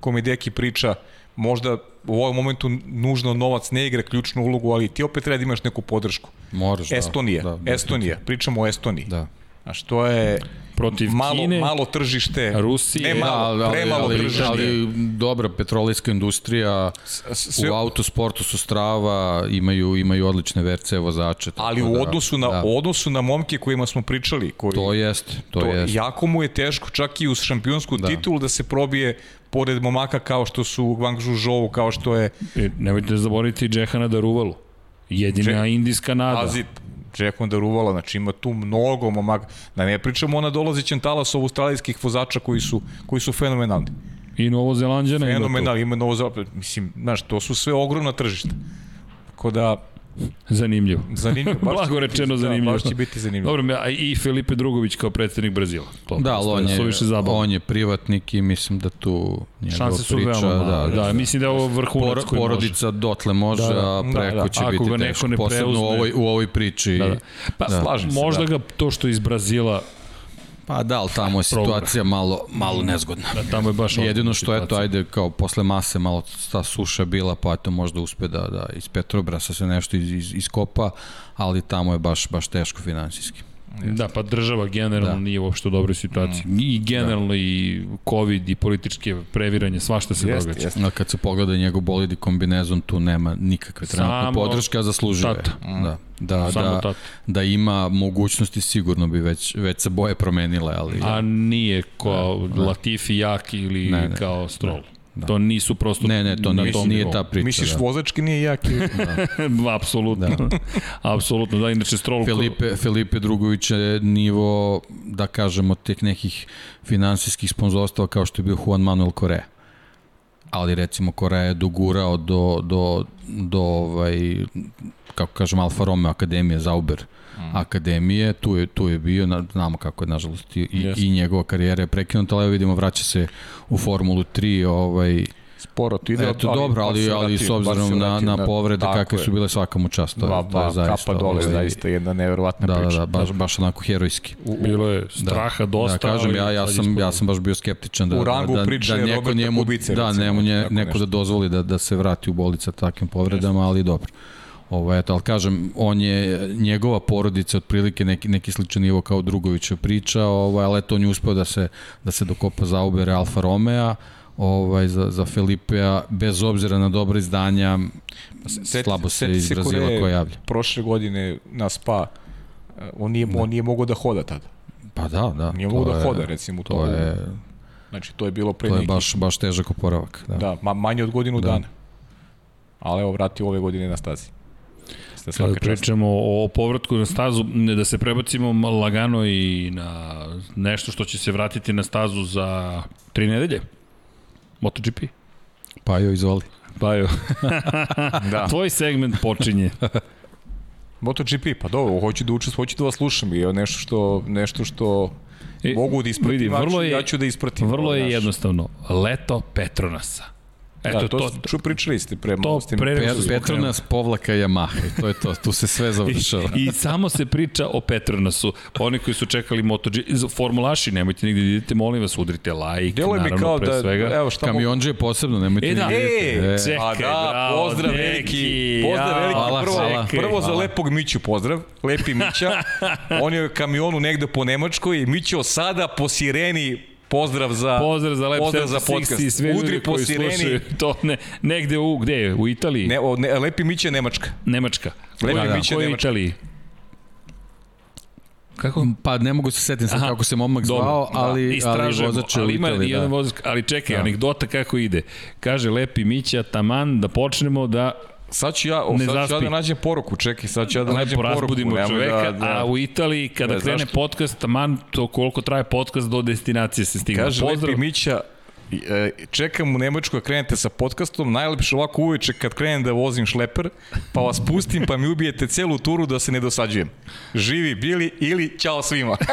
ko mi Deki priča, možda u ovom momentu nužno novac ne igra ključnu ulogu, ali ti opet treba da imaš neku podršku. Moraš, da. Estonija, Da, da. Estonija, pričamo o Estoniji. Da. Znaš, to je Protiv malo, Kine, malo tržište, Rusije. ne malo, Da, ali, ali, premalo ali, tržište. ali dobra petrolijska industrija, sve- u autosportu su strava, imaju, imaju odlične VRC vozače. ali u da, odnosu na, da, odnosu na momke kojima smo pričali, koji, To jeste, to, to jeste. jako mu je teško čak i uz šampionsku Da. da. titulu da se probije pored momaka kao što su Wang Zhuzhou, kao što je E, Nemojte zaboraviti Džehana Daruvalu. Jedina Dže- indijska nada. Azit, Jackon Daruvala, znači ima tu mnogo momaka. Da ne pričamo o nadolazećem talasu australijskih vozača koji su, koji su fenomenalni. I tu. Fenomenalni, ima novo zapad. Mislim, znaš, to su sve ogromna tržišta. Tako da, Zanimljivo. zanimljivo. Baš Blago biti- rečeno zanimljivo. Da, baš će biti zanimljivo. Dobro, a i Filipe Drugović kao predsednik Brazila. To Da, ali on je, on je privatnik i mislim da tu njegova Šanse su priča, veoma. Da, da, da, mislim da je ovo vrhunac Por, koji može. porodica dotle može, Da, da, da. a preko Da, da. će Ako biti ga neko teško, ne posebno u preuzme. ovoj, u ovoj priči. Da, da. Pa, Da. Slažem se, možda da. ga to što iz Brazila, Pa da, ali tamo je situacija malo, malo nezgodna. da tamo je baš Jedino što, eto, situacija. ajde, kao posle mase malo ta suša bila, pa eto možda uspe da, da iz Petrobrasa se nešto iz, iz, iskopa, ali tamo je baš, baš teško finansijski. Da, pa država generalno da. Da. nije uopšte u dobroj situaciji. Mm. I generalno da. i COVID i političke previranje, svašta se Jeste, događa. jeste. A kad se pogleda njegov bolid i kombinezon, tu nema nikakve trenutne Samo podrške, a zaslužuje. tata. Da, da, Samo da, tata. da ima mogućnosti, sigurno bi već, već se boje promenile, ali... A nije kao da, Latifi jak ili ne, Ne, ne, ne. kao Stroll. Da. To nisu prosto Ne, ne, to na nije, tom nije nivou. ta priča. Misliš, da. vozački nije jak? ili- Apsolutno. Da. Apsolutno, da, inače Stroll... ko- Filipe, Filipe Drugović je nivo, da kažemo, tek nekih finansijskih sponzorstva kao što je bio Juan Manuel Correa. Ali recimo Correa je dogurao do, do, do ovaj, kako kažem, Alfa Romeo Akademije, Zauber Mm. Akademije, tu je, tu je bio, na- znamo kako je nažalost i, Jeste. i njegova karijera je prekinuta, ali vidimo vraća se u Formulu 3, ovaj, Sporo to ide. Eto, dobro, ali, se ali vratio, s obzirom na, na povrede kakve su bile svaka mu čast, to, je, Dva, to je zaista. kapa dole, ovaj, zaista jedna neverovatna Da, da, priča. da, baš, baš onako herojski. Bilo je straha da, dosta. Da, kažem, ali ja, ja, sam, ja sam baš bio skeptičan da, U rangu da, priče da neko Roberta njemu, Kubice, da, recimo, njemu neko da dozvoli da, da se vrati u bolica takvim povredama, ali dobro. Ovo, eto, ali kažem, on je, njegova porodica otprilike neki, neki sličan nivo kao Drugovića priča, ovaj, ali eto, on je uspeo da se, da se dokopa za Ubere Alfa Romeo, ovaj, za, za Filipea, bez obzira na dobra izdanja, Seti- slabo se iz Brazila Koreje ko javlja. Prošle godine na Spa, eh, on nije, on nije mogao da hoda tada. Pa da, da. Nije to mogao da je- hoda, recimo. To je, Znači, to je bilo pre to je baš, baš težak oporavak. Da. Da, ma, manje od godinu Da. dana. Ali evo, vrati ove godine na stazi. Ste Kada svaka čast. pričamo o povratku na stazu, ne da se prebacimo lagano i na nešto što će se vratiti na stazu za tri nedelje. MotoGP. Pa jo, izvoli. Pa jo, Da. tvoj segment počinje. MotoGP, pa dobro, hoću da učestvujem, hoću da vas slušam i nešto što, nešto što I, mogu da ispratim, vidi, vrlo je, ja ću da ispratim. Vrlo je naš. jednostavno, leto Petronasa. Eto, da, to, to ču pričali ste pre to pre Pe, Petronas povlaka Yamaha i to je to, tu se sve završava. I, I samo se priča o Petronasu. Oni koji su čekali MotoGP, formulaši, nemojte nigde da idete, molim vas, udrite like, Deluje naravno, mi kao pre da, svega. Evo, šta Kamionđe je posebno, nemojte e, da. E, e, čekaj, da, bravo, pozdrav veliki, pozdrav ja, veliki, hvala, prvo, hvala, prvo hvala. za lepog Miću pozdrav, lepi Mića, on je u kamionu negde po Nemačkoj i Mićo sada po sireni Pozdrav za Pozdrav za Lep pozdrav za podcast. I sve Udri po sireni. To ne, negde u, gde je? U Italiji? Ne, o, ne, Lepi Miće Nemačka. Nemačka. Lepi da, da. Miće Nemačka. Italiji? Kako? Pa ne mogu se setiti sad kako se momak Dobro, zvao, ali, da, ali vozač je ali ima Italiji, jedan da. vozač, ali čekaj, da. anegdota kako ide. Kaže Lepi Mića, taman da počnemo da Sad ću ja, ne sad ću ja da nađem poruku, čekaj, sad ću ja da Lepo nađem poruku. Čoveka, da, da. a u Italiji kada ne, krene zašto? podcast, man to koliko traje podcast do destinacije se stigne. Kaže Pozdrav. Lepi Mića, čekam u Nemačku da krenete sa podcastom, najlepše ovako uveče kad krenem da vozim šleper, pa vas pustim pa mi ubijete celu turu da se ne dosađujem. Živi bili ili ćao svima.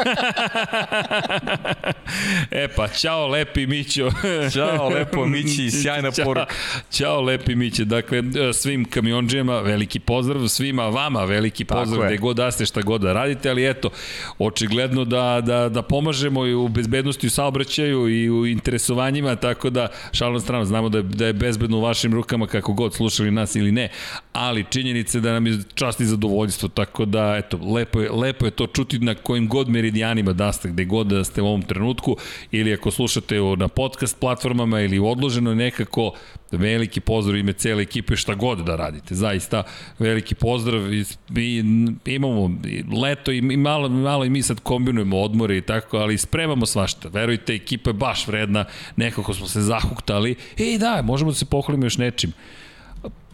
e pa, ćao lepi Mićo. ćao lepo Mići, sjajna ćao, poruka. Ćao lepi Miće, dakle svim kamionđima veliki pozdrav, svima vama veliki pozdrav, gde god da ste šta god da radite, ali eto, očigledno da, da, da pomažemo i u bezbednosti u saobraćaju i u interesovanjima njima, tako da šalno strano, znamo da je, da je bezbedno u vašim rukama kako god slušali nas ili ne, ali činjenice da nam je čast i zadovoljstvo, tako da eto, lepo je, lepo je to čuti na kojim god meridijanima da ste, gde god da ste u ovom trenutku, ili ako slušate na podcast platformama ili odloženo nekako, veliki pozdrav ime cele ekipe šta god da radite. Zaista veliki pozdrav i, i imamo leto i malo, malo i mi sad kombinujemo odmore i tako, ali spremamo svašta. Verujte, ekipa je baš vredna, nekako smo se zahuktali. I da, možemo da se pohvalimo još nečim.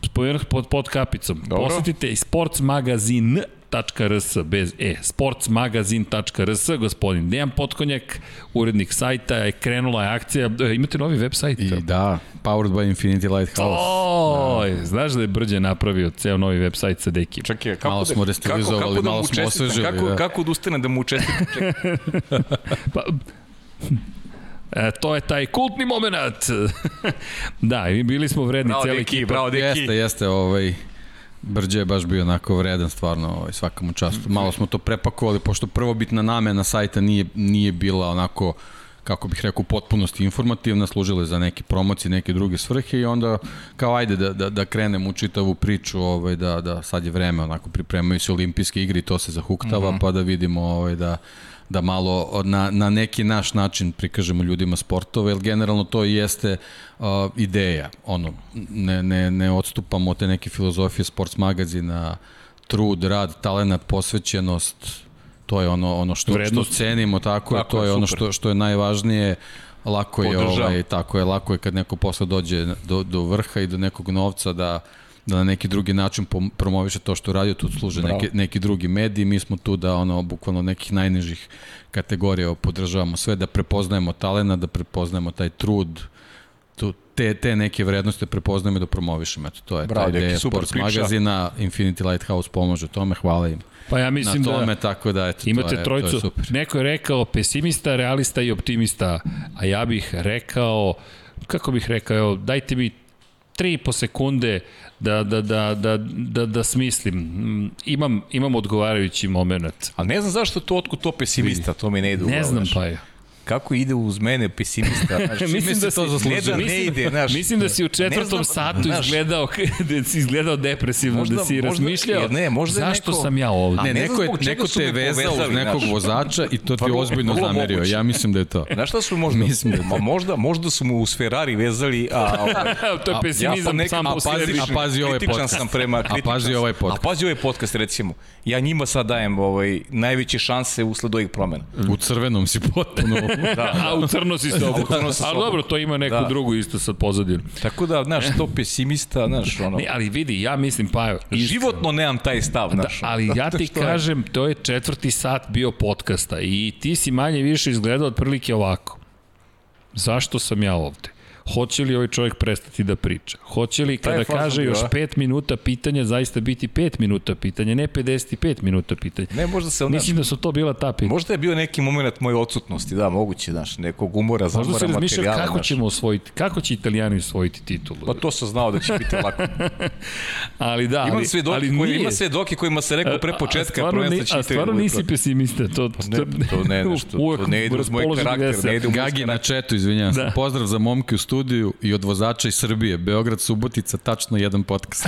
Spomenuh pod, pod kapicom. Dobro. Posetite i Sports magazin sportsmagazin.rs bez e, sportsmagazin.rs, gospodin Dejan Potkonjak, urednik sajta, je krenula je akcija, e, imate novi web sajt? I da, powered by Infinity Lighthouse. Oj, da. znaš da je Brđe napravio ceo novi web sajt sa Deki? Čekaj, kako malo da, smo restilizovali, kako, kako da malo smo osvežili. Kako, da. kako da ustane da mu učestitam? pa, E, to je taj kultni moment. da, i bili smo vredni bravo, cijeli ekip. Bravo, Deki. Jeste, jeste, ovaj, Brđe je baš bio onako vredan stvarno ovaj, svakamu častu. Malo smo to prepakovali, pošto prvobitna namena sajta nije, nije bila onako kako bih rekao, potpunosti informativna, služile za neke promocije, neke druge svrhe i onda kao ajde da, da, da krenem u čitavu priču, ovaj, da, da sad je vreme, onako pripremaju se olimpijske igre i to se zahuktava, mm -hmm. pa da vidimo ovaj, da da malo na, na neki naš način prikažemo ljudima sportove, jer generalno to i jeste uh, ideja. Ono, ne, ne, ne odstupamo od te neke filozofije sports magazina, trud, rad, talenat, posvećenost, to je ono ono što Vrednost. što cenimo tako, tako to je, je ono što što je najvažnije lako je Podržam. ovaj tako je lako je kad neko posle dođe do do vrha i do nekog novca da da na neki drugi način promoviše to što radi, tu služe Bravo. neki, neki drugi mediji, mi smo tu da ono, bukvalno nekih najnižih kategorija podržavamo sve, da prepoznajemo talena, da prepoznajemo taj trud, tu, te, te neke vrednosti prepoznajemo da promovišemo. Eto, to je Bravo, ta ideja Sports priča. magazina, Infinity Lighthouse pomaže tome, hvala im. Pa ja mislim na tome, da tako da eto, imate to je, trojicu, to je super. neko je rekao pesimista, realista i optimista, a ja bih rekao, kako bih rekao, dajte mi 3,5 sekunde da, da, da, da, da, da smislim. Imam, imam odgovarajući moment. A ne znam zašto to otkud to pesimista, to mi ne ide u Ne znam pa je kako ide uz mene pesimista. Znaš, mislim da to zaslužuje. Ne da ne ide, znaš. Mislim da si u četvrtom znam, satu znaš, izgledao, da si izgledao depresivno, možda, da si možda, razmišljao ne, možda zašto neko, sam ja ovde. Ne, ne neko, je, neko te je vezao uz nekog naš. vozača i to ti je ozbiljno zamerio. Moguće. Ja mislim da je to. Znaš šta su možda? Mislim da je to. možda, možda su mu uz Ferrari vezali, a, a to je pesimizam ja sam po sebi. A pazi ovaj podcast. sam prema a pazi ovaj podcast. A pazi ovaj podcast recimo. Ja njima sad dajem ovaj najveće šanse usled ovih promena. U crvenom si potpuno. da, a u crno si se obu. Ali dobro, to ima neku da. drugu isto sad pozadinu. Tako da, znaš, to pesimista, znaš, ono... Ne, ali vidi, ja mislim, pa... Životno nemam taj stav, da, znaš. Da, ali ja ti kažem, to je četvrti sat bio podcasta i ti si manje više izgledao otprilike ovako. Zašto sam ja ovde? Hoće li ovaj čovjek prestati da priča? Hoće li kada fazon kaže još a? 5 minuta pitanja, zaista biti 5 minuta pitanja, ne 55 minuta pitanja? Ne, možda se onda... Mislim da su to bila ta pitanja. Možda je bio neki moment moje odsutnosti, da, moguće, znaš, nekog umora, Možda zamora se razmišljao materijala. kako ćemo osvojiti, kako će Italijani osvojiti titulu. Pa to sam znao da će biti lako. ali da, Imam ali, svedoke, ali koji, nije. ima svedoke kojima se rekao pre A- a početka stvarno prvenstva A stvarno nisi pesimista, to, Ne, to ne, nešto, to ne ide uz moj karakter, ne ide u moj Gagi na karakter. četu, izvinjavam se. Da. Pozdrav za momke u studiju i od vozača iz Srbije. Beograd, Subotica, tačno jedan podcast.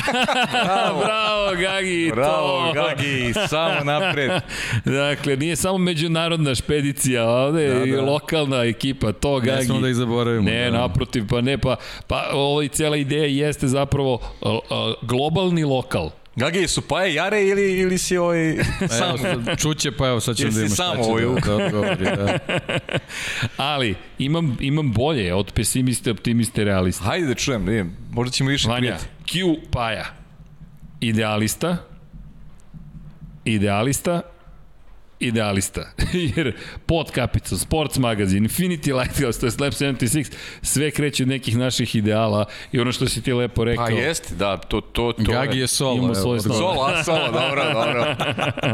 Bravo, Gagi, Bravo, to. Gagi, samo napred. Dakle, nije samo međunarodna špedicija, ovde da, Da, i da. lokalna ekipa, to Gagi. Ne smo da ih zaboravimo. Ne, da. naprotiv, pa ne, pa, pa ovo i cijela ideja jeste zapravo a, a, globalni lokal. Gagi, su Paje Jare ili, ili si ovaj sam? Evo, čuće, pa evo, sad ćemo da imamo sam šta će ovaj da, da odgovori. Da. Ali, imam, imam bolje od pesimiste, optimiste, realiste. Hajde da čujem, da vidim. Možda ćemo više Vanja, prijeti. Q Paja. Idealista. Idealista. Idealista. Jer pod kapicom, Sports Magazine, Infinity Lighthouse, to je Lab 76, sve kreće od nekih naših ideala i ono što si ti lepo rekao. Pa jeste, da, to, to, to Gagi je solo. Imamo evo, svoje. Solo, a solo, dobro, dobro.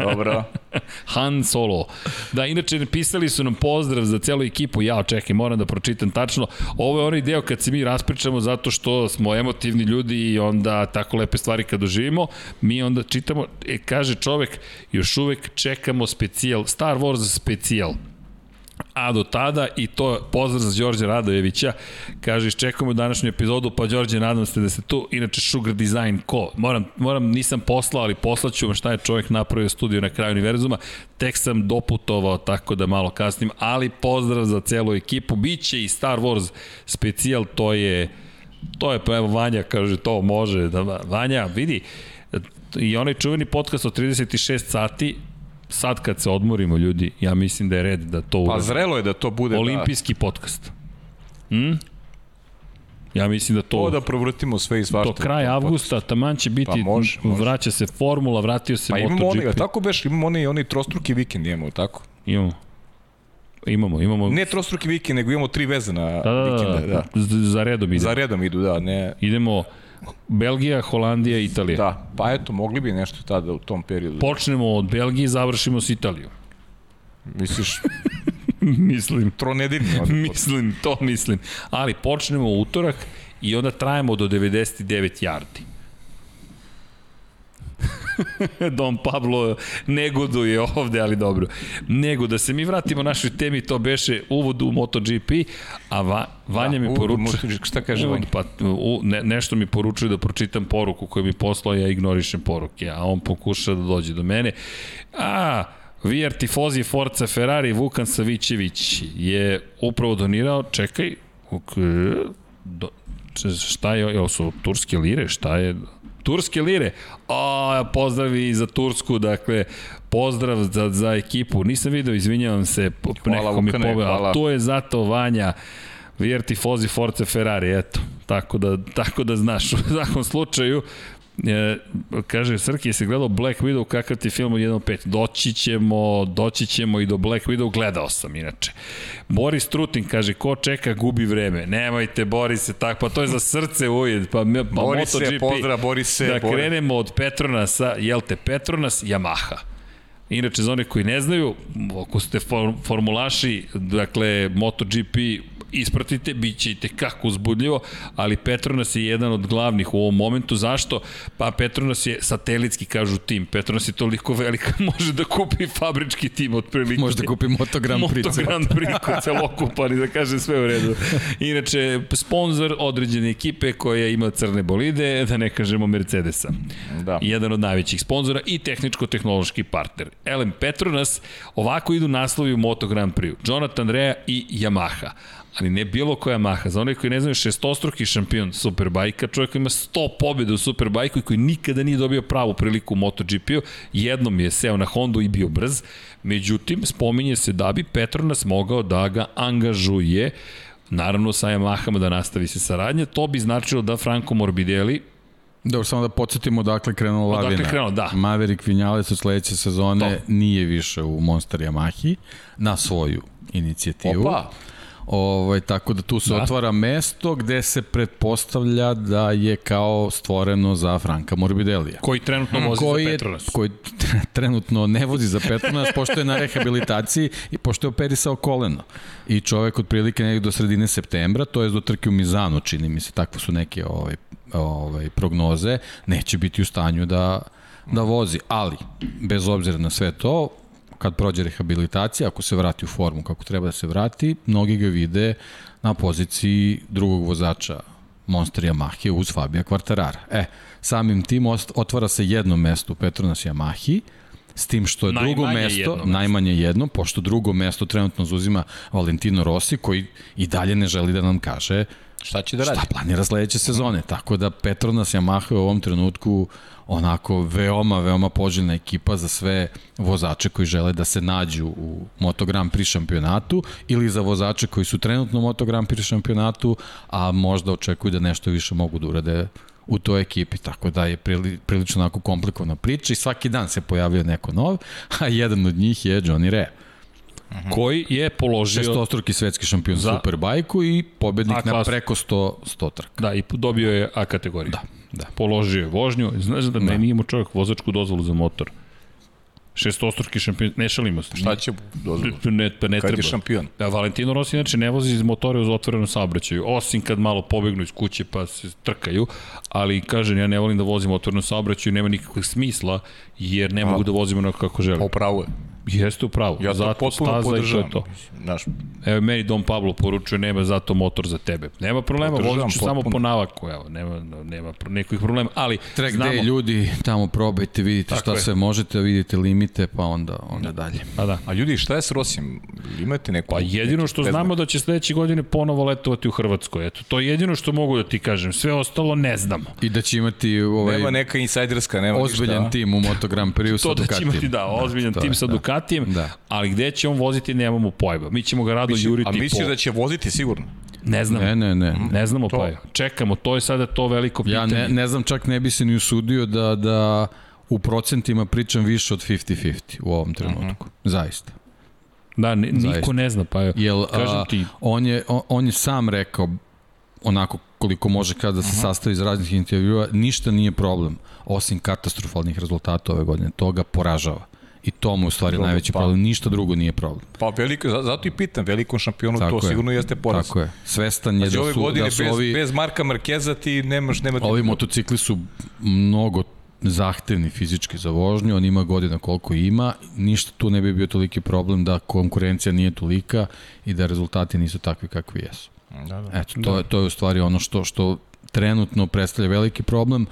Dobro. Han Solo. Da, inače napisali su nam pozdrav za celu ekipu. Ja, čekaj, moram da pročitam tačno. Ovo je onaj deo kad se mi raspričamo zato što smo emotivni ljudi i onda tako lepe stvari kad doživimo. Mi onda čitamo, e, kaže čovek, još uvek čekamo specijal, Star Wars specijal. A do tada, i to pozdrav za Đorđe Radojevića, kaže, iščekujemo današnju epizodu, pa Đorđe, nadam se da ste tu, inače Sugar Design ko? Moram, moram nisam poslao, ali poslaću vam šta je čovjek napravio studio na kraju univerzuma, tek sam doputovao tako da malo kasnim, ali pozdrav za celu ekipu, biće i Star Wars specijal, to je, to je, pa evo Vanja kaže, to može, da, Vanja, vidi, i onaj čuveni podcast od 36 sati, sad kad se odmorimo ljudi, ja mislim da je red da to Pa zrelo je da to bude Olimpijski podcast. Hm? Ja mislim da da, to, to da provrtimo sve i svašta. to kraj avgusta, taman će biti, Pa može, može. vraća se formula, vratio se Pa imamo MotoGP. onaj, tako beš, imamo onaj, onaj trostruki vikend, imamo, tako? Imamo. Imamo, imamo. Ne trostruki vikend, nego imamo tri vezana da, da, vikenda, da, da. za redom ide. Za redom idu, da, ne... Idemo Belgija, Holandija, Italija. Da, pa eto, mogli bi nešto tada u tom periodu. Počnemo od Belgije i završimo s Italijom. Misliš, mislim. tronedeljni onda. Mislim, to mislim. Ali počnemo u utorak i onda trajemo do 99 yardi. Don Pablo negoduje ovde, ali dobro. Nego da se mi vratimo našoj temi, to beše uvod u MotoGP, a Va, Vanja Da, mi poručuje... Šta kaže Uvod, Vanja? Pa, u, ne, nešto mi poručuje da pročitam poruku koju mi poslao, ja ignorišem poruke, a on pokuša da dođe do mene. A, VR Tifozi Forza Ferrari Vukan Savićević je upravo donirao, čekaj, ok, do, šta je, evo su turske lire, šta je, Turske lire. O, pozdravi i za Tursku, dakle, pozdrav za, za ekipu. Nisam video, izvinjavam se, nekako mi ali to je zato Vanja, VR Tifozi Forza Ferrari, eto. Tako da, tako da znaš, u svakom slučaju, E, kaže, Srki, jesi gledao Black Widow, kakav ti film od 1 5? Doći ćemo, doći ćemo i do Black Widow, gledao sam inače. Boris Trutin kaže, ko čeka, gubi vreme. Nemojte, Borise, tako, pa to je za srce ujed, pa, pa Borise, MotoGP. pozdrav, Borise, Da Bor- krenemo od Petronasa, jel te, Petronas, Yamaha. Inače, za one koji ne znaju, ako ste for, formulaši, dakle, MotoGP, ispratite, bit će i tekako uzbudljivo, ali Petronas je jedan od glavnih u ovom momentu. Zašto? Pa Petronas je satelitski, kažu tim. Petronas je toliko velika, može da kupi fabrički tim otprilike. Možda kupi Moto Grand Prix. Moto Grand Prix, ko celokupan i da kaže sve u redu. Inače, sponsor određene ekipe koja ima crne bolide, da ne kažemo Mercedesa. Da. Jedan od najvećih sponzora i tehničko-tehnološki partner. Elem Petronas, ovako idu naslovi u Moto Grand Prix. Jonathan Rea i Yamaha ali ne bilo koja Yamaha. Za onih koji ne znaju, šestostruki šampion Superbajka, čovjek koji ima 100 pobjeda u Superbajku i koji nikada nije dobio pravu priliku u MotoGP-u, jednom je seo na Hondu i bio brz. Međutim, spominje se da bi Petronas mogao da ga angažuje naravno sa Yamahama da nastavi se saradnja, to bi značilo da Franco Morbidelli Dobro, samo da podsjetimo odakle krenula Odakle lavina. krenulo, da. Maverick Vinales od sledeće sezone To. nije više u Monster Yamahi na svoju inicijativu. Opa, Ovaj, tako da tu se da. otvara mesto gde se pretpostavlja da je kao stvoreno za Franka Morbidelija. Koji trenutno vozi koji za Petronas. Je, koji trenutno ne vozi za Petronas, pošto je na rehabilitaciji i pošto je operisao koleno. I čovek otprilike nekde do sredine septembra, to je do trke u Mizanu, čini mi se, takvo su neke ovaj, ovaj, prognoze, neće biti u stanju da, da vozi. Ali, bez obzira na sve to, kad prođe rehabilitacija, ako se vrati u formu kako treba da se vrati, mnogi ga vide na poziciji drugog vozača Monster Yamahe uz Fabija Quartarara. E, samim tim otvara se jedno mesto u Petronas Yamahi, s tim što je najmanje drugo mesto, jedno mesto, najmanje jedno, pošto drugo mesto trenutno zauzima Valentino Rossi, koji i dalje ne želi da nam kaže Šta će da radi? Šta planira sledeće sezone? Tako da Petronas Yamaha u ovom trenutku onako veoma, veoma poželjna ekipa za sve vozače koji žele da se nađu u Moto Grand Prix šampionatu ili za vozače koji su trenutno u Moto Grand Prix šampionatu, a možda očekuju da nešto više mogu da urade u toj ekipi, tako da je prili, prilično onako komplikovana priča i svaki dan se pojavio neko nov, a jedan od njih je Johnny Rea. Uh -huh. koji je položio šestostruki svetski šampion za Superbajku i pobednik na preko 100 100 trka. Da, i dobio je A kategoriju. Da, da. Položio je vožnju, znaš da, da. ne nije imao čovjek vozačku dozvolu za motor. Šestostruki šampion, ne šalimo se. Šta će dozvolu? Ne, pa ne kad treba. je šampion? Da, Valentino Rossi inače ne vozi iz motora uz otvorenu saobraćaju, osim kad malo pobegnu iz kuće pa se trkaju, ali kažem, ja ne volim da vozim otvorenu saobraćaju, nema nikakvog smisla, jer ne A, mogu da vozim onako kako želim. Pa upravo je. Jeste upravo. Ja to zato potpuno staza podržavam. I to je to. Naš... Evo, meni Dom Pablo poručuje, nema zato motor za tebe. Nema problema, vozit ću samo po navaku, evo, nema, nema nekih problema, ali Trek znamo... Day, ljudi, tamo probajte, vidite Tako šta je. sve možete, vidite limite, pa onda, onda da. dalje. A, da. A ljudi, šta je s Rosim? Imate neku... Pa jedino što preznak. znamo da će sledeće godine ponovo letovati u Hrvatskoj. Eto, to je jedino što mogu da ti kažem. Sve ostalo ne znamo. I da će imati ovaj... Nema neka insajderska, nema ozbiljan ništa. tim u Moto Grand Prix sa Ducatijem. To da će imati, da, ozbiljan da, tim sa da. Ducatijem, da. ali gde će on voziti nemamo pojma. Mi ćemo ga rado Misli, juriti po... A misliš po... da će voziti sigurno? Ne znamo. Ne, ne, ne. Ne znamo to. pa Čekamo, to je sada to veliko pitanje. Ja ne, ne znam, čak ne bi se ni usudio da, da u procentima pričam više od 50-50 u ovom trenutku. Mhm. -huh. Zaista. Da, ne, niko ne zna, pa Jel, kažem ti. On je, on, on je sam rekao, onako koliko može kada da se uh -huh. sastavi iz raznih intervjua, ništa nije problem, osim katastrofalnih rezultata ove godine. To ga poražava. I to mu u stvari Dobro, najveći pa, problem, ništa drugo nije problem. Pa veliko, zato i pitam, velikom šampionu tako to je, sigurno jeste poraz. Tako je, svestan je znači, da su, ove godine da su bez, ovi... Bez Marka Markeza ti nemaš... Nema ovi motocikli su mnogo zahtevni fizički za vožnju, on ima godina koliko ima, ništa tu ne bi bio toliki problem da konkurencija nije tolika i da rezultati nisu takvi kakvi jesu. Da, da. Eto, to, da. je, to je u stvari ono što, što trenutno predstavlja veliki problem,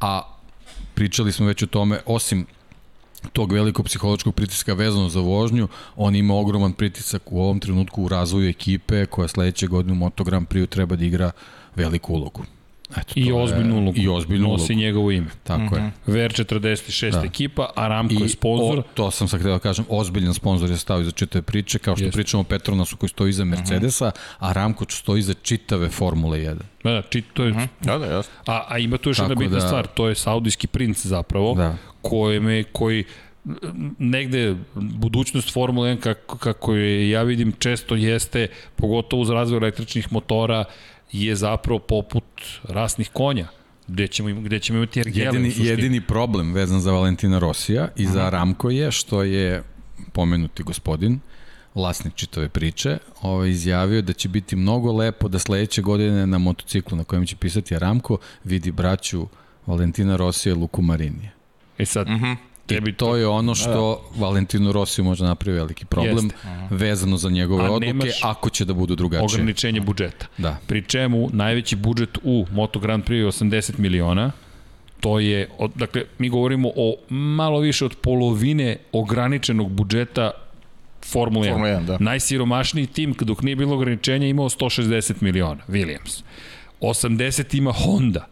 a pričali smo već o tome, osim tog velikog psihološkog pritiska vezano za vožnju, on ima ogroman pritisak u ovom trenutku u razvoju ekipe koja sledeće godine u Moto Grand Prix treba da igra veliku ulogu. Eto, I ozbiljnu ulogu. I ozbiljnu ulogu. Nosi njegovo ime. Tako mm -hmm. je. Mhm. VR46 da. ekipa, Aramco I je sponsor. O, to sam sad htio da kažem, ozbiljan sponsor je stavio za čitave priče, kao što Jest. pričamo o Petronasu koji stoji iza mhm. Mercedesa, mm -hmm. a Aramco stoji za čitave Formule 1. Da, da, čit, to je... Mm -hmm. Da, da, jasno. A, a ima tu još jedna bitna da... stvar, to je saudijski princ zapravo, da. koji, me, koji negde budućnost Formule 1 kako, kako je ja vidim često jeste, pogotovo uz razvoj električnih motora, je zapravo poput rasnih konja gde ćemo, gde ćemo imati ergele. Jedini, jedini problem vezan za Valentina Rosija i za Aha. Ramko je što je pomenuti gospodin, vlasnik čitave priče, ovaj, izjavio da će biti mnogo lepo da sledeće godine na motociklu na kojem će pisati Ramko vidi braću Valentina Rosija i Luku Marinije. E sad, uh mhm. -huh. Tebi to, je ono što da. Valentino Rossi može napravi veliki problem Jeste. vezano za njegove A odluke ako će da budu drugačije. Ograničenje budžeta. Da. Pri čemu najveći budžet u Moto Grand Prix je 80 miliona, to je, od, dakle, mi govorimo o malo više od polovine ograničenog budžeta Formule 1. Formula 1 da. Najsiromašniji tim, dok nije bilo ograničenja, imao 160 miliona, Williams. 80 ima Honda.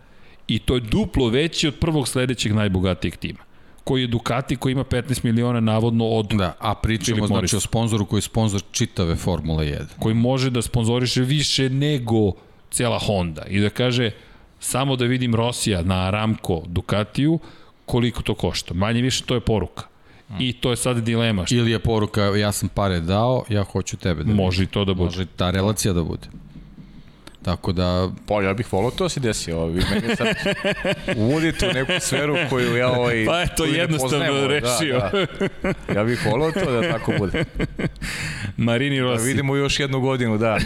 I to je duplo veći od prvog sledećeg najbogatijeg tima koji je Ducati koji ima 15 miliona navodno od Da, a pričamo znači o sponzoru koji je sponzor čitave Formule 1. Koji može da sponzoriše više nego cijela Honda i da kaže samo da vidim Rosija na Aramco Ducatiju koliko to košta. Manje više to je poruka. I to je sad dilema. Šta Ili je poruka, ja sam pare dao, ja hoću tebe da može i to da bude. Može ta relacija da bude. Tako da, Pa ja bih volao to da se desi. Ovo, vi mene sad uvodite u neku sferu koju ja ovaj, Pa koju ne jednostavno poznajem, rešio. Da, da. Ja bih volao to da tako bude. Marini Da Rossi. vidimo još jednu godinu, da.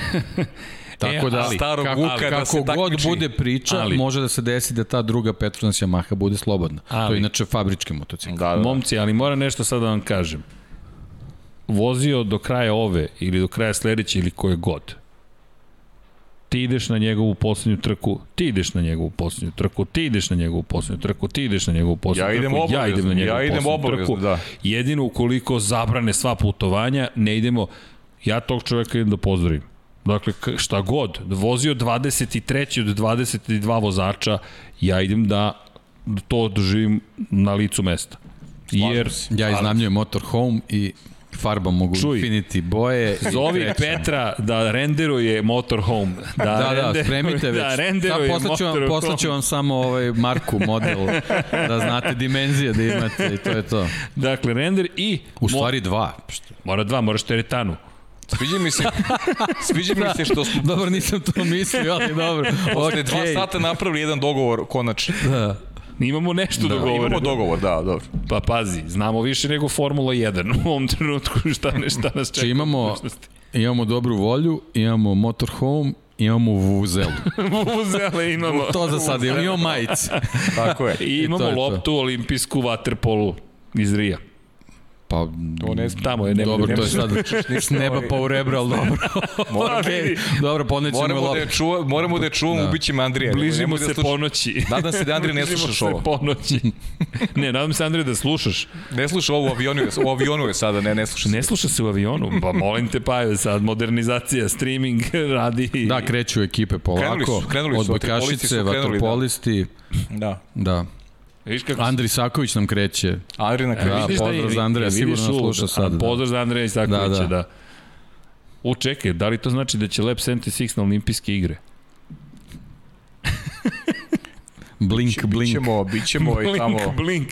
tako E, da ali, starog kako, Vuka da kako se god takmiči. bude priča, Ali. može da se desi da ta druga Petronas Yamaha bude slobodna. To Ali. je inače fabrički motocikl. da, da. Momci, ali moram nešto sad da vam kažem. Vozio do kraja ove ili do kraja sledeće ili koje god. Ti ideš na njegovu poslednju trku, ti ideš na njegovu poslednju trku, ti ideš na njegovu poslednju trku, ti ideš na njegovu poslednju Ja idem trku, ja idem na obavezno, njegovu ja idem poslednju obavezno, trku. da. Jedino ukoliko zabrane sva putovanja, ne idemo, ja tog čoveka idem da pozdravim. Dakle, šta god, vozio 23. od 22 vozača, ja idem da to doživim na licu mesta. Jer Ja iznamljujem motorhome i farbam mogu Čuj. Infinity boje. Zovi. Petra da renderuje motorhome. Da, Da, da, spremite već. Da, renderuje poslaću vam, poslaću vam samo ovaj marku, model, da znate dimenzije da imate i to je to. Dakle, render i... U stvari dva. Mora dva, moraš teretanu. Sviđa mi se, sviđa mi se što smo Dobro, nisam to mislio, ali dobro. posle dva Okej. sata napravili jedan dogovor konačno. Da. Imamo nešto da, dogovoreno. Imamo dogovor, da, dobro. Pa pazi, znamo više nego Formula 1 u ovom trenutku šta, ne, šta nas čeka. U imamo, imamo dobru volju, imamo motorhome, imamo vuzelu. Uzele imamo. To za sad, imamo, majice. Tako je. I imamo to. loptu olimpijsku vaterpolu iz Rija. Pa, To ne znam. Tamo je nema. dobro, to je sad s neba pa u rebra, ali dobro. Okej, dobro, ponećemo Moramo da je, čuva, moramo da je čuvamo, da. ubiće me Andrija. Bližimo Nemoj se da sluša- ponoći. Nadam se da Andrija ne Bližimo slušaš se ovo. ponoći. Ne, nadam se Andrije da slušaš. Ne sluša ovo u avionu, je- u avionu je sada, ne, ne sluša. Ne sluša se u avionu, pa molim te pa sad modernizacija, streaming radi. Da, kreću ekipe Krenuli polako. su, krenuli su, Odbojkašice, su krenuli, da. Da. Da. Viš kako Andri Saković nam kreće. Andrija na kraju. Da, vidiš pozdrav je- za Andreja, sigurno nas sluša sad, da. Pozdrav za Andreja Isakovića, da, Da, da. da. U, čekaj, da li to znači da će Lab 76 na olimpijske igre? Blink, blink. Bićemo, bićemo i blink, tamo. blink.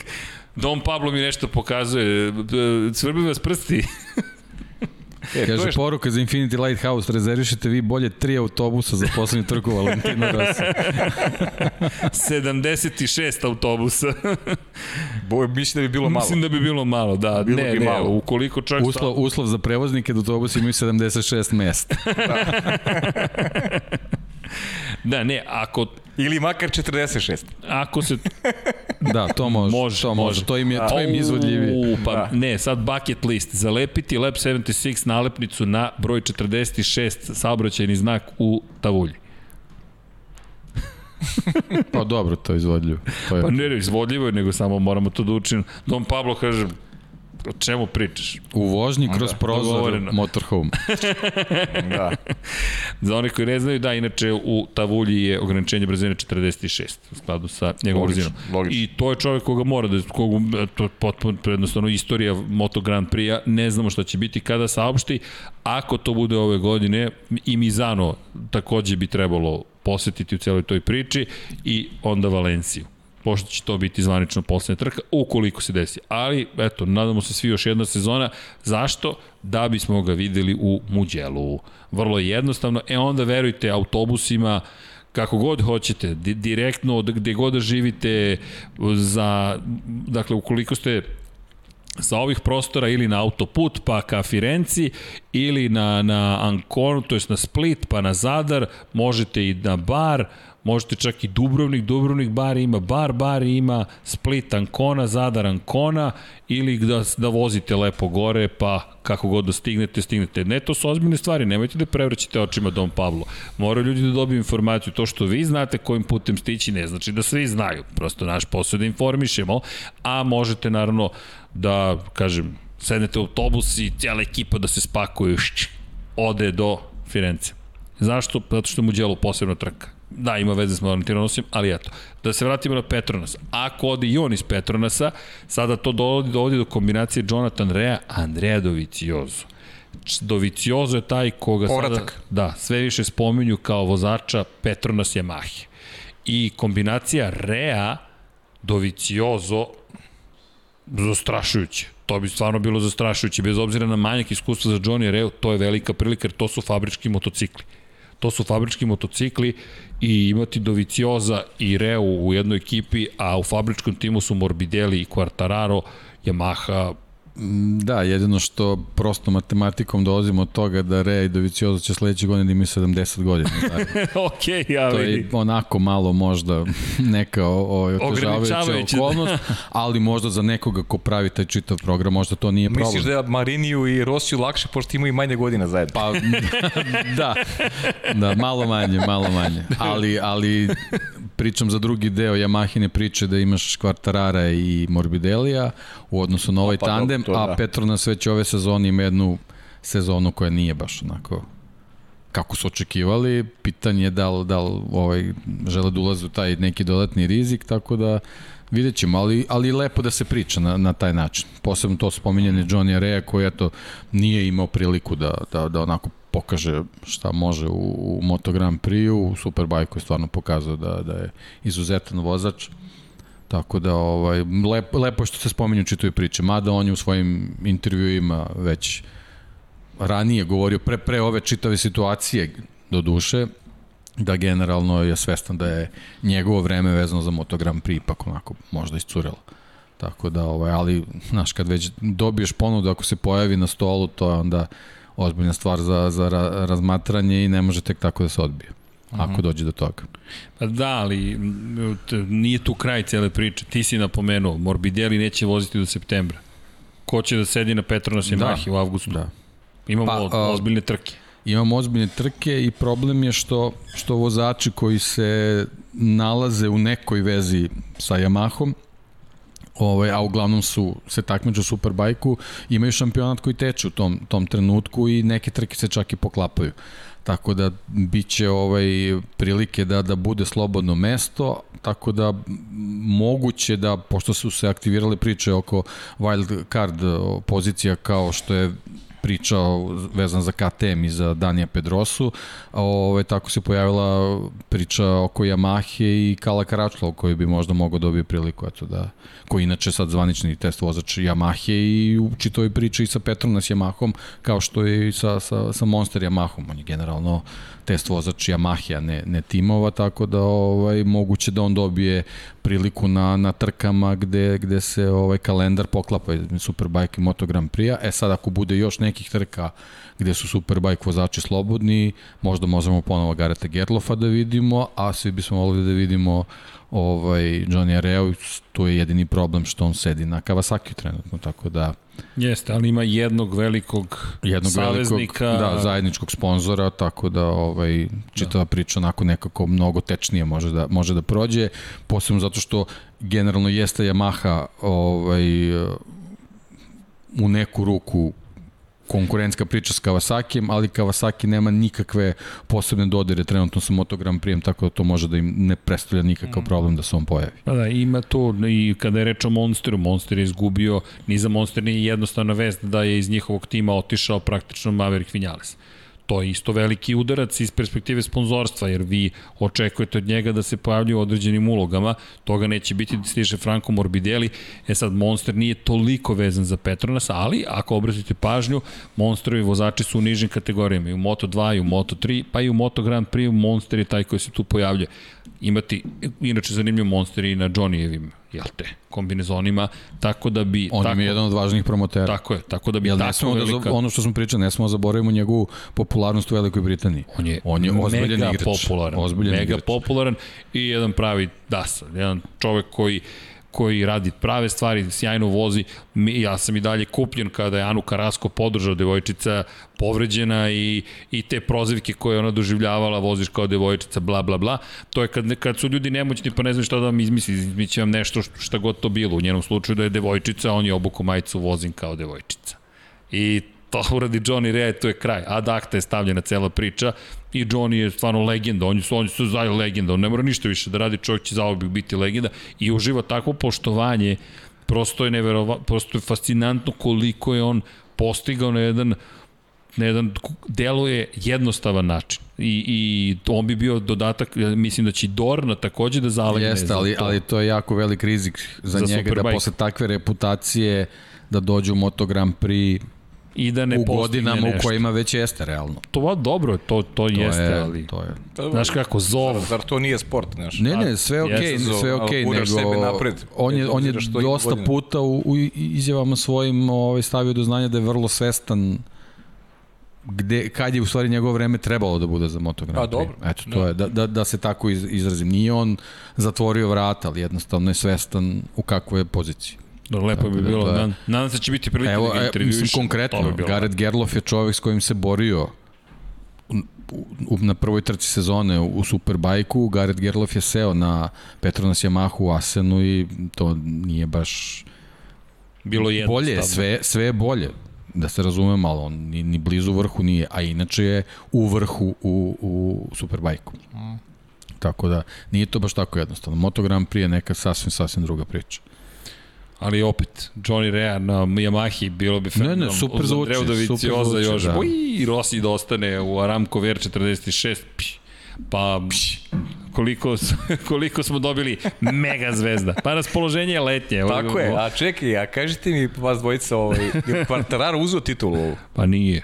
Don Pablo mi nešto pokazuje. Cvrbi vas prsti. E, Kaže, je poruka za Infinity Lighthouse, rezervišite vi bolje tri autobusa za poslednju trku Valentina Rossi. 76 autobusa. Bo, mislim da bi bilo malo. Mislim da bi bilo malo, da. Bilo ne, bi ne, malo. ukoliko čovjek... Uslov, uslov za prevoznike da autobusi imaju 76 mesta. Da, ne, ako, Ili makar 46. ako se... Da, to može. Može, to može. može. To im je, to im je izvodljivije. U, pa Da. ne, sad bucket list. Zalepiti Lab 76 nalepnicu na broj 46 saobraćajni znak u Tavulji. Pa dobro, to je izvodljivo. To je, Pa ne, ne, izvodljivo je, nego samo moramo to da učinimo. Don Pablo kaže, o čemu pričaš? u vožnji kroz prozor dogovoreno. motorhome. Da. Za one koji ne znaju, da, inače u Tavulji je ograničenje brzine 46 u skladu sa njegovom brzinom. I to je čovjek koga mora da, koga, to je potpuno jednostavno istorija Moto Grand Prix-a, ne znamo šta će biti kada saopšti, ako to bude ove godine, i Mizano takođe bi trebalo posetiti u celoj toj priči i onda Valenciju pošto će to biti zvanično poslednja trka, ukoliko se desi. Ali, eto, nadamo se svi još jedna sezona. Zašto? Da bismo ga videli u Muđelu. Vrlo je jednostavno. E onda, verujte, autobusima, kako god hoćete, di direktno od gde god da živite, za, dakle, ukoliko ste sa ovih prostora ili na autoput pa ka Firenci ili na, na Anconu, to jest na Split pa na Zadar, možete i na bar, možete čak i Dubrovnik, Dubrovnik bar ima, bar bar ima, Split Ancona, Zadar Ancona ili da, da vozite lepo gore pa kako god da stignete, stignete. Ne, to su ozbiljne stvari, nemojte da prevraćate očima Dom Pablo. Moraju ljudi da dobiju informaciju, to što vi znate kojim putem stići ne znači da svi znaju, prosto naš posao da informišemo, a možete naravno da, kažem, sednete u autobus i cijela ekipa da se spakuje, šć, ode do Firence. Zašto? Zato što mu djelo posebna trka. Da, ima veze s Valentino Rosim, ali eto. Da se vratimo na Petronas. Ako ode i on iz Petronasa, sada to dovodi, dovodi do kombinacije Jonathan Rea, Andrea Doviciozo. Doviciozo je taj koga Povratak. sada, da, sve više spominju kao vozača Petronas Yamahe. I kombinacija Rea Doviciozo zastrašujuće. to bi stvarno bilo zastrašujuće. Bez obzira na manjak iskustva za Johnny Reu, to je velika prilika jer to su fabrički motocikli. To su fabrički motocikli i imati Dovicioza i Reu u jednoj ekipi, a u fabričkom timu su Morbidelli i Quartararo, Yamaha, Da, jedino što prosto matematikom dolazimo od toga da Rea i Doviciozo će sledeće godine da imaju 70 godina. Da. ok, ja to je onako malo možda neka otežavajuća okolnost, ali možda za nekoga ko pravi taj čitav program, možda to nije problem. Misliš da je Mariniju i Rosiju lakše, pošto imaju manje godina zajedno? Pa, da, da, malo manje, malo manje. Ali, ali pričam za drugi deo Yamahine priče da imaš Kvartarara i Morbidelija u odnosu na ovaj pa, tandem, to, da. a Petronas već ove sezone ima jednu sezonu koja nije baš onako kako su očekivali, pitanje je da li, da li ovaj, žele da ulaze u taj neki dodatni rizik, tako da vidjet ćemo, ali, ali lepo da se priča na, na taj način. Posebno to spominjanje Johnny Rea koji eto nije imao priliku da, da, da onako pokaže šta može u, u Moto Grand Prix-u, u Superbike je stvarno pokazao da, da je izuzetan vozač. Tako da ovaj, lepo, lepo što se spominju čitaju priče, mada on je u svojim intervjuima već ranije govorio pre, pre ove čitave situacije do duše, da generalno je svestan da je njegovo vreme vezano za Moto Grand Prix ipak onako možda iscurelo. Tako da, ovaj, ali, znaš, kad već dobiješ ponudu, ako se pojavi na stolu, to je onda ozbiljna stvar za, za ra, razmatranje i ne može tek tako da se odbije. Ako uh mhm. dođe do toga. Pa da, ali nije tu kraj cele priče. Ti si napomenuo, Morbidelli neće voziti do septembra. Ko će da sedi na Petronas i da. Mahi u avgustu? Da. Imamo pa, ozbiljne trke. Imamo ozbiljne trke i problem je što, što vozači koji se nalaze u nekoj vezi sa Yamahom, ovaj, a uglavnom su se takmiču u Superbajku, imaju šampionat koji teče u tom, tom trenutku i neke trke se čak i poklapaju. Tako da biće ovaj prilike da da bude slobodno mesto, tako da moguće da pošto su se aktivirale priče oko wild card pozicija kao što je pričao vezan za KTM i za Danija Pedrosu, ove, tako se pojavila priča oko Yamahe i Kala Karačla koji bi možda mogao dobiti priliku eto, da, koji inače sad zvanični test vozač Yamahe i u čitoj priči i sa Petronas Yamahom kao što je i sa, sa, sa Monster Yamahom, on je generalno test vozač Yamaha, ne, ne timova, tako da ovaj, moguće da on dobije priliku na, na trkama gde, gde se ovaj kalendar poklapa Superbike i Moto Grand Prix-a. E sad ako bude još nekih trka gde su Superbike vozači slobodni, možda možemo ponovo Gareta Gerlofa da vidimo, a svi bismo volili da vidimo ovaj Johnny Areo, to je jedini problem što on sedi na Kawasaki trenutno, tako da Jeste, ali ima jednog velikog jednog saveznika. Velikog, da, zajedničkog sponzora, tako da ovaj, čitava da. priča onako nekako mnogo tečnije može da, može da prođe, posebno zato što generalno jeste Yamaha ovaj, u neku ruku konkurentska priča s Kawasakijem, ali Kawasaki nema nikakve posebne dodire trenutno sa Moto Grand Prix, tako da to može da im ne predstavlja nikakav mm. problem da se on pojavi. Pa da, ima to i kada je reč o Monsteru, Monster je izgubio, ni za Monster nije jednostavna vest da je iz njihovog tima otišao praktično Maverick Vinales to je isto veliki udarac iz perspektive sponzorstva, jer vi očekujete od njega da se pojavljuje u određenim ulogama, toga neće biti da stiže Franco Morbidelli, e sad Monster nije toliko vezan za Petronas, ali ako obratite pažnju, Monsterovi vozači su u nižim kategorijama, i u Moto2, i u Moto3, pa i u Moto Grand Prix, Monster je taj koji se tu pojavljuje. Imati, inače zanimljiv Monster i na Johnnyjevim jel te, kombinezonima, tako da bi... On tako, je jedan od važnijih promotera. Tako je, tako da bi jel tako da velika... Da, ono što smo pričali, ne smo da zaboravimo njegovu popularnost u Velikoj Britaniji. On je, on je ozbiljen mega igrač. popularan, mega igrač. popularan i jedan pravi dasa, jedan čovek koji koji radi prave stvari, sjajno vozi. Ja sam i dalje kupljen kada je Anu Karasko podržao devojčica povređena i, i te prozivke koje ona doživljavala, voziš kao devojčica, bla, bla, bla. To je kad, kad su ljudi nemoćni pa ne znaju šta da vam izmisli, izmisli vam nešto šta god to bilo. U njenom slučaju da je devojčica, on je obuku majicu, vozim kao devojčica. I to uradi Johnny Rea, to je kraj. Ad acta je stavljena cela priča i Johnny je stvarno legenda, oni su, oni su zajedno legenda, on ne mora ništa više da radi, čovjek će zaobik biti legenda i uživa takvo poštovanje, prosto je neverova, prosto je fascinantno koliko je on postigao na jedan na jedan deluje jednostavan način. I, i on bi bio dodatak, mislim da će Dorna takođe da zalegne Jeste, ali, to. ali to je jako velik rizik za, Za za njega da posle takve reputacije da dođe u Moto Grand Prix I da ne u godinama u nešto. kojima već jeste realno. To dobro, to, to, To jeste, je, ali... To je. Znaš kako, zov, Zar, zar to nije sport, znaš? Ne, ne, sve je okej, okay, sve je ali okej, okay, nego sebe napred, on je, on je dosta godina. puta u, u izjavama svojim ovaj, stavio do znanja da je vrlo svestan gde, kad je u stvari njegovo vreme trebalo da bude za Moto Grand Pa, Prix. dobro. Eto, to je, da, da, da se tako iz, izrazim. Nije on zatvorio vrata, ali jednostavno je svestan u kakvoj je poziciji. Dobro, lepo Tako bi da bilo. to je- Nadam, se da će biti prilike Evo, da ga intervjuišemo. mislim, konkretno, bi bilo Gareth Gerlof je čovek s kojim se borio u, na prvoj trci sezone u Superbajku. Gareth Gerlof je seo na Petronas Yamahu u Asenu i to nije baš bilo jednostavno. bolje, je, sve, sve je bolje da se razume malo, on ni, ni blizu vrhu nije, a inače je u vrhu u, u Superbajku. Tako da, nije to baš tako jednostavno. Moto Grand Prix je neka sasvim, sasvim druga priča. Ali opet, Johnny Rea na Yamahi bilo bi fenomenalno. super Uz zvuči, Andreu super zvuči, još, da. uj, i Rossi da ostane u Aramco VR46, pš, pa pš, koliko, koliko smo dobili mega zvezda. Pa raspoloženje je letnje. Tako je, a čekaj, a kažite mi vas dvojica, ovaj, je Quartararo uzeo titulu? Pa nije.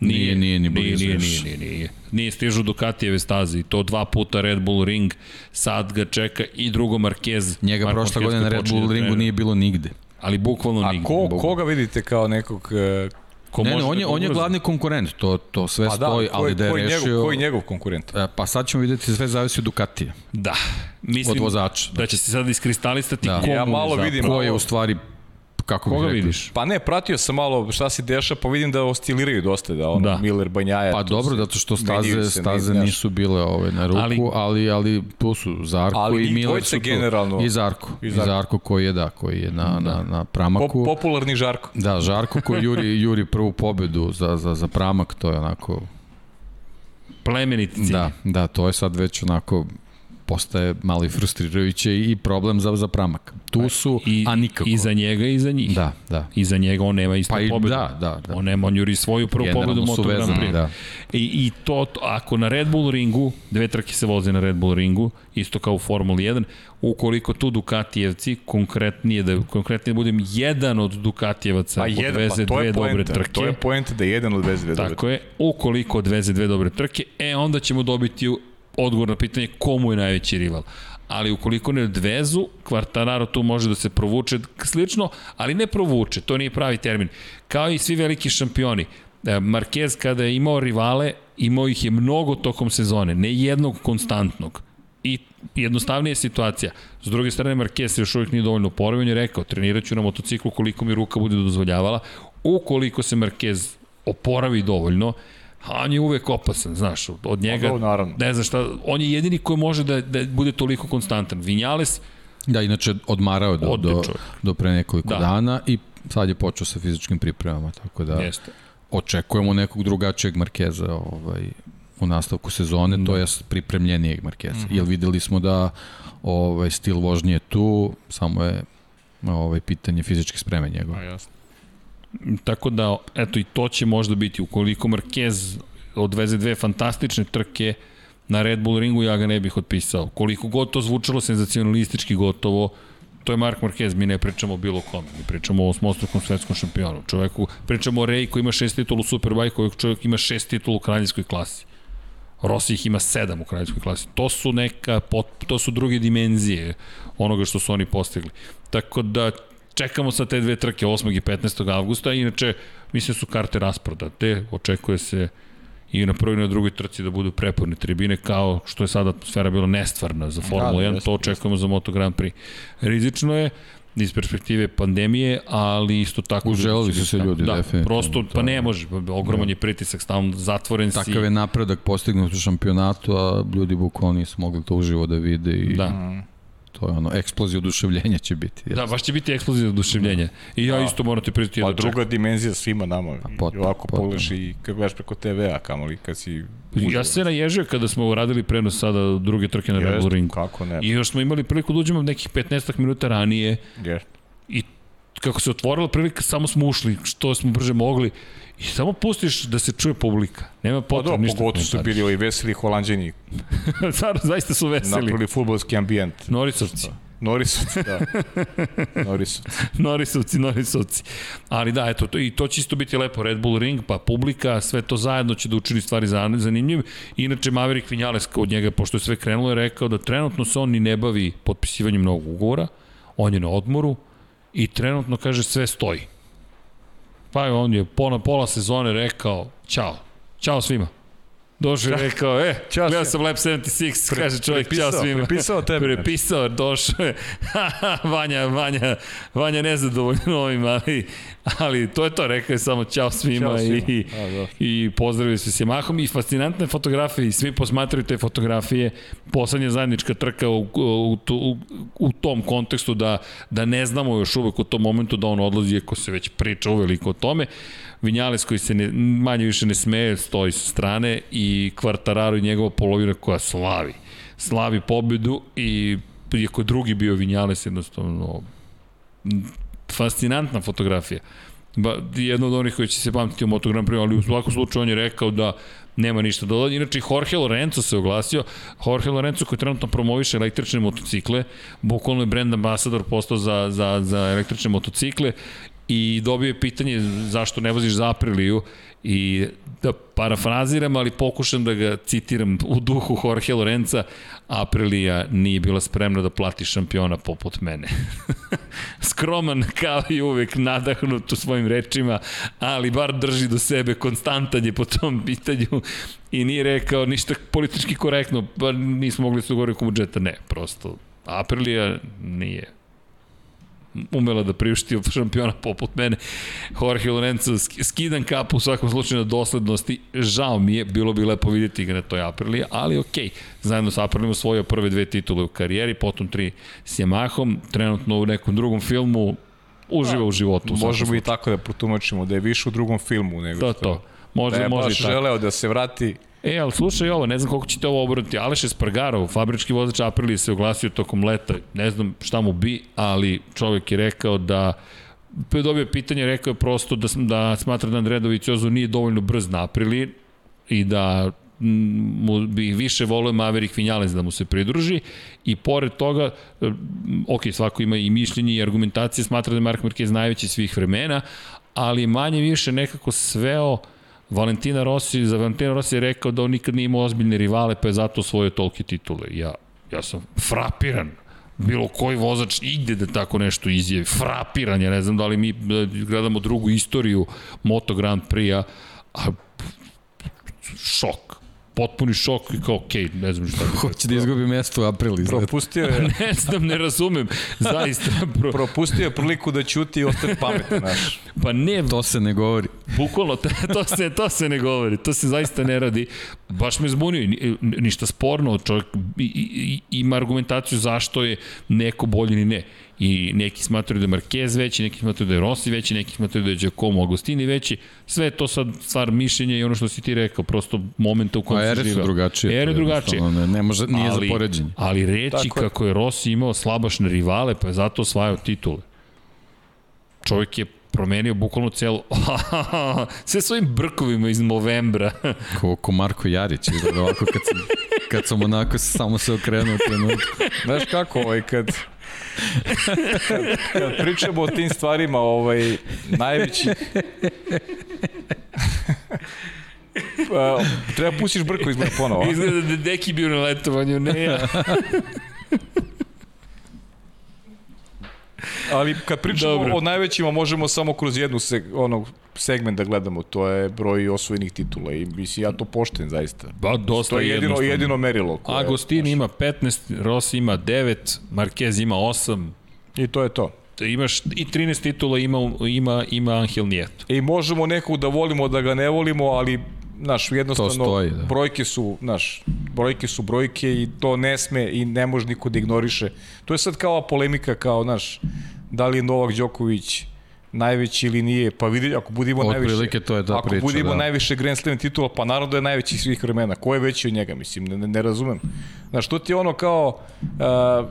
Nije, nije ni nije, blizu nije, još. nije, nije, nije. Nije stižu Ducatijeve staze i to dva puta Red Bull ring, sad ga čeka i drugo Marquez. Njega Mark prošla godina Red Bull da ringu nije bilo nigde. Ali bukvalno A nigde. ko, Bukvalno. koga vidite kao nekog... e, Ko Ne, ne, on da je, ga on je glavni konkurent, to, to sve Pa da, stoji, koji, ali da je koji, rešio... njegov, koji njegov konkurent? E, Pa sad ćemo vidjeti, sve zavisi od Ducatija, Da. Mislim od vozača. da će se sad iskristalisati Da. komu Ja malo vidim- Ko je u stvari, kako Koga rekao, vidiš? Pa ne, pratio sam malo šta se deša, pa vidim da osciliraju dosta, da ono, Da. da. Miller, Banjaja... Pa dobro, zato što staze, se, staze znaš. nisu bile ove na ruku, Ali- ali, ali, tu su Zarko Ali i Miller su tu. generalno. I Zarko, i I Zarko, Zarko. koji je, da, koji je na, na, na Po, pramaku. popularni Žarko. Da, Žarko koji juri, juri prvu pobedu za, za, za pramak, to je onako Plemeniti cilj. Da, da, to je sad već onako postaje malo i frustrirajuće i problem za, za pramak. Tu su, I, a nikako. I za njega i za njih. Da, da. I za njega on nema isto Pa i pobedu. da, da, da. On nema, on juri svoju prvu Generalno pobedu Moto Grand Prix. da. I, I to, to, ako na Red Bull ringu, dve trke se voze na Red Bull ringu, isto kao u Formuli 1, ukoliko tu Ducatijevci, konkretnije da, konkretnije da budem jedan od Ducatijevaca Pa jedan, odveze pa to dve je dobre poenta. trke, To je poenta da jedan odveze dve dobre Tako je, ukoliko odveze dve dobre trke, e onda ćemo dobiti odgovor na pitanje komu je najveći rival. Ali ukoliko ne odvezu, Quartararo tu može da se provuče slično, ali ne provuče, to nije pravi termin. Kao i svi veliki šampioni, e, Marquez kada je imao rivale, imao ih je mnogo tokom sezone, ne jednog konstantnog. I jednostavnija je situacija. S druge strane, Marquez još uvijek nije dovoljno oporavio, on je rekao, trenirat ću na motociklu koliko mi ruka bude dozvoljavala. Ukoliko se Marquez oporavi dovoljno, a on je uvek opasan, znaš, od njega, dobro, naravno. ne znam šta, on je jedini koji može da, da bude toliko konstantan. Vinjales, Da, inače odmarao do, Ode do, čovjek. do pre nekoliko Da. da. dana i sad je počeo sa fizičkim pripremama, tako da jeste. očekujemo nekog drugačijeg Markeza ovaj, u nastavku sezone, Da. to je pripremljenijeg Markeza. Mm -hmm. Jer videli smo da ovaj, stil vožnje je tu, samo je ovaj, pitanje fizičke spreme njegove. A, jasno. Tako da, eto i to će možda biti, ukoliko Marquez odveze dve fantastične trke na Red Bull ringu, ja ga ne bih otpisao. Koliko god to zvučalo senzacionalistički gotovo, to je Mark Marquez, mi ne pričamo o bilo kome, mi pričamo o osmostrukom svetskom šampionu, čoveku, pričamo o Rej koji ima šest titula u Superbike, koji čovjek ima šest titula u kraljevskoj klasi. Rossi ih ima sedam u kraljevskoj klasi. To su neka, to su druge dimenzije onoga što su oni postigli. Tako da čekamo sa te dve trke 8. i 15. avgusta, inače mislim da su karte rasprodate, očekuje se i na prvoj i na drugoj trci da budu preporne tribine kao što je sada atmosfera bila nestvarna za Formulu Da, da, 1, jeste, to očekujemo za Moto Grand Prix. Rizično je iz perspektive pandemije, ali isto tako... Uželili su se ljudi, da, definitivno, prosto, to pa ne može, ogroman je pritisak, stalno zatvoren si. Takav je napredak postignut u šampionatu, a ljudi bukvalno nisu mogli to uživo da vide i Da. To je ono, eksplozija oduševljenja će biti. Da, baš će biti eksplozija oduševljenja. I ja isto moram ti priznati Pa čekam. druga dimenzija svima nama. potpuno, ovako potpuno. pogledaš i kad gledaš preko TV-a, kamoli kad si... Ja se naježio kada smo uradili prenos sada druge trke na Red Bull ringu. Kako ne? I još smo imali priliku da uđemo nekih 15 minuta ranije Jest. i kako se otvorila prilika, samo smo ušli što smo brže mogli i samo pustiš da se čuje publika. Nema Pa potrebe ništa. pogotovo su bili ovi veseli holanđani, Stvarno, zaista su veseli. napravili futbolski ambijent. Norisovci. Norisovci, da. Norisovci. Norisovci, Norisovci. Ali da, eto, to, i to će isto biti lepo. Red Bull Ring, pa publika, sve to zajedno će da učini stvari zanimljive. Inače, Maverick Vinales od njega, pošto je sve krenulo, je rekao da trenutno se on ni ne bavi potpisivanjem novog ugovora, on je na odmoru i trenutno, kaže, sve stoji. Pa on je pola, pola sezone rekao, ćao, ćao svima. Došao je rekao, e, Ćao gledao sam Lab 76, kaže čovjek, prepisao- svima. prepisao tebe, Prepisao, došao je. Vanja, Vanja, Vanja nezadovoljno ovim, ali, ali to je to, rekao je samo ćao svima, Ćao svima. i, A, da. i pozdravili se s Yamahom i fascinantne fotografije i svi posmatraju te fotografije poslednja zajednička trka u, u, u, u tom kontekstu da, da ne znamo još uvek u tom momentu da on odlazi ako se već priča uveliko o tome Vinjales koji se ne, manje više ne smeje stoji sa strane i Kvartararo i njegova polovina koja slavi slavi pobedu i iako je drugi bio Vinjales jednostavno fascinantna fotografija. Ba, jedno od onih koji će se pamtiti u Moto Grand ali u svakom slučaju on je rekao da nema ništa dodati. Inače, Jorge Lorenzo se oglasio. Jorge Lorenzo koji trenutno promoviše električne motocikle, bukvalno je brand ambasador postao za, za, za električne motocikle i dobio je pitanje zašto ne voziš za Apriliju i da parafraziram, ali pokušam da ga citiram u duhu Jorge Lorenza, Aprilija nije bila spremna da plati šampiona poput mene. Skroman kao i uvek, nadahnut u svojim rečima, ali bar drži do sebe, konstantan je po tom pitanju i nije rekao ništa politički korektno, pa nismo mogli se ugovoriti oko budžeta, ne, prosto Aprilija nije umela da priušti šampiona poput mene. Jorge Lorenzo skidan kapu u svakom slučaju na doslednosti. Žao mi je, bilo bi lepo vidjeti ga na toj Apriliji, ali okej. Okay. Zajedno sa Aprilijom osvojio prve dve titule u karijeri, potom tri s Yamahom, trenutno u nekom drugom filmu uživa u životu. U Možemo i tako da protumačimo, da je više u drugom filmu nego To, što... to. Može, da je baš tako. želeo da se vrati E, ali slušaj ovo, ne znam koliko ćete ovo obratiti. Aleš Espargarov, fabrički vozač Aprilije se oglasio tokom leta. Ne znam šta mu bi, ali čovjek je rekao da pa dobio pitanje, rekao je prosto da, da smatra da Andrea Doviciozo nije dovoljno brz na Apriliji i da mu bi više volio Maverick Vinales da mu se pridruži i pored toga, ok, svako ima i mišljenje i argumentacije, smatra da je Mark Marquez najveći svih vremena, ali manje više nekako sveo Valentina Rossi, za Valentina Rossi je rekao da on nikad nije imao ozbiljne rivale, pa je zato osvojio tolke titule. Ja, ja sam frapiran bilo koji vozač igde da tako nešto izjavi. Frapiran, ja ne znam da li mi gledamo drugu istoriju Moto Grand Prix-a, a šok potpuni šok i kao, okej, okay, ne znam šta. Hoće da izgubi mesto u aprili. Propustio je... ne znam, ne razumem. Zaista. Pro... Propustio je priliku da ćuti i ostane pametan, znaš. Pa ne. To se ne govori. Bukvalno, to se, to se ne govori. To se zaista ne radi. Baš me zbunio. Ništa sporno. Čovjek ima argumentaciju zašto je neko bolji ni ne. I neki smatraju da je Marquez veći, neki smatraju da je Rossi veći, neki smatraju da je Giacomo Agostini veći. Sve to sad stvar mišljenja i ono što si ti rekao, prosto momenta u kojem se živa. Ere su drugačije. Ere drugačije. Ne, ne može, nije ali, za poređenje. Ali reći Tako kako je Rossi imao slabašne rivale, pa je zato osvajao titule. Čovjek je promenio bukvalno celo sve svojim brkovima iz novembra. ko, ko Marko Jarić, izgleda ovako kad sam, kad sam onako samo se okrenuo trenutku. Znaš kako, ovaj, kad, kad, kad pričamo o tim stvarima, ovaj, najveći... pa, treba pustiš brko izgleda ponovo. Izgleda da deki bio na letovanju, ne ja. Ali kad pričamo Dobro. o najvećima, možemo samo kroz jednu seg, onog segment da gledamo, to je broj osvojenih titula i mislim ja to pošten zaista. Ba, dosta To je jedino, jedino merilo. Koje, Agostin ima 15, Rossi ima 9, Marquez ima 8, I to je to. imaš i 13 titula ima, ima, ima Angel Nieto. I možemo nekog da volimo, da ga ne volimo, ali znaš, jednostavno stoji, da. brojke su, znaš, brojke su brojke i to ne sme i ne može niko da ignoriše. To je sad kao polemika, kao, znaš, da li je Novak Đoković najveći ili nije, pa vidi, ako budimo Od najviše, prilike to je ta ako priča, budimo da. najviše Grand Slam titula, pa naravno da je najveći svih vremena. Ko je veći od njega, mislim, ne, ne, ne razumem. Znaš, to ti je ono kao, uh,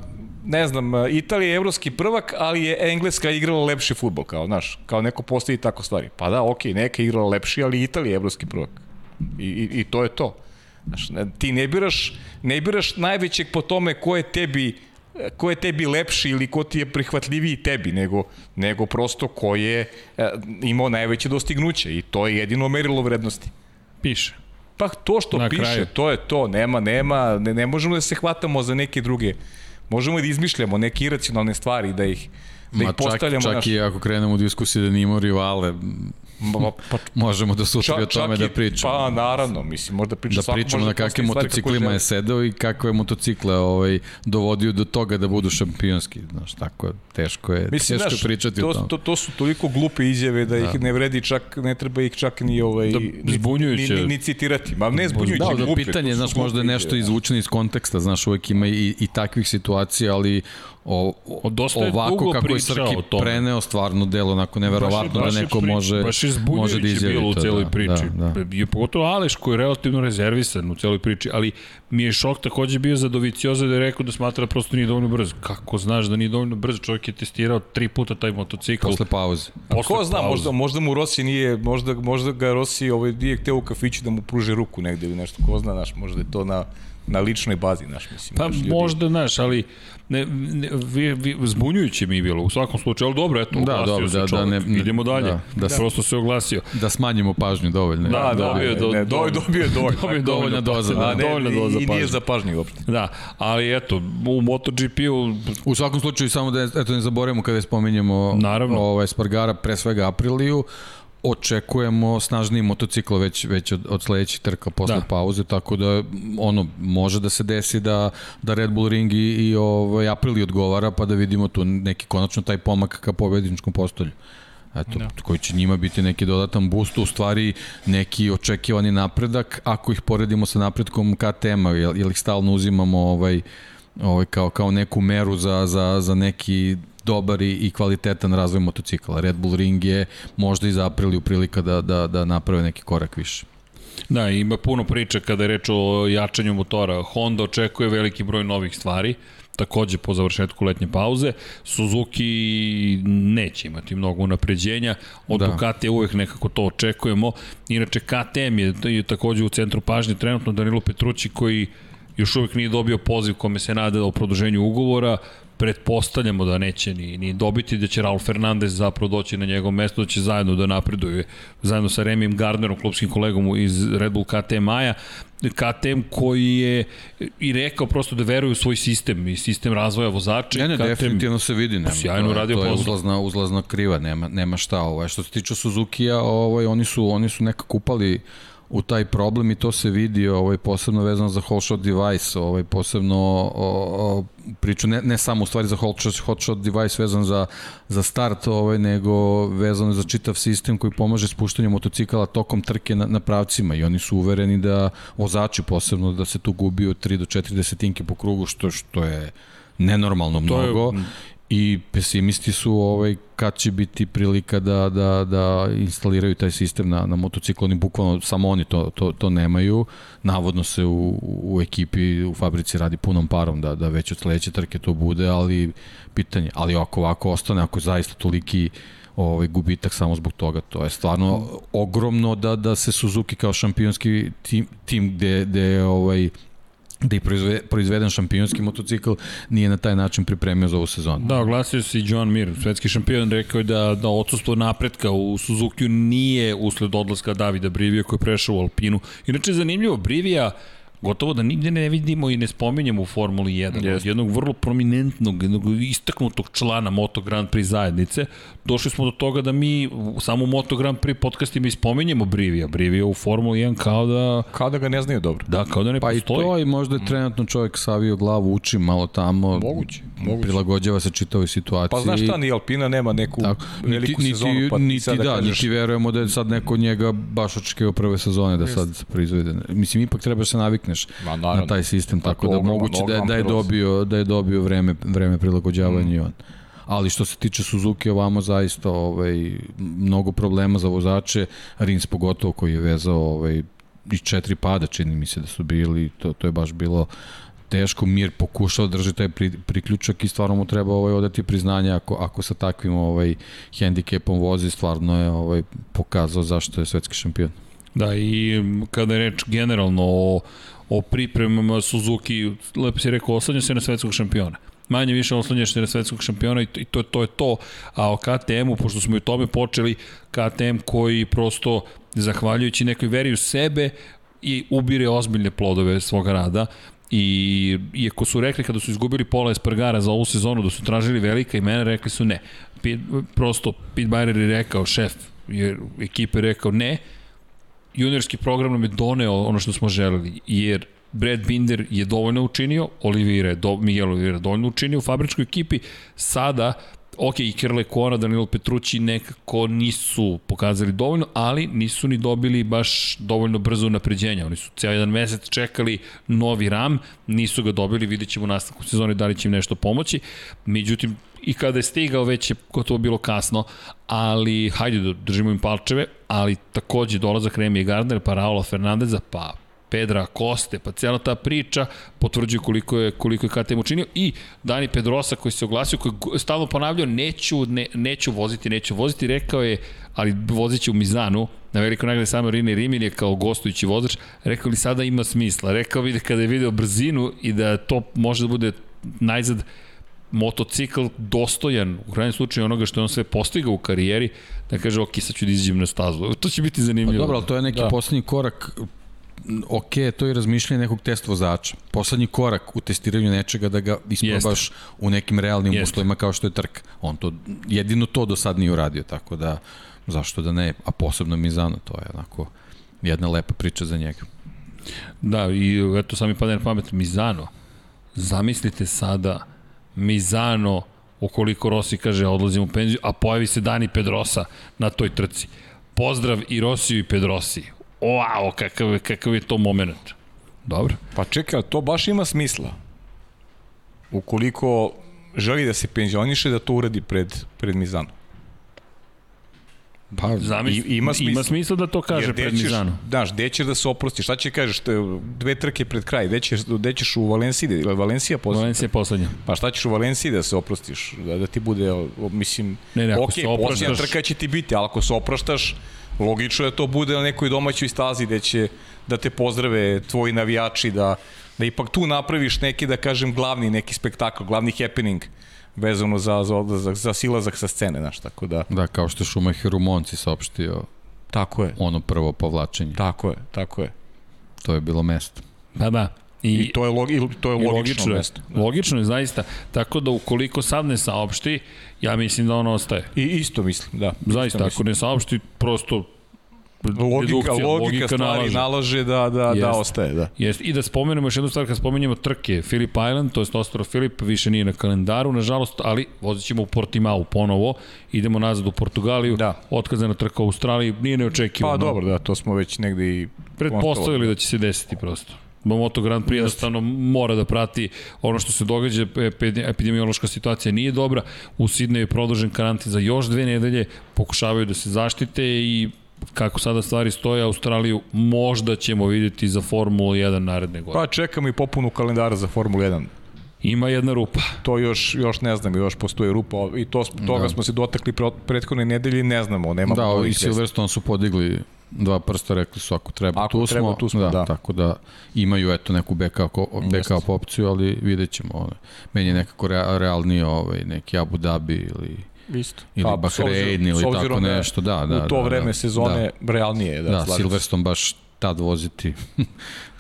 ne znam, Italija je evropski prvak, ali je Engleska igrala lepši futbol, kao, znaš, kao neko postavi tako stvari. Pa da, okej, okay, neka je igrala lepši, ali Italija je evropski prvak. I, i, I to je to. Znaš, ti ne biraš, ne biraš najvećeg po tome ko je tebi ko je tebi lepši ili ko ti je prihvatljiviji tebi, nego, nego prosto ko je e, imao najveće dostignuće i to je jedino merilo vrednosti. Piše. Pa to što Na piše, kraju. to je to, nema, nema, ne, ne možemo da se hvatamo za neke druge, možemo da izmišljamo neke iracionalne stvari, da ih, da Ma ih postavljamo. Čak, čak naš... i ako krenemo u diskusiju da nimo rivale, Pa, pa, možemo da sutra o tome da pričamo. Pa naravno, mislim, možda priča da pričamo na kakvim motociklima je sedeo i kakve motocikle ovaj, dovodio do toga da budu šampionski. Znaš, tako teško je, mislim, teško znaš, pričati to, o tome. To, to su toliko glupe izjave da, da. ih ne vredi čak, ne treba ih čak ni, ovaj, da, zbunjujuće. ni, ni, ni, citirati. Ma ne zbunjujuće, da, da, glupe. pitanje, znaš, možda je nešto izvučeno iz konteksta, znaš, uvek ima i, i takvih situacija, ali o, o, Dosta ovako kako je Srki preneo stvarno delo onako neverovatno baš, baš da neko može baš može da izjavi bilo u celoj da, priči. Da, da. I pogotovo Aleš koji je relativno rezervisan u celoj priči, ali mi je šok takođe bio za Dovicioza da je rekao da smatra da prosto nije dovoljno brz. Kako znaš da nije dovoljno brz? Čovjek je testirao tri puta taj motocikl. Posle pauze. Posle ko zna, pauze. možda, možda mu Rossi nije, možda, možda ga Rossi ovaj, nije hteo u kafiću da mu pruži ruku negde ili nešto, ko zna, znaš, možda je to na na ličnoj bazi, znaš, mislim. Pa ljudi... možda, znaš, ali ne, ne, vi, vi, zbunjujuće mi je bilo u svakom slučaju, ali dobro, eto, da, dobro, se da, čovjek, da, ne, idemo dalje, da, da, da, prosto se oglasio. Da smanjimo pažnju dovoljno. Da, da, dobio, do, ne, do, dobio dovoljno. Dobio dovoljna doza, da, ne, dovoljna doza I, i nije za pažnju uopšte. Da, ali eto, u MotoGP-u... U svakom slučaju, samo da eto, ne zaboravimo kada spominjemo Naravno. ovaj Spargara, pre svega Apriliju, očekujemo snažniji motocikl već, već od, od sledećih trka posle da. pauze, tako da ono, može da se desi da, da Red Bull Ring i, i ovaj, Aprili odgovara, pa da vidimo tu neki konačno taj pomak ka pobedničkom postolju. Eto, da. koji će njima biti neki dodatan boost, u stvari neki očekivani napredak, ako ih poredimo sa napredkom KTM-a, jel ih stalno uzimamo ovaj, ovaj, kao, kao neku meru za, za, za neki dobar i, i kvalitetan razvoj motocikla. Red Bull Ring je možda i za u prilika da, da, da naprave neki korak više. Da, ima puno priča kada je reč o jačanju motora. Honda očekuje veliki broj novih stvari, takođe po završetku letnje pauze. Suzuki neće imati mnogo unapređenja, od da. Ducati uvek nekako to očekujemo. Inače, KTM je, je takođe u centru pažnje trenutno Danilo Petrući koji još uvek nije dobio poziv kome se nada o produženju ugovora, pretpostavljamo da neće ni, ni dobiti, da će Raul Fernandez zapravo doći na njegov mesto, da će zajedno da napreduje, zajedno sa Remim Gardnerom, klubskim kolegom iz Red Bull KTM Maja, KTM koji je i rekao prosto da veruje u svoj sistem i sistem razvoja vozača. Ne, ne, KTM, definitivno se vidi. Nema, sjajno to, radio to je uzlazna, uzlazna kriva, nema, nema šta. Ovaj. Što se tiče Suzuki-a, ovaj, oni, su, oni su nekako upali u taj problem i to se vidi ovaj posebno vezano za whole shot device, ovaj posebno o, o, priču ne, ne samo u stvari za whole shot, whole shot device vezan za, za start, ovaj, nego vezano za čitav sistem koji pomaže spuštanju motocikala tokom trke na, na pravcima i oni su uvereni da vozači posebno da se tu gubi od 3 do 4 desetinke po krugu što što je nenormalno to mnogo je, i pesimisti su ovaj kad će biti prilika da, da, da instaliraju taj sistem na, na motociklu, oni bukvalno samo oni to, to, to nemaju, navodno se u, u ekipi, u fabrici radi punom parom da, da već od sledeće trke to bude, ali pitanje, ali ako ovako ostane, ako zaista toliki ovaj gubitak samo zbog toga. To je stvarno ogromno da da se Suzuki kao šampionski tim, tim gde, gde ovaj da je proizve, proizveden šampionski motocikl nije na taj način pripremio za ovu sezonu. Da, oglasio se i John Mir, svetski šampion, rekao je da, da odsustvo napretka u Suzuki nije usled odlaska Davida Brivija koji je prešao u Alpinu. Inače, zanimljivo, Brivija gotovo da nigde ne vidimo i ne spominjemo u Formuli 1. Yes. Jednog vrlo prominentnog, jednog istaknutog člana Moto Grand Prix zajednice. Došli smo do toga da mi samo u Moto Grand Prix podcastima ispominjemo Brivija. Brivija u Formuli 1 kao da... Kao da ga ne znaju dobro. Da, kao da ne pa postoji. Pa i to i možda je trenutno čovjek savio glavu, uči malo tamo. Moguće. Moguće. Prilagođava se čitavoj situaciji. Pa znaš šta, ni Alpina nema neku Tako, veliku niti, sezonu, pa niti, da, da kažeš... niti verujemo da je sad neko njega baš očekio prve sezone da Just. sad se proizvede. Mislim, ipak treba da se navikneš Ma, na taj sistem, tako, tako da moguće da, da je dobio, da je dobio vreme, vreme prilagođavanja mm. on. Ali što se tiče Suzuki ovamo zaista ovaj, mnogo problema za vozače, Rins pogotovo koji je vezao ovaj, i četiri pada čini mi se da su bili, to, to je baš bilo teško, Mir pokušao da drži taj pri, priključak i stvarno mu treba ovaj odati priznanje. Ako ako sa takvim ovaj hendikepom vozi, stvarno je ovaj pokazao zašto je svetski šampion. Da, i kada je reč generalno o, o pripremama Suzuki, lepo si rekao, oslanja se na svetskog šampiona manje više oslanjaš se na svetskog šampiona i to, to, je to. A o KTM-u, pošto smo i tome počeli, KTM koji prosto, zahvaljujući nekoj veri u sebe, i ubire ozbiljne plodove svoga rada i iako su rekli kada su izgubili pola Espargara za ovu sezonu da su tražili velika imena, rekli su ne. Pit, prosto Pete Bayer je rekao, šef jer ekipe je rekao ne, juniorski program nam je doneo ono što smo želeli, jer Brad Binder je dovoljno učinio, Oliveira je, do, Miguel Oliveira je dovoljno učinio u fabričkoj ekipi, sada ok, i Kerle Kona, Danilo Petrući nekako nisu pokazali dovoljno, ali nisu ni dobili baš dovoljno brzo napređenja. Oni su ceo jedan mesec čekali novi RAM, nisu ga dobili, vidjet ćemo u nastavku sezone da li će im nešto pomoći. Međutim, i kada je stigao već je gotovo bilo kasno, ali hajde da držimo im palčeve, ali takođe dolazak Remi Gardner, pa Raula Fernandeza, pa Pedra Koste, pa cijela ta priča potvrđuje koliko je, koliko je KTM učinio. I Dani Pedrosa koji se oglasio, koji je stalno ponavljao neću, ne, neću voziti, neću voziti, rekao je, ali vozit će u Mizanu, na veliko nagrade samo Rine Rimin je kao gostujući vozač, rekao li sada ima smisla, rekao bi da kada je video brzinu i da to može da bude najzad motocikl dostojan, u krajnjem slučaju onoga što je on sve postigao u karijeri, da kaže, ok, sad ću da izađem na stazu. To će biti zanimljivo. Pa dobro, ali to je neki da. poslednji korak ok, to je razmišljanje nekog test vozača. Poslednji korak u testiranju nečega da ga isprobaš Jeste. u nekim realnim Jeste. uslovima kao što je trka. On to, jedino to do sad nije uradio, tako da zašto da ne, a posebno Mizano, to je onako jedna lepa priča za njega. Da, i eto sami padne na pamet, Mizano, zamislite sada Mizano, ukoliko Rossi kaže odlazim u penziju, a pojavi se Dani Pedrosa na toj trci. Pozdrav i Rosiju i Pedrosi wow, kakav, kakav je to moment. Dobro. Pa čekaj, to baš ima smisla. Ukoliko želi da se penzioniše, da to uradi pred, pred Mizano. Pa, Zamisli, ima, smisla. ima smisla da to kaže Jer pred Mizano. Daš, gde ćeš da se oprosti? Šta će kažeš? Dve trke pred kraj. Gde ćeš, gde ćeš u Valenciji? Ili Valencija poslednja? Valencija poslednja. Pa šta ćeš u Valenciji da se oprostiš? Da, da ti bude, mislim, ne, ne, ok, posljednja trka će ti biti, ali ako se opraštaš, logično je da to bude na nekoj domaćoj stazi gde će da te pozdrave tvoji navijači, da, da ipak tu napraviš neki, da kažem, glavni neki spektakl, glavni happening vezano za, za, za, za silazak sa scene, znaš, tako da... Da, kao što Schumacher u Monci saopštio Tako je. Ono prvo povlačenje. Tako je, tako je. To je bilo mesto. Pa da. I, I to je, logi, to je logično, logično mesto. Da. Logično je, zaista. Tako da ukoliko sad ne saopšti, ja mislim da ono ostaje. I isto mislim, da. Zaista, ako mislim. ne saopšti, prosto logika, logika, logika stvari nalaže, nalaže da, da, jest, da ostaje. Da. Jest. I da spomenemo još jednu stvar, kad spomenemo trke, Philip Island, to je Ostrov Filip, više nije na kalendaru, nažalost, ali vozit ćemo u Portimao ponovo, idemo nazad u Portugaliju, da. otkazana trka u Australiji, nije neočekivano. Pa dobro, da, to smo već negde i... Pretpostavili da će se desiti prosto. Moto Grand Prix jednostavno mora da prati ono što se događa, epidemiološka situacija nije dobra, u Sidneju je produžen karantin za još dve nedelje, pokušavaju da se zaštite i kako sada stvari stoje, Australiju možda ćemo videti za Formulu 1 naredne godine. Pa čekamo i popunu kalendara za Formulu 1. Ima jedna rupa. To još, još ne znam, još postoji rupa i to, toga da. smo se dotakli prethodne nedelje ne znamo. Nema da, i Silverstone su podigli dva prsta, rekli su ako treba, ako tu treba, smo. Tu smo da, da, tako da imaju eto neku backup, backup opciju, ali vidjet ćemo. Meni je nekako realnije ovaj, neki Abu Dhabi ili Isto. Ili pa, Bahrein ili tako da nešto, da, da. U to da, vreme da, sezone da. realnije. Da, da Silverstone baš tad voziti.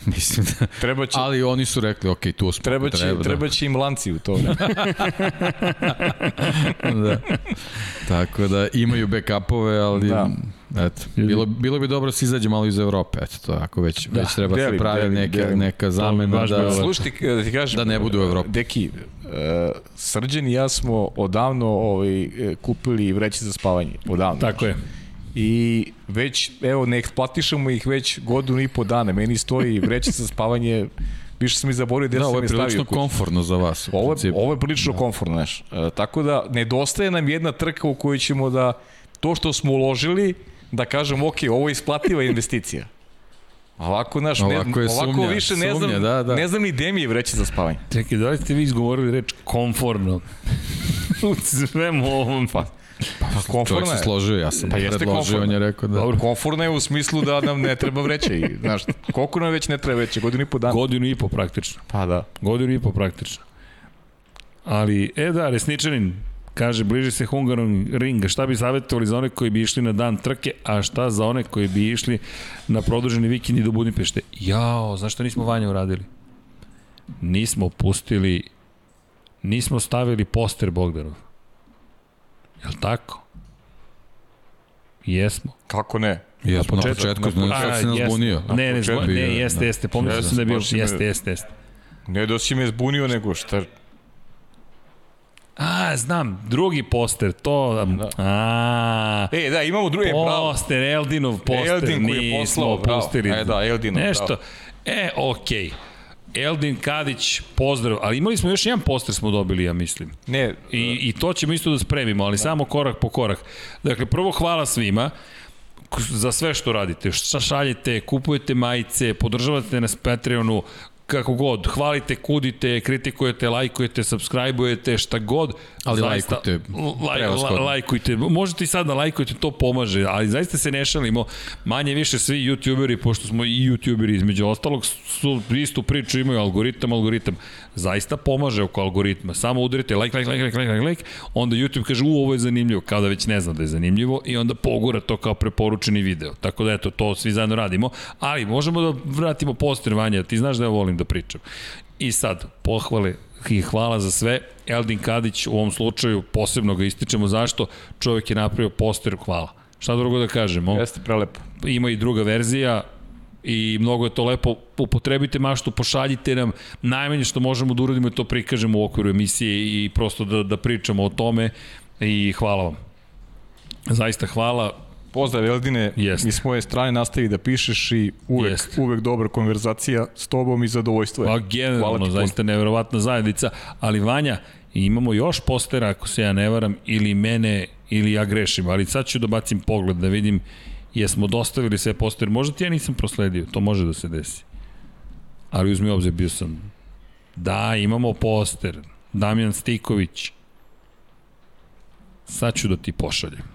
Mislim da... Treba će, ali oni su rekli, ok, tu smo. Treba će, treba, da. treba će im lanci u to. da. Tako da imaju backupove, ali... Da. Eto, bilo, bilo bi dobro da se izađe malo iz Evrope, eto to, ako već, da, već treba deli, se pravi deli, neke, deli. neka zamena da, Slušaj, da ti kažem, da ne budu u Evropi. Deki, Srđan i ja smo odavno ovaj, kupili vreće za spavanje, odavno. Tako je i već, evo, ne eksploatišemo ih već godinu i po dana. Meni stoji vreća za spavanje više sam i zaboravio gde da, sam je stavio. Ovo je prilično komfortno za vas. Ovo je, ovo je prilično da. komfortno, znaš. E, tako da, nedostaje nam jedna trka u kojoj ćemo da to što smo uložili, da kažem, ok, ovo je isplativa investicija. Ovako, naš, ne, Ovako je ovako sumnja, više ne znam, sumnja, da, da. ne znam ni gde mi je vreće za spavanje. Čekaj, da li ste vi izgovorili reč komforno? U svemu ovom. Pa, pa Čovjek komforna se je. složio, ja sam Pa jeste predložio, on je rekao da... Dobro, komforna je u smislu da nam ne treba vreće. I, znaš, koliko nam već ne treba vreće? Godinu i po dana. Godinu i po praktično. Pa da. Godinu i po praktično. Ali, e da, Resničanin kaže, bliži se Hungaron ringa. Šta bi savjetovali za one koji bi išli na dan trke, a šta za one koji bi išli na produženi vikend do Budimpešte? Jao, zašto nismo Vanja uradili? Nismo pustili, nismo stavili poster Bogdanov. Jel tako? Jesmo. Kako ne? Na početak, početku, na početku. kako se nas bunio. Ne, ne, ne, jeste, jeste, pomislio sam da je bio, jeste, jeste, jeste. Ne da si me zbunio, nego šta... A, znam, drugi poster, to... Da. A, E, da, imamo drugi, bravo. poster, Eldinov poster, Eldin koji je poslao, bravo. pustili. E, da, Eldinov, Nešto. bravo. E, okej. Eldin Kadić, pozdrav, ali imali smo još jedan poster smo dobili, ja mislim. Ne, I, I to ćemo isto da spremimo, ali samo korak po korak. Dakle, prvo hvala svima za sve što radite, šta šaljete, kupujete majice, podržavate nas Patreonu, kako god, hvalite, kudite, kritikujete, lajkujete, subscribe-ujete, šta god. Ali lajkujte, laj, lajkujte, možete i sad da lajkujete, to pomaže, ali zaista se ne šalimo, manje više svi youtuberi, pošto smo i youtuberi između ostalog, su istu priču, imaju algoritam, algoritam, zaista pomaže oko algoritma, samo udarite like, like, like, like, like, like, like, onda YouTube kaže, u, ovo je zanimljivo, kao da već ne zna da je zanimljivo, i onda pogura to kao preporučeni video, tako da eto, to svi zajedno radimo, ali možemo da vratimo poster Vanja, ti znaš da ja volim da pričam. I sad, pohvale i hvala za sve. Eldin Kadić u ovom slučaju posebno ga ističemo zašto čovjek je napravio poster, hvala. Šta drugo da kažemo? jeste prelepo. Ima i druga verzija i mnogo je to lepo. Upotrebite maštu, pošaljite nam. Najmanje što možemo da uradimo je to prikažemo u okviru emisije i prosto da, da pričamo o tome i hvala vam. Zaista hvala. Pozdrav Eldine, Jeste. s moje strane nastavi da pišeš i uvek, Jeste. uvek dobra konverzacija s tobom i zadovoljstvo je. Pa generalno, zaista neverovatna zajednica. Ali Vanja, imamo još postera, ako se ja ne varam, ili mene, ili ja grešim, ali sad ću da bacim pogled da vidim jesmo dostavili sve postere. Možda ti ja nisam prosledio, to može da se desi. Ali uzmi obzir, bio sam. Da, imamo poster. Damjan Stiković. Sad ću da ti pošaljem.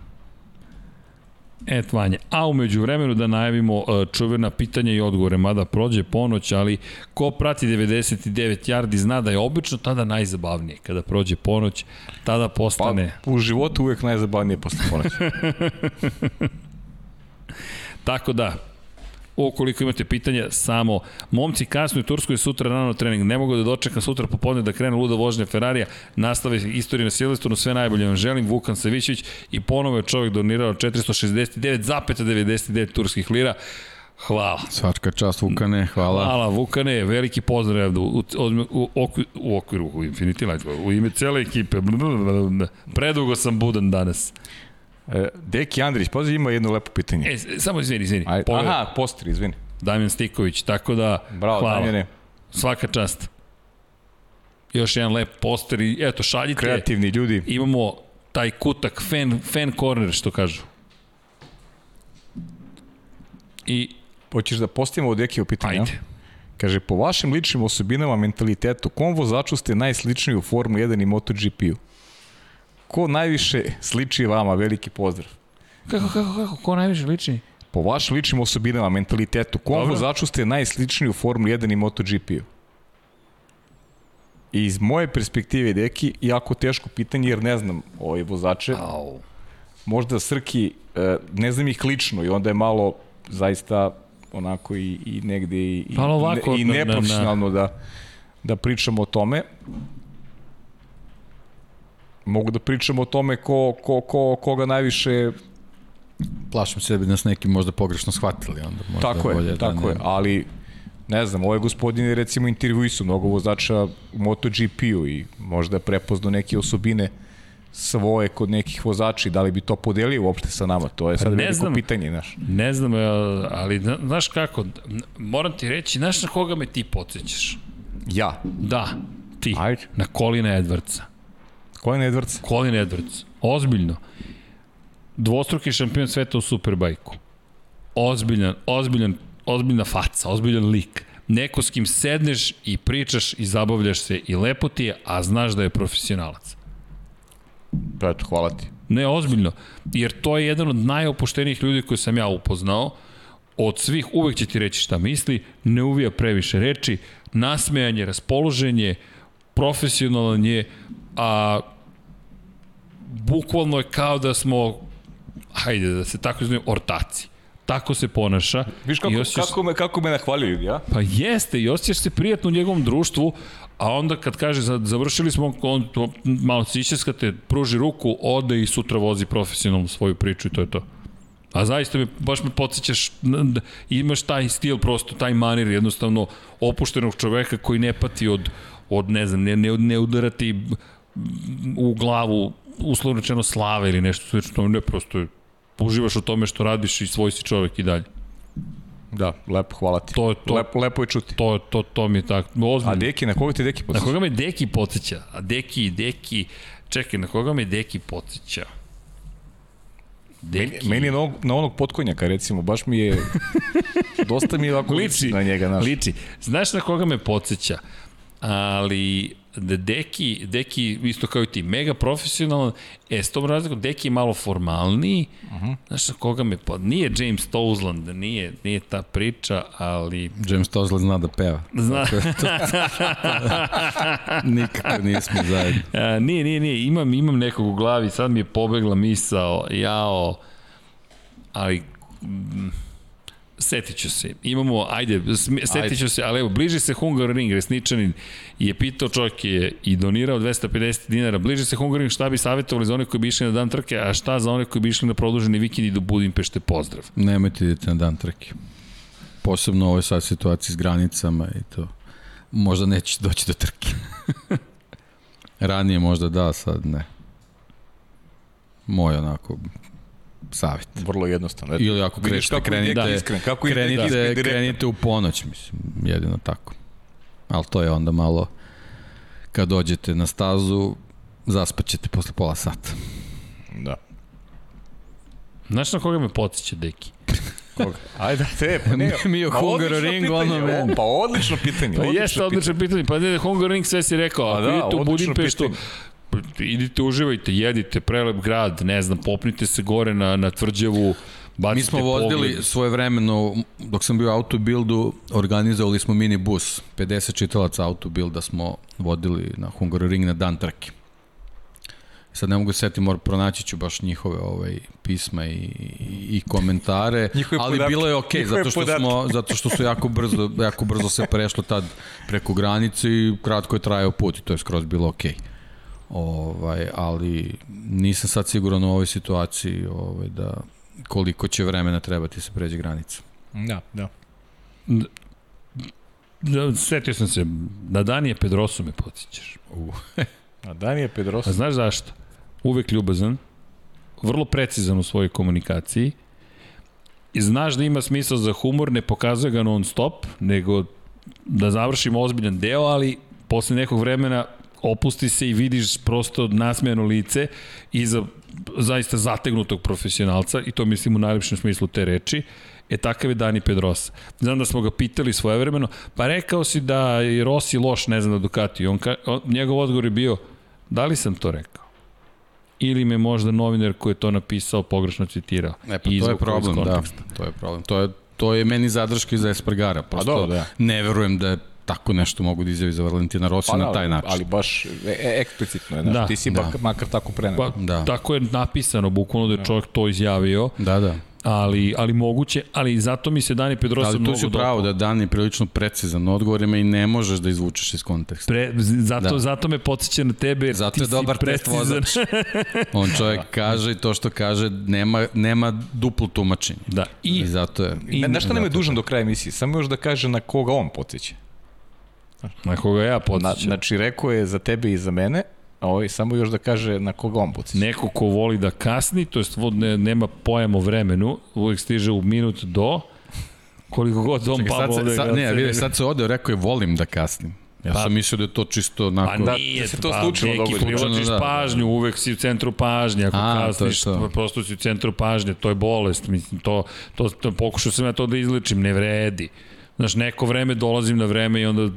Et Vanja. A umeđu vremenu da najavimo uh, čuvena pitanja i odgovore, mada prođe ponoć, ali ko prati 99 yardi zna da je obično tada najzabavnije. Kada prođe ponoć, tada postane... Pa, u životu uvek najzabavnije posle ponoći. Tako da, ukoliko imate pitanja, samo momci kasno u Turskoj sutra rano trening, ne mogu da dočekam sutra popodne da krene luda vožnja Ferrarija, nastave istoriju na Silvestronu, sve najbolje vam želim, Vukan Savićević i ponovo je čovjek donirao 469,99 turskih lira, Hvala. Svačka čast Vukane, hvala. Hvala Vukane, veliki pozdrav u, u, u, u, okviru, u okviru u Infinity Light, u ime cele ekipe. Predugo sam budan danas. Deki Andrić, pazi, ima jedno lepo pitanje. E, samo izvini, izvini. Aj, aha, poster, izvini. Damjan Stiković, tako da Bravo, hvala. Damjane. Svaka čast. Još jedan lep poster i eto, šaljite. Kreativni ljudi. Imamo taj kutak, fan, fan corner, što kažu. I, Hoćeš da postavimo od Deki u pitanje? ajde. Kaže, po vašim ličnim osobinama, mentalitetu, kom vozaču ste najsličniji u Formula 1 i MotoGP-u? Ko najviše sliči vama? Veliki pozdrav. Kako, kako, kako, ko najviše liči? Po vašim ličnim osobinama, mentalitetu, kom vozaču ste najsličniji u Formula 1 i MotoGP-u? I iz moje perspektive, Deki, jako teško pitanje jer ne znam ove vozače. Au. Možda Srki, e, ne znam ih lično i onda je malo zaista onako i, i negde i, i, Malo ovako, i na- na- na- neprofesionalno da, da pričamo o tome. Mogu da pričamo o tome ko, ko, ko, koga najviše Plašim se da bi nas neki možda pogrešno shvatili. Onda možda Tako je, bolje da tako ne- je, ali ne znam, ovaj gospodin je recimo intervjuisu mnogo vozača u MotoGP-u i možda je prepoznao neke osobine svoje kod nekih vozača i da li bi to podelio uopšte sa nama, to je sad Pa ne veliko znam. pitanje, znaš. Ne znam, e, ali zna- znaš kako, moram ti reći, znaš na koga me ti podsjećaš? Ja, Da, ti. Ajde. Na Colina Edwardsa. Colin Edwards, Colin Edwards. Ozbiljno. Dvostruki šampion sveta u Superbajku. Ozbiljan, ozbiljan, ozbiljna faca, ozbiljan lik. Neko s kim sedneš i pričaš i zabavljaš se i lepo ti je, a znaš da je profesionalac. Eto, hvala ti. Ne, ozbiljno. Jer to je jedan od najopuštenijih ljudi koje sam ja upoznao. Od svih uvek će ti reći šta misli, ne uvija previše reči, nasmejanje, raspoloženje, profesionalan je, a bukvalno je kao da smo, hajde da se tako izvijem, ortaci. Tako se ponaša. Viš kako, osjećaš, kako, me, kako me nahvaljuju, ja? Pa jeste, i osjećaš se prijatno u njegovom društvu, a onda kad kaže za- završili smo, on to, malo se išeskate, pruži ruku, ode i sutra vozi profesionalnu svoju priču i to je to. A zaista me, baš me podsjećaš, n- d- imaš taj stil, prosto taj manir, jednostavno opuštenog čoveka koji ne pati od, od ne znam, ne, ne, ne udarati u glavu uslovno rečeno slave ili nešto slično, ne, prosto uživaš u tome što radiš i svoj si čovek i dalje. Da, lepo, hvala ti. To je to. Lepo, lepo je čuti. To, to, to mi je tako, ozbiljno. A Deki, na koga ti Deki Na podsjeća? koga me Deki podsjeća? A Deki, Deki, čekaj, na koga me Deki podsjeća? Deki. Meni je na onog, na onog potkonjaka, recimo, baš mi je... dosta mi je ovako liči, na njega, znaš. liči. Znaš na koga me podsjeća? Ali Deki, Deki isto kao i ti, mega profesionalan, e, s tom razlikom, Deki je malo formalniji, uh Mhm. -huh. znaš na koga me pod... Nije James Tousland, nije, nije ta priča, ali... James Tozla zna da peva. Zna, Nikako nismo zajedno. A, nije, nije, nije, imam, imam nekog u glavi, sad mi je pobegla misao, jao, ali mm, setit ću se. Imamo, ajde, setit ću se, ali evo, bliži se Hungaroring, Resničanin je pitao čovjek je i donirao 250 dinara, bliži se Hungaroring, šta bi savjetovali za one koji bi išli na dan trke, a šta za one koji bi išli na produženi vikend i do Budimpešte, pozdrav. Nemojte idete na dan trke. Posebno u ovoj sad situaciji s granicama i to. Možda neće doći do trke. Ranije možda da, sad ne. Moj onako savjet. Vrlo jednostavno. Eto, Ili ako krećete, kako je krenite, iskren, kako je krenite, iskren direktno. krenite u ponoć, mislim, jedino tako. Ali to je onda malo, kad dođete na stazu, zaspaćete posle pola sata. Da. Znaš na koga me podsjeća, Deki? Koga? Ajde, te, pa ne. Mi o pa Hungaroringu, pitanje, ono, men. o, Pa odlično pitanje. Pa jeste odlično pitanje. Pa ne, Hungaroring sve si rekao. Ako da, idete u odlično Budimpeštu, idite, uživajte, jedite, prelep grad, ne znam, popnite se gore na, na tvrđavu, bacite Mi smo vozili pogled. svoje vremeno, dok sam bio u autobildu, organizovali smo mini bus, 50 čitalaca autobilda smo vodili na Hungaroring na dan trke. Sad ne mogu se setiti, moram pronaći ću baš njihove ovaj, pisma i, i, i komentare, Njihove ali podatke. bilo je okej, Njihove zato što podatke. smo zato što su jako brzo jako brzo se prešlo tad preko granice i kratko je trajao put i to je skroz bilo okej. Ovaj, ali nisam sad siguran u ovoj situaciji ovaj, da koliko će vremena trebati se pređe granica. Da, da. Da, setio sam se, na Danije Pedrosu me podsjećaš. A Danije Pedrosa. A znaš zašto? Uvek ljubazan, vrlo precizan u svojoj komunikaciji i znaš da ima smisla za humor, ne pokazuje ga non stop, nego da završimo ozbiljan deo, ali posle nekog vremena opusti se i vidiš prosto nasmejano lice iza zaista zategnutog profesionalca i to mislim u najlepšem smislu te reči. E takav je Dani Pedrosa. Znam da smo ga pitali svojevremeno, pa rekao si da je Rossi loš, ne znam da Ducati. On, ka, on, njegov odgovor je bio, da li sam to rekao? Ili me možda novinar koji je to napisao pogrešno citirao. E pa to je iz problem, da. To je problem. To je, to je meni zadrška iza Espargara. Prosto dobro, da. ne verujem da je tako nešto mogu da izjavi za Valentina Rossi na taj način. Pa Ali baš e, e, eksplicitno je, znaš, Da, ti si da. makar, makar tako preneo. Pa, Da. Tako je napisano, bukvalno da je čovjek to izjavio, Da, da. ali, ali moguće, ali zato mi se Dani Pedrosa Ali tu mnogo si pravo da Dan je prilično precizan odgovorima i ne možeš da izvučeš iz konteksta. Pre, zato, Da. zato me podsjeća na tebe, Zato ti je si dobar test precizan. vozač. On čovjek kaže i to što kaže nema, nema duplo tumačenje. Da, I, i, zato je... I, šta nam je dužan do kraja emisije? Samo još da kaže na koga on podsjeća. Na koga ja Na, podsjećam. znači, rekao je za tebe i za mene, a ovaj, samo još da kaže na koga on podsjeća. Neko ko voli da kasni, to jest vo- ne, nema pojam o vremenu, uvijek stiže u minut do, koliko god on Čekaj, pa sad se, ovde sad, ne, vidi, sad se ovde rekao je volim da kasnim. Ja sam mislio da je to čisto Pa onako... da, nije, da se to pa, slučajno neki dogodi. privlačiš Slučajno, da. pažnju, uvek si u centru pažnje, ako A, to kasniš, to. prosto si u centru pažnje, to je bolest, mislim, to, to, to pokušao sam ja to da izličim, ne vredi. Znaš, neko vreme dolazim na vreme i onda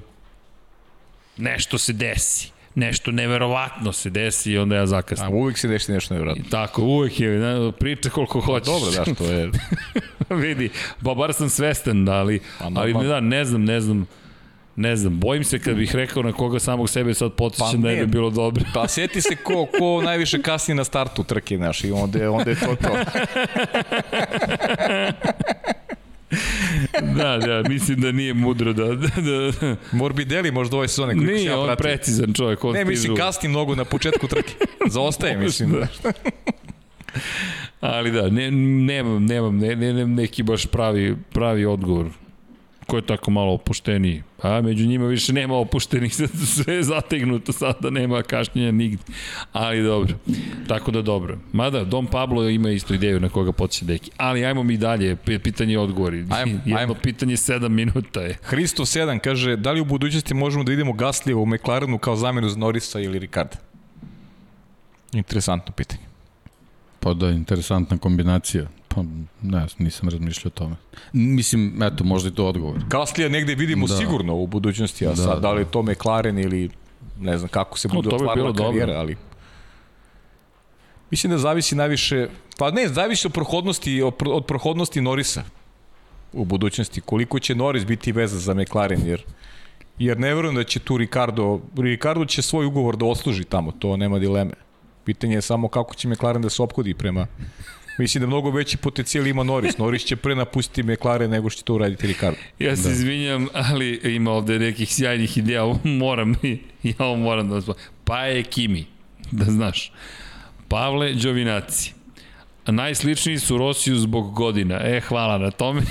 nešto se desi, nešto neverovatno se desi i onda ja zakasnim. A uvijek se dešti nešto nevjerojatno. Tako, uvek je, ne, priča koliko hoćeš. Dobro, da, što je... vidi, pa bar sam svestan, da, ali, Pa, ali ne, da, ne znam, ne znam, ne znam, bojim se kad bih rekao na koga samog sebe sad podsjećam Pa da ne. bi bilo dobro. Pa sjeti se ko, ko najviše kasni na startu trke, znaš, i onda, je- onda je to to. da, da, mislim da nije mudro da... da, da Morbidelli možda ove sezone koliko se nije ja on pratim. precizan čovjek, on Ne, mislim, kasni mnogo na početku trke. Zaostaje, mislim. Da. Ali da, ne, nemam, nemam, ne, ne, ne, neki baš pravi, pravi odgovor. Ko je tako malo opušteniji? A među njima više nema opuštenih, sve je zategnuto, sada nema kašnjenja nigde. Ali dobro, tako da dobro. Mada, Dom Pablo ima isto ideju na koga podsjeća deki. Ali ajmo mi dalje, pitanje i odgovori. Ajmo, Jedno ajmo. pitanje 7 minuta je. Hristo 7 kaže, da li u budućnosti možemo da vidimo Gaslija u McLarenu kao zamenu za Norisa ili Ricarda? Interesantno pitanje. Pa da, interesantna kombinacija. Pa ne, nisam razmišljao o tome. Mislim, eto, možda i to odgovor. Gaslija negde vidimo da. Sigurno u budućnosti, a Da, sad da, da. li je to McLaren ili ne znam kako se No, bude bi otvarala karijera, dobro. ali mislim da zavisi najviše, pa ne, zavisi od prohodnosti, od pro- od prohodnosti Norisa u budućnosti, koliko će Norris biti veza za McLaren, jer jer ne verujem da će tu Ricardo, Ricardo će svoj ugovor da osluži tamo, to nema dileme. Pitanje je samo kako će McLaren da se ophodi prema Mislim da mnogo veći potencijal ima Norris. Norris će pre napustiti McLaren nego što će to uraditi Ricardo. Ja se da. izvinjam, ali ima ovde nekih sjajnih ideja, ovo moram, ja ovo moram da vas Pa je Kimi, da znaš. Pavle Đovinaci. Najsličniji su Rosiju zbog godina. E, hvala na tome.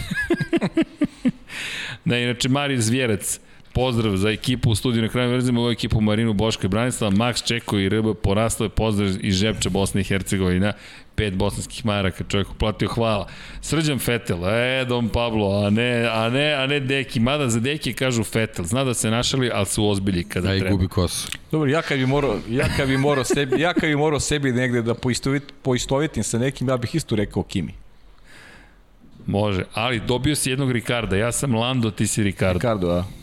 da, inače, Marij Zvjerac, pozdrav za ekipu u studiju na kraju verzima, ovu ekipu Marinu Boška i Branislava, Max Čeko i RB poraslo je pozdrav iz Žepča Bosne i Hercegovina, pet bosanskih maraka, čovjek uplatio hvala. Srđan Fetel, e, Dom Pablo, a ne, a ne, a ne Deki, mada za Deki kažu Fetel, zna da se našali, ali su ozbilji kada A i treba. gubi kosu. Dobro, ja kad bi morao, ja kad bi morao sebi, ja kad bi morao sebi negde da poistovit, poistovetim sa nekim, ja bih isto rekao Kimi. Može, ali dobio si jednog Ricarda, ja sam Lando, ti si Ricardo. Ricardo, a?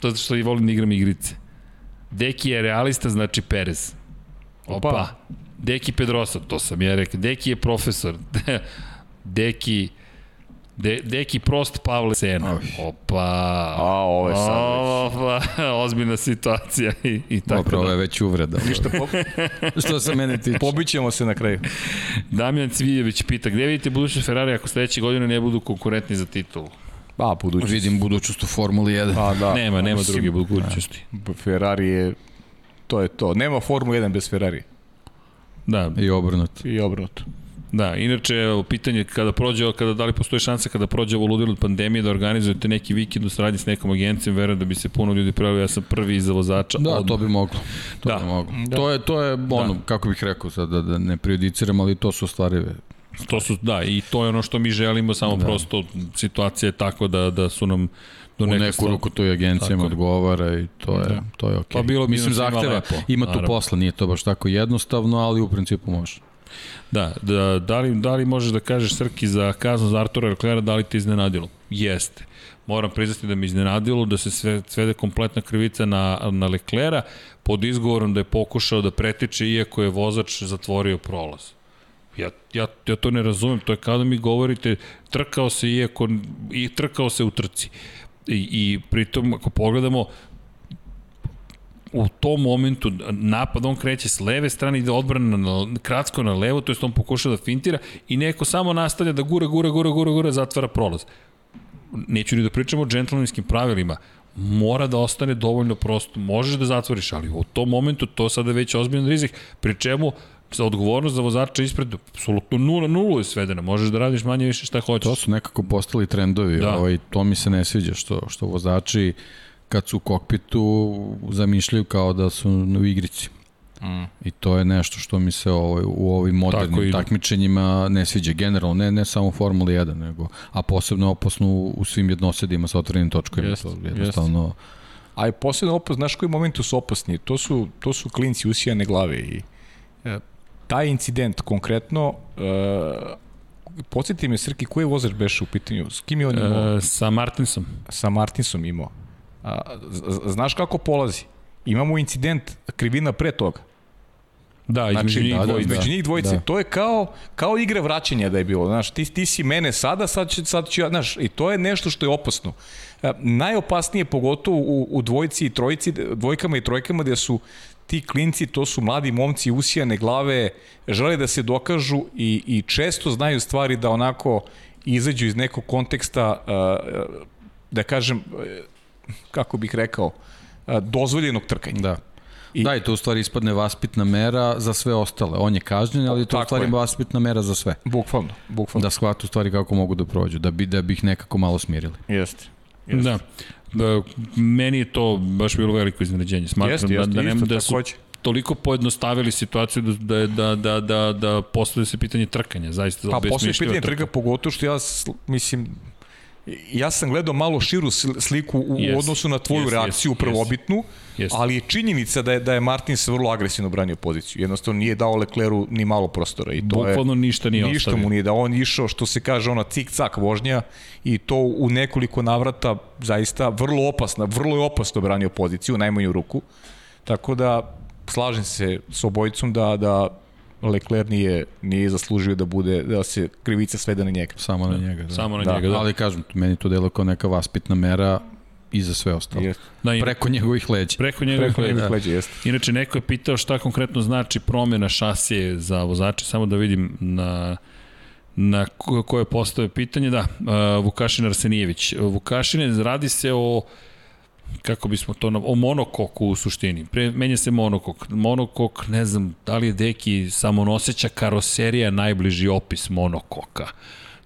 To zato što i volim da igram igrice. Deki je realista, znači Perez. Opa. Opa. Deki Pedrosa, to sam ja rekao. Deki je profesor. Deki... De, deki prost Pavle Sena. Opa. A, ovo je sad već. Opa, ozbiljna situacija i, i tako Dobro, ovo da. je već uvreda. Ništa, po, Što se mene tiče. pobićemo se na kraju. Damjan Cvijević pita, gde vidite budućnost Ferrari ako sledeće godine ne budu konkurentni za titulu? Pa, budućnost. Vidim budućnost u Formuli 1. Pa, da. nema, nema Mislim, druge budućnosti. Ferrari je, to je to. Nema Formula 1 bez Ferrari. Da, I obrnuto. I obrnuto. Da, inače, evo, pitanje kada prođe, kada, da li postoji šansa kada prođe ovo ludilo od pandemije da organizujete neki vikend u saradnji s nekom agencijom, verujem da bi se puno ljudi prijavili, ja sam prvi iza vozača. Da, odmah. to bi moglo. To Da. bi moglo. To je, to je ono, kako bih rekao sad, da, da ne prejudiciram, ali to su ostvarive. To su, da, i to je ono što mi želimo, samo da. prosto situacija je tako da, da su nam do U neke neku stvari- ruku to i agencijama Tako odgovara i to je, da. to je okej. Pa bilo bi Mislim, zahteva, lepo, ima tu naravno. posla, nije to baš tako jednostavno, ali u principu može. Da, da, da, li, da li možeš da kažeš Srki za kaznu za Artura Leclerca, da li te iznenadilo? Jeste. Moram priznati da me iznenadilo da se sve, svede kompletna krivica na, na Leclerca pod izgovorom da je pokušao da pretiče iako je vozač zatvorio prolaz. Ja, ja, ja to ne razumem, to je kao da mi govorite trkao se iako i trkao se u trci. I, i pritom ako pogledamo u tom momentu napad on kreće s leve strane ide odbrana na, kratko na levo, to jest on pokušava da fintira i neko samo nastavlja da gura, gura, gura, gura, gura, zatvara prolaz. Neću ni da pričamo o džentlmenskim pravilima, mora da ostane dovoljno prosto. Možeš da zatvoriš, ali u tom momentu to sada je već ozbiljan rizik, pri čemu odgovornost za vozača ispred apsolutno 0 0 je svedena. Možeš da radiš manje više šta hoćeš. To su nekako postali trendovi, Da. ovaj, to mi se ne sviđa, što, što vozači kad su u kokpitu zamišljaju kao da su u igrici. Mm. I to je nešto što mi se ovaj, u ovim Tako modernim i- takmičenjima ne sviđa. Generalno, ne, ne samo u Formuli 1, nego, a posebno opasno u, u svim jednosedima sa otvorenim točkovima. Jest, to jednostavno Ali posebno opasno, znaš koji momentu su opasni? To su, to su klinci usijane glave i e, taj incident konkretno e, podsjeti me Srki, koji je vozač beše u pitanju? S kim je on imao? E, sa Martinsom. Sa Martinsom imao. A, znaš kako polazi? Imamo incident krivina pre toga. Da, između znači, njih da, dvojice. Između njih dvojice. Da. To je kao, kao igra vraćanja da je bilo. Znaš, ti, ti si mene sada, sad, će, sad ću ja, znaš, i to je nešto što je opasno. E, najopasnije pogotovo u, u dvojici i trojici, dvojkama i trojkama gde su ti klinci, to su mladi momci usijane glave, žele da se dokažu i, i često znaju stvari da onako izađu iz nekog konteksta, uh, da kažem, kako bih rekao, dozvoljenog trkanja. Da. I, da, i to u stvari ispadne vaspitna mera za sve ostale. On je kažnjen, ali to u stvari je. vaspitna mera za sve. Bukvalno, bukvalno. Da shvatu stvari kako mogu da prođu, da bi, da bi ih nekako malo smirili. Jeste. Jeste. Da. da. Meni je to baš bilo veliko iznenađenje. Smatram jeste, jeste, da, da, isto, da su takođe. toliko pojednostavili situaciju da, da, da, da, da postoje se pitanje trkanja, zaista pa, postoje pitanje trka, pogotovo što ja mislim, ja sam gledao malo širu sliku u yes. odnosu na tvoju yes, reakciju yes, prvobitnu, yes. ali je činjenica da je, da je Martins vrlo agresivno branio poziciju. Jednostavno nije dao Lecleru ni malo prostora. I to Bukvalno je, ništa nije Ništa ostavio. mu nije da on išao, što se kaže, ona cik-cak vožnja i to u nekoliko navrata zaista vrlo opasna, vrlo je opasno branio poziciju, najmanju ruku. Tako da slažem se s obojicom da, da Leclerc nije, nije zaslužio da bude da se krivica svede na njega. Samo na njega, da. Samo na da. njega, da. Ali kažem, meni to delo kao neka vaspitna mera i za sve ostalo. Jest. Da, in... Preko njegovih leđa. Preko njegovih Preko leđa. Da. leđa jeste. Inače, neko je pitao šta konkretno znači promjena šasije za vozače, samo da vidim na na koje postave pitanje, da, uh, Vukašin Arsenijević. Vukašine, radi se o kako bismo to, o monokoku u suštini. Pre, menja se monokok. Monokok, ne znam, da li je deki samonoseća karoserija najbliži opis monokoka.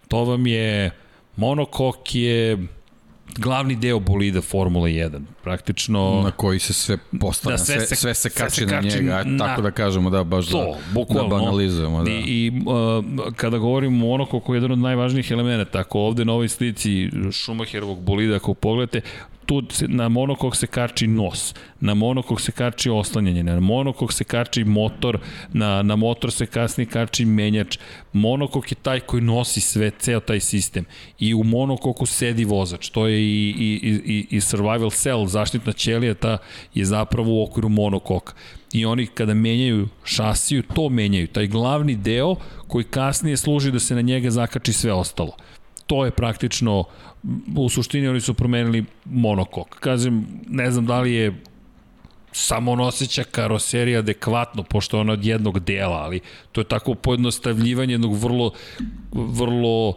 To vam je, monokok je glavni deo bolida Formula 1. Praktično... Na koji se sve postavlja, da, sve, sve, se, sve se kači, sve se kači na njega, na, tako da kažemo, da, baš to, da, bukvalno, da banalizujemo. Da. I, i uh, kada govorimo o monokoku, je jedan od najvažnijih elemenata. Ako ovde na ovoj slici Schumacherovog bolida, ako pogledate, tu se, na monokok se kači nos, na monokok se kači oslanjanje, na monokok se kači motor, na, na motor se kasnije kači menjač. Monokok je taj koji nosi sve, ceo taj sistem. I u monokoku sedi vozač. To je i, i, i, i survival cell, zaštitna ćelija, ta je zapravo u okviru monokoka. I oni kada menjaju šasiju, to menjaju. Taj glavni deo koji kasnije služi da se na njega zakači sve ostalo to je praktično u suštini oni su promenili monokok. Kažem, ne znam da li je samonoseća karoserija adekvatno, pošto je ona od jednog dela, ali to je tako pojednostavljivanje jednog vrlo, vrlo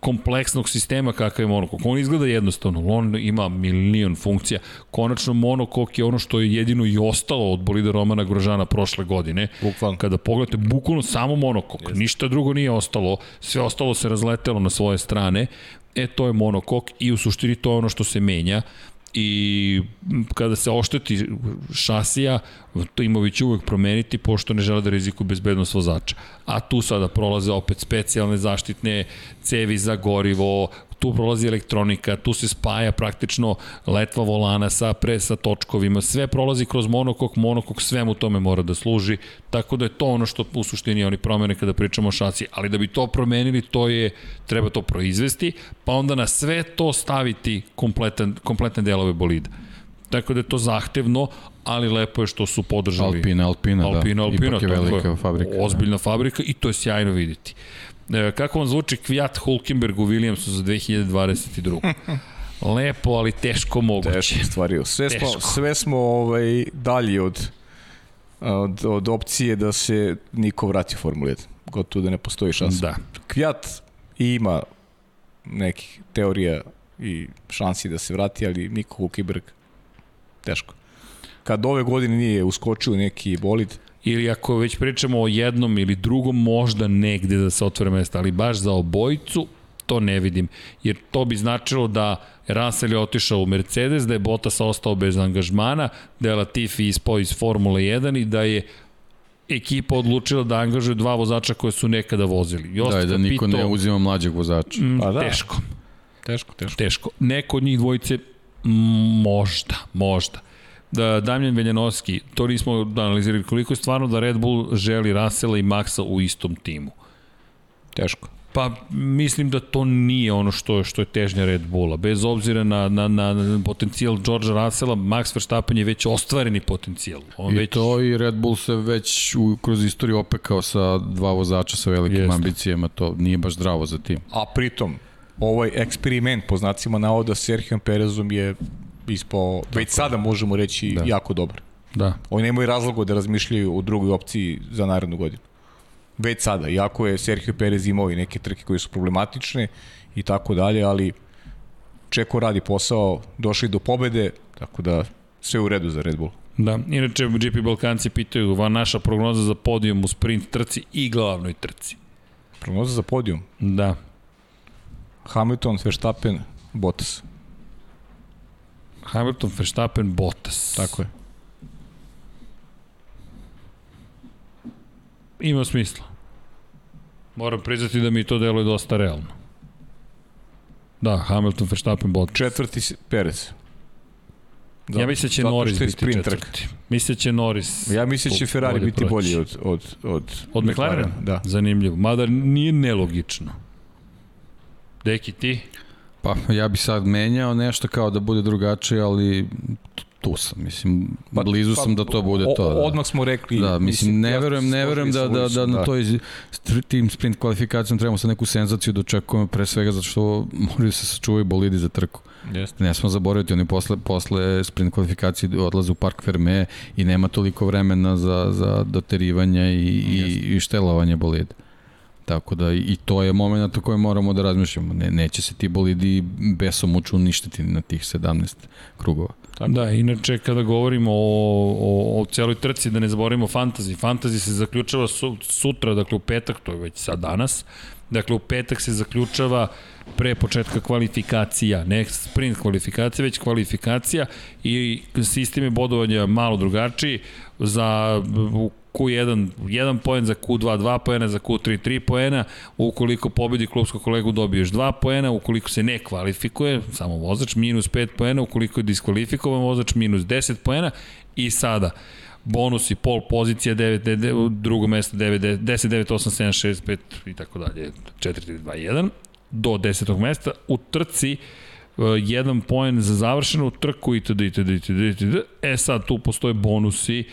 kompleksnog sistema kakav je monokok. On izgleda jednostavno, on ima milion funkcija. Konačno monokok je ono što je jedino i ostalo od bolida Romana Grožana prošle godine. Bukvalno. Kada pogledate, bukvalno samo monokok, Jeste. ništa drugo nije ostalo, sve ostalo se razletelo na svoje strane. E, to je monokok i u suštini to je ono što se menja i kada se ošteti šasija, to Imović će uvek promeniti pošto ne žele da riziku bezbednost vozača. A tu sada prolaze opet specijalne zaštitne cevi za gorivo, tu prolazi elektronika, tu se spaja praktično letva volana sa pre sa točkovima, sve prolazi kroz monokok, monokok svemu tome mora da služi, tako da je to ono što u suštini oni promene kada pričamo o šasi, ali da bi to promenili, to je, treba to proizvesti, pa onda na sve to staviti kompletan, kompletne delove bolida. Tako da je to zahtevno, ali lepo je što su podržali. Alpina, Alpina, Alpina da. Alpina, Ipak je velika je, fabrika. Ozbiljna da. fabrika i to je sjajno videti. E, kako vam zvuči Kvijat Hulkenberg u Williamsu za 2022? Lepo, ali teško moguće. Teško stvari. Sve teško. smo, sve smo ovaj, dalji od, od, od opcije da se niko vrati u Formula 1. Gotovo da ne postoji šansa. Da. Kvijat ima nekih teorija i šansi da se vrati, ali Niko Hulkenberg teško. Kad ove godine nije uskočio neki bolid, ili ako već pričamo o jednom ili drugom, možda negde da se otvore mesta, ali baš za obojicu to ne vidim, jer to bi značilo da Russell je otišao u Mercedes, da je Bottas ostao bez angažmana, da je Latifi ispao iz Formule 1 i da je ekipa odlučila da angažuje dva vozača koje su nekada vozili. Jost da, da niko pitao, ne uzima mlađeg vozača. Mm, pa da. Teško. Teško, teško. Teško. Neko od njih dvojice Možda, možda. Da, Damljan Veljanovski, to nismo analizirali, koliko je stvarno da Red Bull želi Rasela i Maxa u istom timu. Teško. Pa mislim da to nije ono što što je težnja Red Bulla. Bez obzira na, na, na potencijal Georgea Russella, Max Verstappen je već ostvareni potencijal. On I već... to i Red Bull se već u, kroz istoriju opekao sa dva vozača sa velikim Jeste. ambicijama, to nije baš zdravo za tim. A pritom, ovaj eksperiment po znacima navoda Sergio Perezom je ispo, već sada možemo reći da. jako dobar. Da. Oni nemaju razloga da razmišljaju o drugoj opciji za narednu godinu već sada, iako je Sergio Perez imao i neke trke koje su problematične i tako dalje, ali Čeko radi posao, došli do pobede, tako da sve u redu za Red Bull. Da, inače GP Balkanci pitaju va naša prognoza za podijum u sprint trci i glavnoj trci. Prognoza za podijum? Da. Hamilton, Verstappen, Bottas. Hamilton, Verstappen, Bottas. Tako je. Ima smisla. Moram priznati da mi to deluje dosta realno. Da, Hamilton, Verstappen, Bottas. Četvrti Perez. Da, ja mislim da će Norris biti četvrti. Mislim da će Norris... Ja mislim da će Ferrari biti proći. bolji od, od, od, od McLaren. Da. Zanimljivo. Mada nije nelogično. Deki, ti? Pa ja bi sad menjao nešto kao da bude drugačije, ali tu sam, mislim, pa, blizu pa, sam da to bude to. Da. Odmah smo rekli. Da, mislim, ne verujem, ne verujem da, da, da, da, na toj tim sprint kvalifikacijom trebamo sa neku senzaciju da očekujemo pre svega zato što moraju da se sačuvaju bolidi za trku. Jeste. Ne smo zaboraviti, oni posle, posle sprint kvalifikacije odlaze u Park Ferme i nema toliko vremena za, za doterivanje i, i, i štelovanje bolida. Tako da i to je moment o kojem moramo da razmišljamo. Ne, neće se ti bolidi besomučno uništiti na tih 17 krugova. Tako. Da, inače kada govorimo o, o, o celoj trci, da ne zaboravimo fantasy. Fantasy se zaključava su, sutra, dakle u petak, to je već sad danas. Dakle, u petak se zaključava pre početka kvalifikacija, ne sprint kvalifikacija, već kvalifikacija i sistem je bodovanja malo drugačiji. Za, u Q1 1 poen, za Q2 2 poena, za Q3 3 poena, ukoliko pobedi klubskog kolegu dobiješ 2 poena, ukoliko se ne kvalifikuje, samo vozač minus 5 poena, ukoliko je diskvalifikovan vozač minus 10 poena i sada bonus i pol pozicija 9, 9 drugo mesto 9, 10, 9, 8, 7, 6, 5 i tako dalje, 4, 3, 2, 1 do 10. mesta u trci uh, jedan poen za završenu trku itd. itd. itd. itd. E sad tu postoje bonusi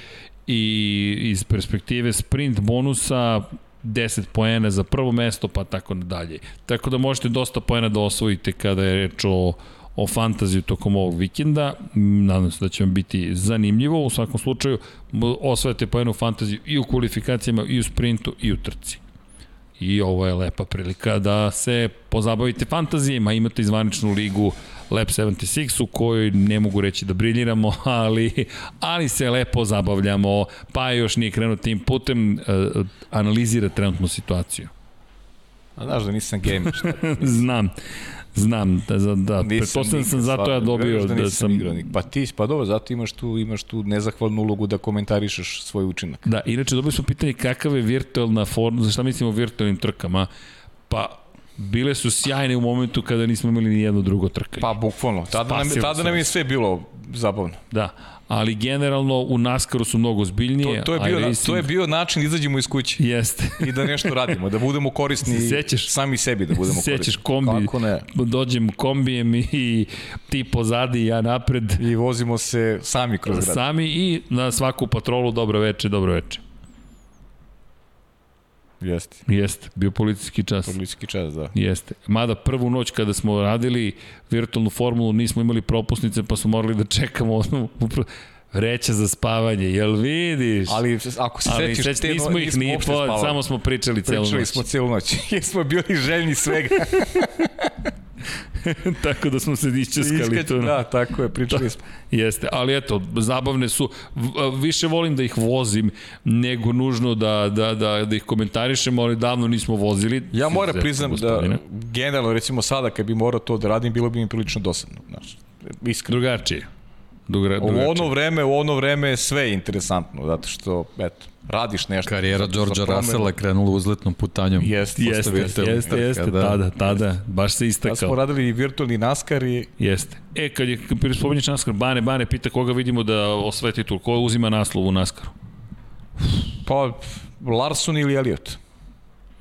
i iz perspektive sprint bonusa 10 poena za prvo mesto, pa tako dalje. Tako da možete dosta poena da osvojite kada je reč o, o fantaziju tokom ovog vikenda. Nadam se da će vam biti zanimljivo. U svakom slučaju osvojate poena u fantaziju i u kvalifikacijama, i u sprintu, i u trci. I ovo je lepa prilika da se pozabavite fantazijima. Imate izvaničnu ligu Lab 76 u kojoj ne mogu reći da briljiramo, ali, ali se lepo zabavljamo, pa još nije krenuo tim putem, uh, analizira trenutnu situaciju. A znaš da nisam gamer, šta? Znam. Znam, da, da, da. pretpostavljam sam zato ja dobio da, da sam... Igranik. Pa ti, pa dobro, zato imaš tu, imaš tu nezahvalnu ulogu da komentarišeš svoj učinak. Da, inače dobili smo pitanje kakav je virtualna forma, za šta mislimo o virtualnim trkama? Pa, bile su sjajne u momentu kada nismo imali ni jedno drugo trkanje. Pa bukvalno, tada nam, tada nam je sve bilo zabavno. Da, ali generalno u Naskaru su mnogo zbiljnije. To, to, je, bio, racing... to je bio način da izađemo iz kuće. Jeste. I da nešto radimo, da budemo korisni sećaš, sami sebi da budemo sećaš korisni. kombi, Kako ne? dođem kombijem i ti pozadi ja napred. I vozimo se sami kroz grad. Sami i na svaku patrolu dobro veče, dobro veče. Jeste. Jeste, bio policijski čas. Policijski čas, da. Jeste. Mada prvu noć kada smo radili virtualnu formulu nismo imali propusnice pa smo morali da čekamo onu reća za spavanje, jel vidiš? Ali ako se sećaš, seć, te nismo ih ni po, samo smo pričali celu noć. Pričali smo celu noć, jer smo bili željni svega. tako da smo se iščeskali tu. Da, tako je, pričali smo. Jeste, ali eto, zabavne su, više volim da ih vozim nego nužno da, da, da, da ih komentarišemo, ali davno nismo vozili. Ja moram priznam da, generalno, recimo sada, kad bi morao to da radim, bilo bi mi prilično dosadno. Znaš, iskreno. Drugačije. Dugra, U ono vreme, u ono vreme sve je interesantno, zato što, eto, radiš nešto. Karijera Đorđa Russella je krenula uzletnom putanjom. Jeste, Jeste, jeste, jeste, jeste, kada- tada, tada, baš se Tad smo istakao. radili i virtualni NASCAR i Jeste. E, kad je spominješ NASCAR, Bane, Bane pita koga vidimo da osvoje titul, ko uzima naslov u NASCAR-u? pa Larson ili Elliot.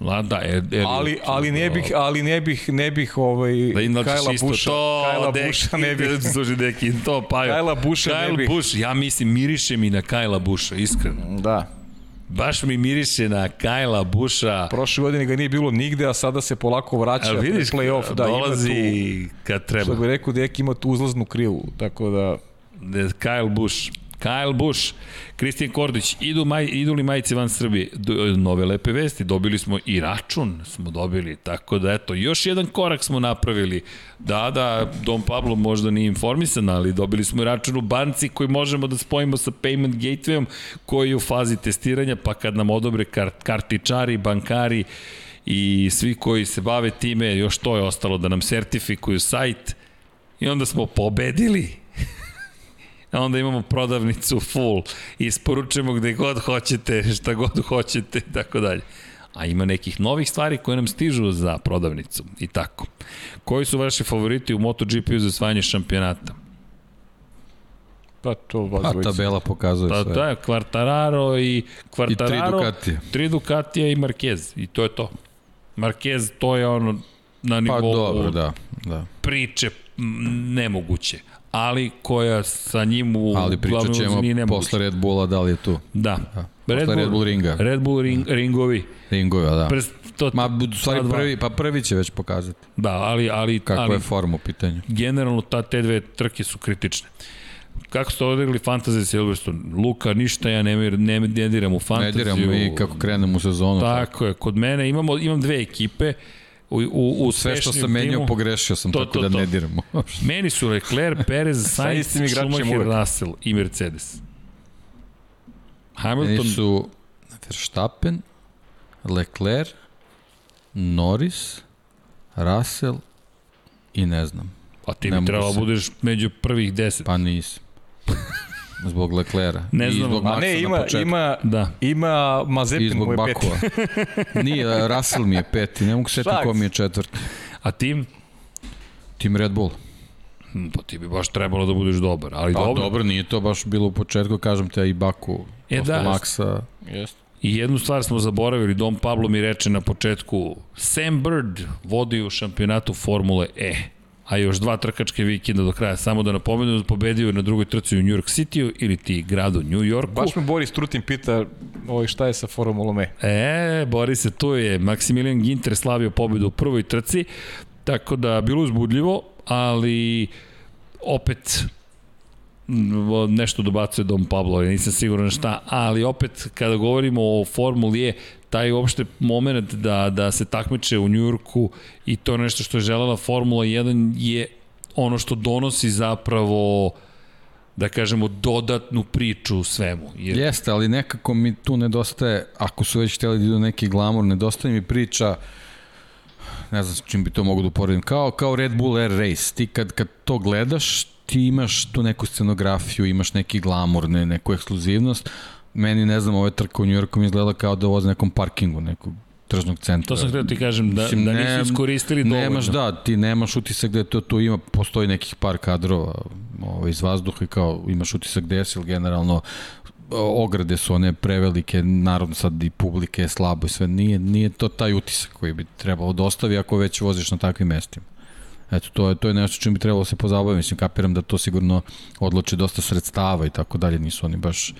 La, da, er, er, Ali, ali ne bih, ali ne bih, ne bih ovaj, Da inačeš Kajla Busha, to, Kajla deki, Busha ne bih. Služi, deki, to, pa Kajla Busha ne Kyle bih. Bush, ja mislim, miriše mi na Kajla Busha, iskreno. Da. Baš mi miriše na Kajla Busha. Prošle godine ga nije bilo nigde, a sada se polako vraća A vidiš, play-off. Da, dolazi tu, kad treba. što bi rekao, Dek ima tu uzlaznu krilu, tako da... Ne, Kyle Bush. Kyle Bush, Kristijan Kordić, idu, maj, idu li majice van Srbije? Do, nove lepe vesti, dobili smo i račun smo dobili, tako da eto, još jedan korak smo napravili. Da, da, Dom Pablo možda nije informisan, ali dobili smo i račun u banci koji možemo da spojimo sa Payment Gatewayom koji je u fazi testiranja, pa kad nam odobre kart, kartičari, bankari i svi koji se bave time, još to je ostalo da nam sertifikuju sajt i onda smo pobedili a onda imamo prodavnicu full, isporučujemo gde god hoćete, šta god hoćete, i tako dalje. A ima nekih novih stvari koje nam stižu za prodavnicu i tako. Koji su vaši favoriti u MotoGP-u za osvajanje šampionata? Pa to Pa vas dvojica. tabela pokazuje Pa sve. to je Quartararo i Quartararo, Ducatije. tri Ducatija i Marquez i to je to. Marquez to je ono na Pa nivou dobro, da. da. priče nemoguće ali koja sa njim u Ali pričat ćemo posle Red Bulla da li je tu. Da. Posle Red Bull ringa. Red Bull ring, ringovi. Ringova, da. Pres, to, Ma, u stvari prvi, pa prvi će već pokazati Da, ali, ali, kakva ali je forma u pitanju. generalno ta te dve trke su kritične. Kako ste odigrali Fantasy Silverstone? Luka, ništa ja ne, ne, ne diram u Ne fantaziju. diramo i kako krenemo u sezonu. Tako je, kod mene imamo, imam dve ekipe u, u, u Sve što sam menjao timu. pogrešio sam, To, tako to, da to. ne diramo. Meni su Leclerc, Perez, Sainz, istim igračima Schumacher. Russell i Mercedes. Meni Hamilton, su Verstappen, Leclerc, Norris, Russell i ne znam. pa ti bi trebalo se. budeš među prvih deset. Pa nisam. Zbog Leclera. Ne I znam, zbog ma Ma Maxa ne, na ima, početku. ima, Da. ima I Mazepin zbog mu je peti. Bakova. Nije, Russell mi je peti, ne mogu setiti ko mi je četvrti. A tim? Tim Red Bull. Hm, Pa ti bi baš trebalo da budeš dobar, ali Pa dobro. dobro. dobro, nije to baš bilo u početku, kažem te, i Baku. E, da. Maxa. Jeste. I jednu stvar smo zaboravili, Dom Pablo mi reče na početku, Sam Bird vodi u šampionatu Formule E, a još dva trkačke vikenda do kraja. Samo da napomenu pobedio na drugoj trci u New York City ili ti gradu New Yorku. Baš me Boris Trutin pita ovaj, šta je sa Formulom E. E, bori se, tu je Maximilian Ginter slavio pobedu u prvoj trci, tako da bilo uzbudljivo, ali opet nešto dobacuje Dom Pablo, ja nisam siguran šta, ali opet kada govorimo o Formuli E, taj uopšte moment da, da se takmiče u Njujorku i to nešto što je želela Formula 1 je ono što donosi zapravo da kažemo dodatnu priču u svemu. Jer Jeste, ali nekako mi tu nedostaje, ako su već htjeli da idu neki glamur, nedostaje mi priča, ne znam s čim bi to mogu da uporedim, kao, kao Red Bull Air Race. Ti kad, kad to gledaš, ti imaš tu neku scenografiju, imaš neki glamur, ne, neku ekskluzivnost. Meni, ne znam, ove trka u Njujorku mi izgleda kao da voze nekom parkingu, nekog tržnog centra. To sam htio ti kažem, da, Mislim, da ne- nisu iskoristili dovoljno. Nemaš, da, ti nemaš utisak da je to tu ima, postoji nekih par kadrova ovaj, iz vazduha i kao imaš utisak gde si, ili generalno ograde su one prevelike, naravno sad i publike je slabo i sve, nije, nije to taj utisak koji bi trebalo da ostavi ako već voziš na takvim mestima. Eto, to je, to je nešto čim bi trebalo da se pozabaviti. Mislim, kapiram da to sigurno odloče dosta sredstava i tako dalje. Nisu oni baš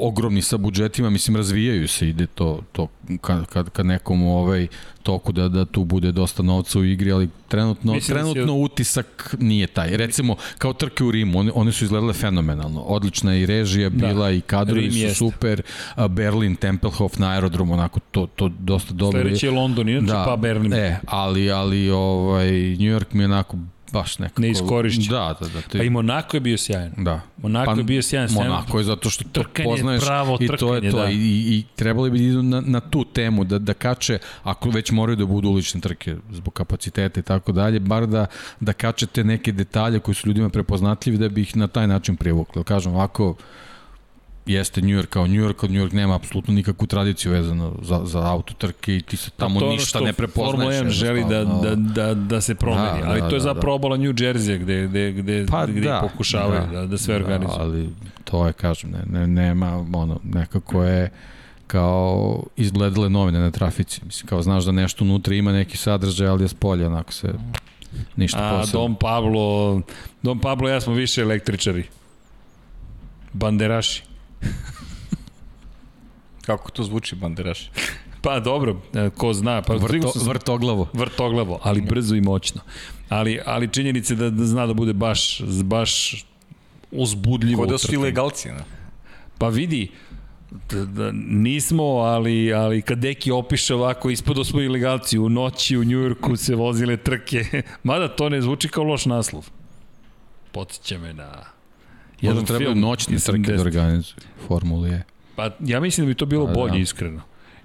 ogromni sa budžetima, mislim razvijaju se, ide to, to kad, kad, kad nekom u ovaj toku da, da tu bude dosta novca u igri, ali trenutno, Mislim da si- trenutno utisak nije taj. Recimo, kao trke u Rimu, one, one su izgledale fenomenalno. Odlična je i režija bila i kadrovi su jeste. super. Berlin, Tempelhof na aerodromu, onako to, to dosta dobro. Sledeći je London, inače pa Berlin. E, ali, ali ovaj, New York mi je onako baš nekako... Neiskorišćen. Da, da, da. Ti, Pa i Monako je bio sjajan. Da. Monako je bio sjajan. sjajan. Monako je zato što to Trkanje, poznaješ pravo i to je to. da. I, i, I trebali bi da idu na, na tu temu, da, da kače, ako već moraju da budu ulične trke zbog kapaciteta i tako dalje, bar da, da kače te neke detalje koji su ljudima prepoznatljivi da bi ih na taj način privukli. Kažem, ovako, jeste New York kao New York, od New York nema apsolutno nikakvu tradiciju vezano za, za auto trke i ti se tamo to ništa ne prepoznaješ. Formula 1 želi da, jednostavno. da, da, da se promeni, Da, ali da, to je da, zapravo obala New Jersey gde, gde, gde, Pa gde da, pokušavaju da, da sve organizuju. Da, ali to je, kažem, ne, ne, nema, ono, nekako je kao izgledale novine na trafici. Mislim, kao znaš da nešto unutra ima neki sadržaj, ali je spolje, onako se ništa A posebno. Dom Pablo, Dom Pablo ja smo više električari. Banderaši. Kako to zvuči, banderaš? Pa dobro, e, ko zna, pa Vrto, sam- vrtoglavo. vrtoglavo, ali brzo i moćno. Ali, ali činjenice da, da zna da bude baš, baš uzbudljivo. Ko da su ilegalci, ne? Pa vidi, da, da, nismo, ali, ali kad Deki opiše ovako, ispado smo ilegalci, u noći u Njujorku se vozile trke, mada to ne zvuči kao loš naslov. Podsjeća me na Možda trebaju noćne trke 70. da organizuju. Formule je. Pa ja mislim da bi to bilo Pa, da. bolje, iskreno.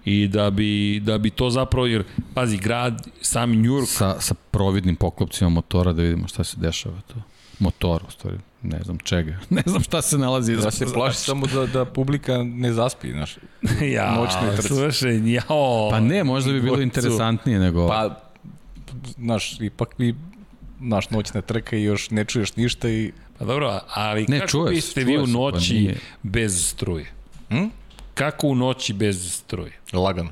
I da bi, da bi to zapravo, jer, pazi, grad, sami New York, Sa, sa providnim poklopcima motora da vidimo šta se dešava to. Motor, u stvari. Ne znam čega. Ne znam šta se nalazi. Ja se plaši samo da, da publika ne zaspi, znaš. ja, Noćne trci. slušaj, jao. Pa ne, možda bi bilo interesantnije nego... Pa, znaš, ipak vi naš noćna trka i još ne čuješ ništa i dobro, ali Ne, kako čuje se, biste vi u pa noći nije. bez struje? Hm? Kako u noći bez struje? Lagano.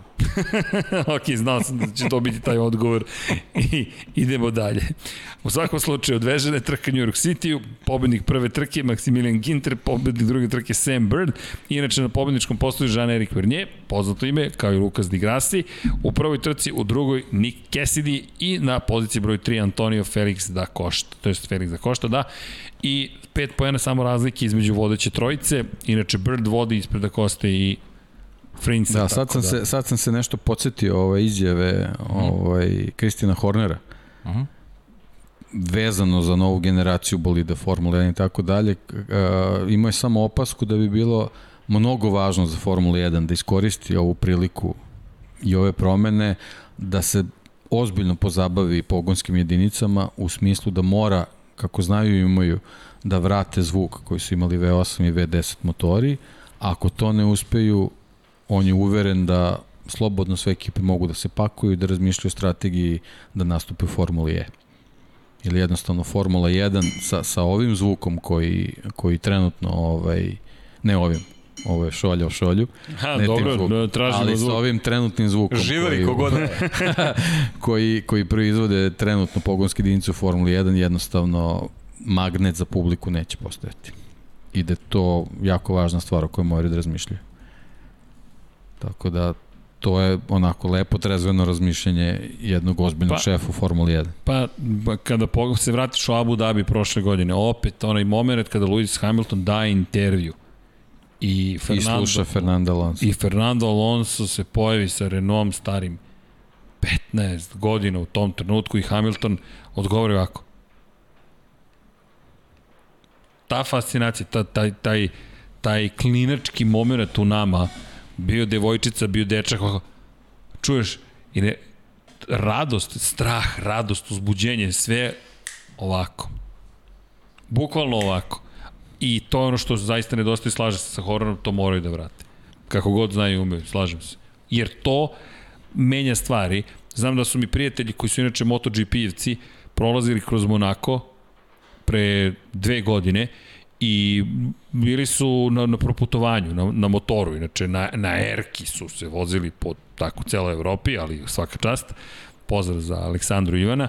ok, znao sam da će to biti taj odgovor i idemo dalje. U svakom slučaju, odvežene trka New York City, pobednik prve trke Maximilian Ginter, pobednik druge trke Sam Bird, inače na pobedničkom postoju Jean-Éric Vernier, poznato ime, kao i Lukas Di Grassi, u prvoj trci, u drugoj Nick Cassidy i na poziciji broj 3 Antonio Felix da Costa, to je Felix da Costa, da, i pet pojena samo razlike između vodeće trojice, inače Bird vodi ispred da Costa i Frinca. Da, sad sam, se, sad sam se nešto podsjetio ove izjave ovaj, Kristina Hornera Uh -huh. vezano za novu generaciju bolida Formule 1 i tako dalje. a, Imao je samo opasku da bi bilo mnogo važno za Formulu 1 da iskoristi ovu priliku i ove promene da se ozbiljno pozabavi pogonskim jedinicama u smislu da mora, kako znaju i imaju, da vrate zvuk koji su imali V8 i V10 motori. Ako to ne uspeju, on je uveren da slobodno sve ekipe mogu da se pakuju i da razmišljaju o strategiji da nastupe u Formuli E. Ili jednostavno Formula 1 sa, sa ovim zvukom koji, koji trenutno, ovaj, ne ovim, ovo je šolja o šolju, Ha, ne tim dobro, zvukom, da, tražimo ali zvuk. sa ovim trenutnim zvukom Živeli koji, kogoda. koji, koji proizvode trenutno pogonske jedinice u Formuli 1 jednostavno magnet za publiku neće postojati. I da je to jako važna stvar o kojoj moraju da razmišljaju. Tako da to je onako lepo trezveno razmišljanje jednog ozbiljnog Pa- šefa u Formuli 1. Pa, kada pog- se vratiš u Abu Dhabi prošle godine, opet onaj moment kada Lewis Hamilton daje intervju i I Fernando, sluša Fernanda Alonso. i Fernando Alonso se pojavi sa Renaultom starim 15 godina u tom trenutku i Hamilton odgovori ovako. Ta fascinacija, ta, taj, taj, taj klinački moment u nama, bio devojčica, bio dečak, čuješ, i ne, radost, strah, radost, uzbuđenje, sve ovako. Bukvalno ovako. I to je ono što zaista nedostaje, slaže se sa Horonom, to moraju da vrate. Kako god znaju i umeju, slažem se. Jer to menja stvari. Znam da su mi prijatelji koji su inače MotoGP-evci prolazili kroz Monako pre dve godine i bili su na, na proputovanju, na, na motoru, inače na, na Erki su se vozili po tako celoj Evropi, ali svaka čast. Pozdrav za Aleksandru Ivana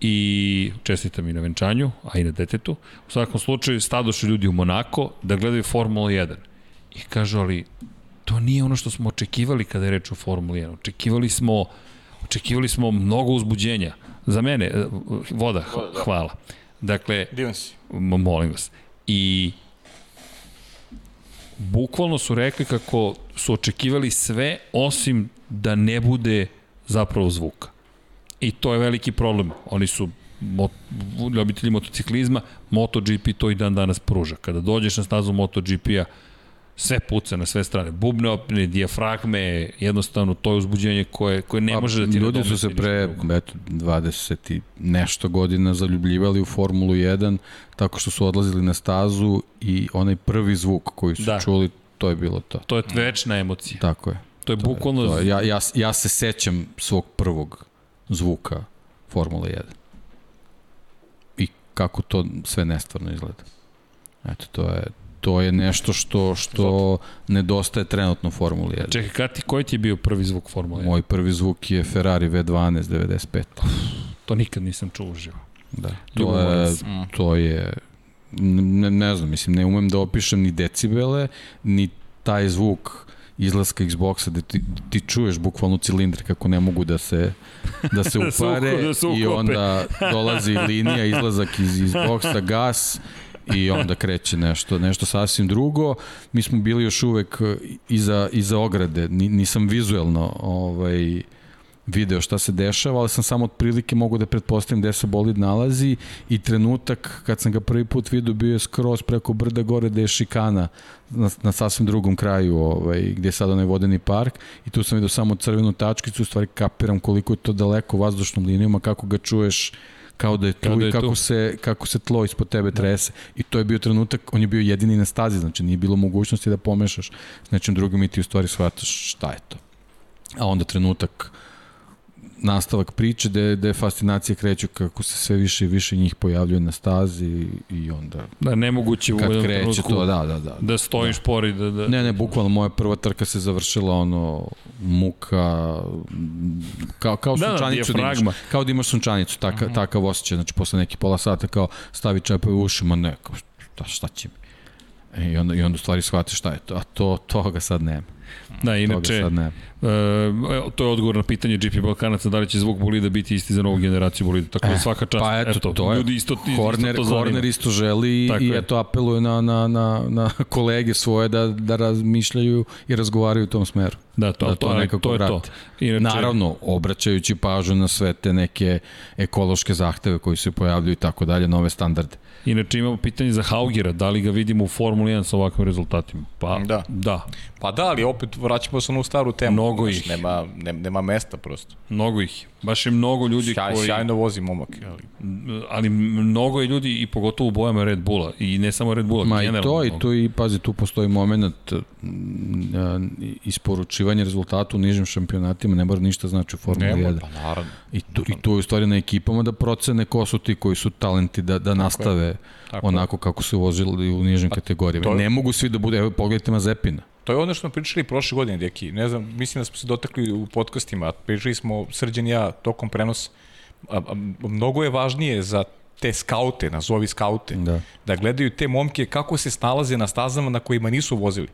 i čestitam i na venčanju, a i na detetu. U svakom slučaju, stadoše ljudi u Monako da gledaju Formulu 1. I kažu, ali to nije ono što smo očekivali kada je reč o Formuli 1. Očekivali smo, očekivali smo mnogo uzbuđenja. Za mene, eh, voda, h- hvala. Dakle, Divan si. Molim vas. I bukvalno su rekli kako su očekivali sve osim da ne bude zapravo zvuka. I to je veliki problem. Oni su mot, ljubitelji motociklizma, MotoGP to i dan danas pruža. Kada dođeš na stazu MotoGP-a, sve puca na sve strane. Bubne opne, dijafragme, jednostavno to je uzbuđenje koje, koje ne može da ti Ljudi su se pre eto, 20 i nešto godina zaljubljivali u Formulu 1 tako što su odlazili na stazu i onaj prvi zvuk koji su da. čuli, to je bilo to. To je večna emocija. Tako je. To je to bukvalno... Je, to je. Ja, ja, ja se sećam svog prvog zvuka Formula 1. I kako to sve nestvarno izgleda. Eto, to je, to je nešto što što nedostaje trenutno Formuli 1. Čekaj, kad ti, koji ti je bio prvi zvuk Formule 1? Moj prvi zvuk je Ferrari V12 95. To nikad nisam čuo uživo. Da, to je, to je ne, ne znam, mislim, ne umem da opišem ni decibele, ni taj zvuk izlaska Xboxa da ti, ti čuješ bukvalno cilindre kako ne mogu da se da se da upare da se i onda dolazi linija izlazak iz Xboxa gas i onda kreće nešto, nešto sasvim drugo. Mi smo bili još uvek iza, iza ograde, nisam vizuelno ovaj, video šta se dešava, ali sam samo otprilike mogu da pretpostavim gde se bolid nalazi i trenutak kad sam ga prvi put vidio bio je skroz preko brda gore gde je šikana na, na sasvim drugom kraju ovaj, gde je sad onaj vodeni park i tu sam vidio samo crvenu tačkicu, u stvari kapiram koliko je to daleko vazdušnom linijom, a kako ga čuješ kao da je tu da je i kako tu. se, kako se tlo ispod tebe da. trese. I to je bio trenutak, on je bio jedini na stazi, znači nije bilo mogućnosti da pomešaš s nečim drugim i ti u stvari shvataš šta je to. A onda trenutak nastavak priče gde, gde fascinacije kreću kako se sve više i više njih pojavljuje na stazi i onda... Da, nemoguće u kad kreće to, da, da, da. Da stojiš da. pored, da, da... Ne, ne, bukvalno moja prva trka se završila ono muka kao, kao da, da sunčanicu da, da imaš, kao da imaš sunčanicu, taka, uh. -huh. takav osjećaj, znači posle nekih pola sata kao stavi čepove u ušima, ne, kao šta, šta će mi? E, I onda, i onda u stvari shvatiš šta je to, a to, toga sad nema. Da, inače, ne. Uh, to je odgovor na pitanje GP Balkanaca, da li će zvuk bolida biti isti za novu generaciju bolida, tako da e, svaka čast. Pa eto, eto to je. Ljudi isto, Horner, isto to Horner isto želi tako i je. eto apeluje na, na, na, na kolege svoje da, da razmišljaju i razgovaraju u tom smeru. Da, to, da to, to, nekako to je vrati. to. Inače, Naravno, obraćajući pažnju na sve te neke ekološke zahteve koji se pojavljuju i tako dalje, nove standarde. Inače imamo pitanje za Haugera, da li ga vidimo u Formuli 1 sa ovakvim rezultatima? Pa da. da. Pa da, ali opet vraćamo se na staru temu. Mnogo ih. Nema, nema, nema mesta prosto. Mnogo ih. Baš je mnogo ljudi Sjaj, koji... Sjajno vozi momak. Ali... ali mnogo je ljudi i pogotovo u bojama Red Bulla. I ne samo Red Bulla, Ma i to, i tu i pazi, tu postoji moment isporučivanja rezultata u nižim šampionatima, ne mora ništa znači u Formuli 1. Pa naravno. I tu, I tu je u stvari na ekipama da procene ko su ti koji su talenti da, da nastave je. Tako onako kako su vozili u nižim kategorijama. Je... Ne mogu svi da bude, evo pogledajte Mazepina. To je ono što smo pričali prošle godine, deki. Ne znam, mislim da smo se dotakli u podcastima. Pričali smo, Srđan i ja, tokom prenosa. Mnogo je važnije za te skaute, nazovi skaute, da. da gledaju te momke kako se snalaze na stazama na kojima nisu vozili.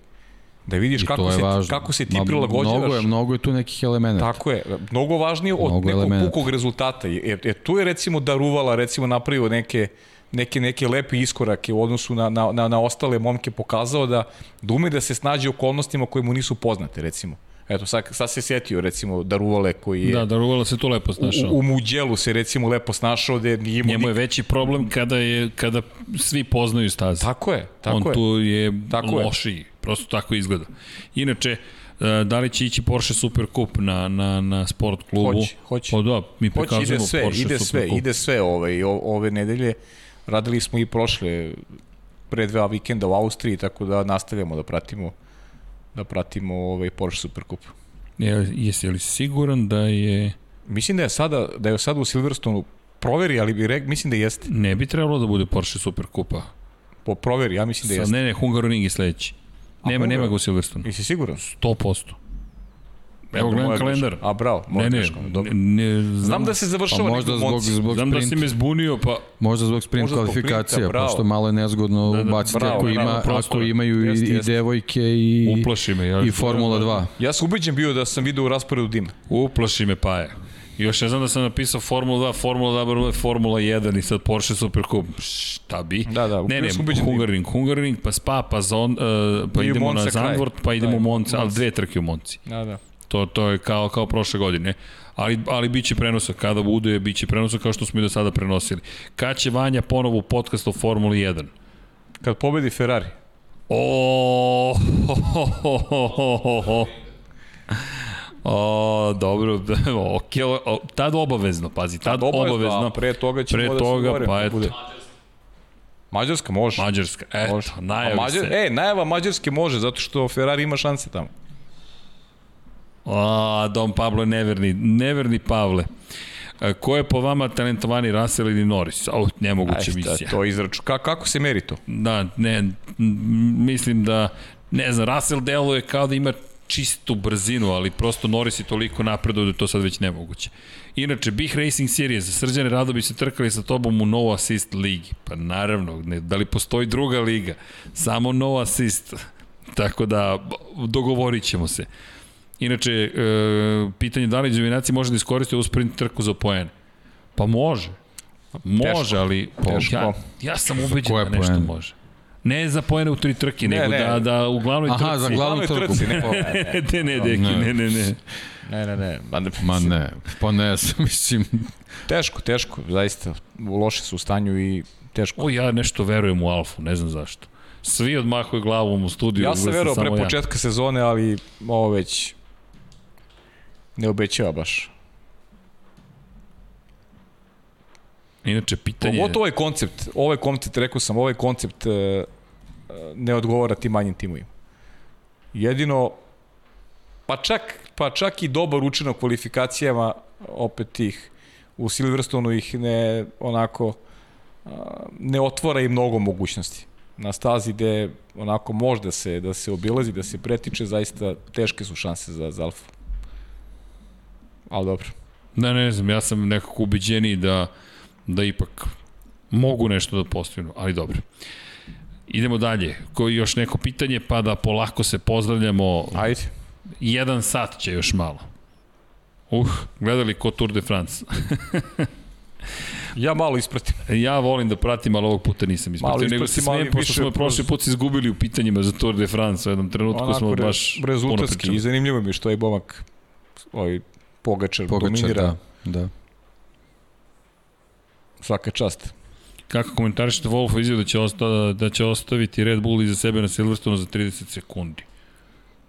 Da vidiš kako se, važno. kako se ti prilagođavaš. Mnogo je, mnogo je tu nekih elemenata. Tako je. Mnogo važnije od mnogo nekog elemenata. pukog rezultata. Jer, jer tu je recimo Daruvala recimo napravio neke neke, neke lepe iskorake u odnosu na, na, na, na ostale momke pokazao da, da ume da se snađe okolnostima koje mu nisu poznate, recimo. Eto, sad, sad se sjetio, recimo, Daruvale koji je... Da, Daruvale se tu lepo snašao. U, u Muđelu se, recimo, lepo snašao. Da nije Njemu je veći problem kada, je, kada svi poznaju staze. Tako je, tako On je. tu je tako lošiji, je. prosto tako izgleda. Inače, e, da li će ići Porsche Super Cup na, na, na sport klubu? Hoće, hoće. Pa da, mi prikazujemo ide sve, Porsche ide Super sve, Cup. Ide sve ove, ove nedelje. Radili smo i prošle pre dva vikenda u Austriji, tako da nastavljamo da pratimo da pratimo ovaj Porsche Supercup. Je, jesi li siguran da je... Mislim da je sada, da je sada u Silverstonu proveri, ali bi rek, mislim da jeste. Ne bi trebalo da bude Porsche Superkupa. Po proveri, ja mislim da jeste. Ne, ne, Hungaroring je sledeći. Nema, nema ga u Silverstonu. Jesi siguran? 100%. Evo gledam kalendar. A bravo, ne, ne, dobro. Ne, znam, znam da se završava pa možda zbog, zbog znam sprint, da si me zbunio, pa... Možda zbog sprint možda kvalifikacija, zbog printa, pošto malo je nezgodno da, da, ubaciti bravo, ako, ima, bravo, ako imaju jest, i, jest. i devojke i, Uplaši me, ja, i Formula 2. Ja sam ubeđen bio da sam video u rasporedu dima. Uplaši me, pa je. Još ne znam da sam napisao Formula 2, Formula 2, Formula 1 i sad Porsche Supercup. Šta bi? Da, da. Ne, ne, Hungaroring, Hungaroring, pa Spa, pa, zon, uh, pa idemo na Zandvoort, pa idemo da, u Monci, ali dve trke u Monci. Da, da. To, to je kao, kao prošle godine. Ali, ali bit će prenosa. Kada bude, bit će prenosa kao što smo i do sada prenosili. Kad će Vanja ponovo u podcast o Formuli 1? Kad pobedi Ferrari. O, ho, ho, ho, ho, ho, ho. O, dobro, ok, o, tad obavezno, pazi, tad, tad obavezno. obavezno. Pre toga ćemo pre da toga, se govorimo. Pa eto, bude. Mađarska može. Mađarska, eto, može. najavi Mađar, se. E, najava Mađarske može, zato što Ferrari ima šanse tamo. A, Dom Pablo je neverni, neverni Pavle. Ko je po vama talentovani Russell ili Norris? Au, nemoguća Aj, misija. To izraču. Ka, kako se meri to? Da, ne, mislim da, ne znam, Russell deluje kao da ima čistu brzinu, ali prosto Norris je toliko napredao da je to sad već nemoguće. Inače, Big Racing Series, Srđane rado bi se trkali sa tobom u No Assist ligi. Pa naravno, ne, da li postoji druga liga? Samo No Assist. Tako da, dogovorit ćemo se. Inače, e, pitanje da li Đevinaci može da iskoriste u sprint trku za poene? Pa može. Može, Teško. ali po, Teško. ja, ja sam ubeđen da nešto poen? može. Ne za poene u tri trke, ne, nego ne. da, da u glavnoj Aha, trci. Aha, za glavnoj trku. trci, ne. ne, ne, deki, ne, ne, ne. Ne, ne, ne. Ma ne, Ma ne, pa ne, mislim... Teško, teško, zaista. Loše su u stanju i teško. O, ja nešto verujem u Alfu, ne znam zašto. Svi odmahuju glavom u studiju. Ja sam verovao pre ja. početka sezone, ali ovo već ne obećava baš. Inače, pitanje... Pogotovo ovaj koncept, ovaj koncept, rekao sam, ovaj koncept e, ne odgovara tim manjim timovima. Jedino, pa čak, pa čak i dobar učinak kvalifikacijama, opet tih, u Silverstonu ih ne, onako, ne otvara i mnogo mogućnosti. Na stazi gde onako može da se, da se obilazi, da se pretiče, zaista teške su šanse za, za Alfa. Ali dobro. Da, ne znam, ja sam nekako ubeđeniji da, da ipak mogu nešto da postignu, ali dobro. Idemo dalje. Koji još neko pitanje, pa da polako se pozdravljamo. Ajde. Jedan sat će još malo. Uh, gledali ko Tour de France. ja malo ispratim. Ja volim da pratim, ali ovog puta nisam ispratio. Malo nego se smijem, pošto smo prošli put se izgubili u pitanjima za Tour de France. U jednom trenutku Onako smo re, baš rezultatski. I zanimljivo mi što je Bomak ovaj, Pogačar, Pogačar dominira. Da, da. Svaka čast. Kako komentarišete Wolf izjava da će, osta, da će ostaviti Red Bull iza sebe na Silverstonu za 30 sekundi?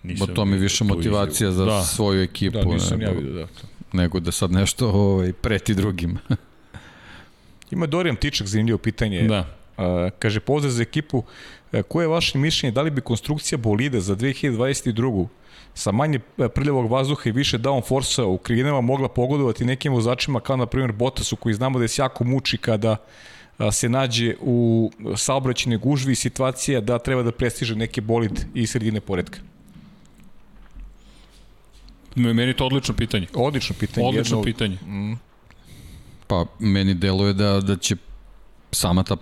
Nisam Bo to mi više motivacija za da. svoju ekipu. Da, nisam nego, ja vidio da. Nego da sad nešto ovaj, preti drugim. Ima Dorijan Tičak zanimljivo pitanje. Da. Uh, kaže, pozdrav za ekipu, uh, koje je vaše mišljenje, da li bi konstrukcija bolida za 2022 sa manje prljavog vazduha i više downforce u krivinama mogla pogodovati nekim vozačima kao na primjer Bottasu koji znamo da se jako muči kada se nađe u saobraćenoj gužvi situacija da treba da prestiže neki bolid iz sredine poredka. Meni je to odlično pitanje. Odlično pitanje. Odlično jedno... pitanje. Mm. Pa meni deluje da, da će sama ta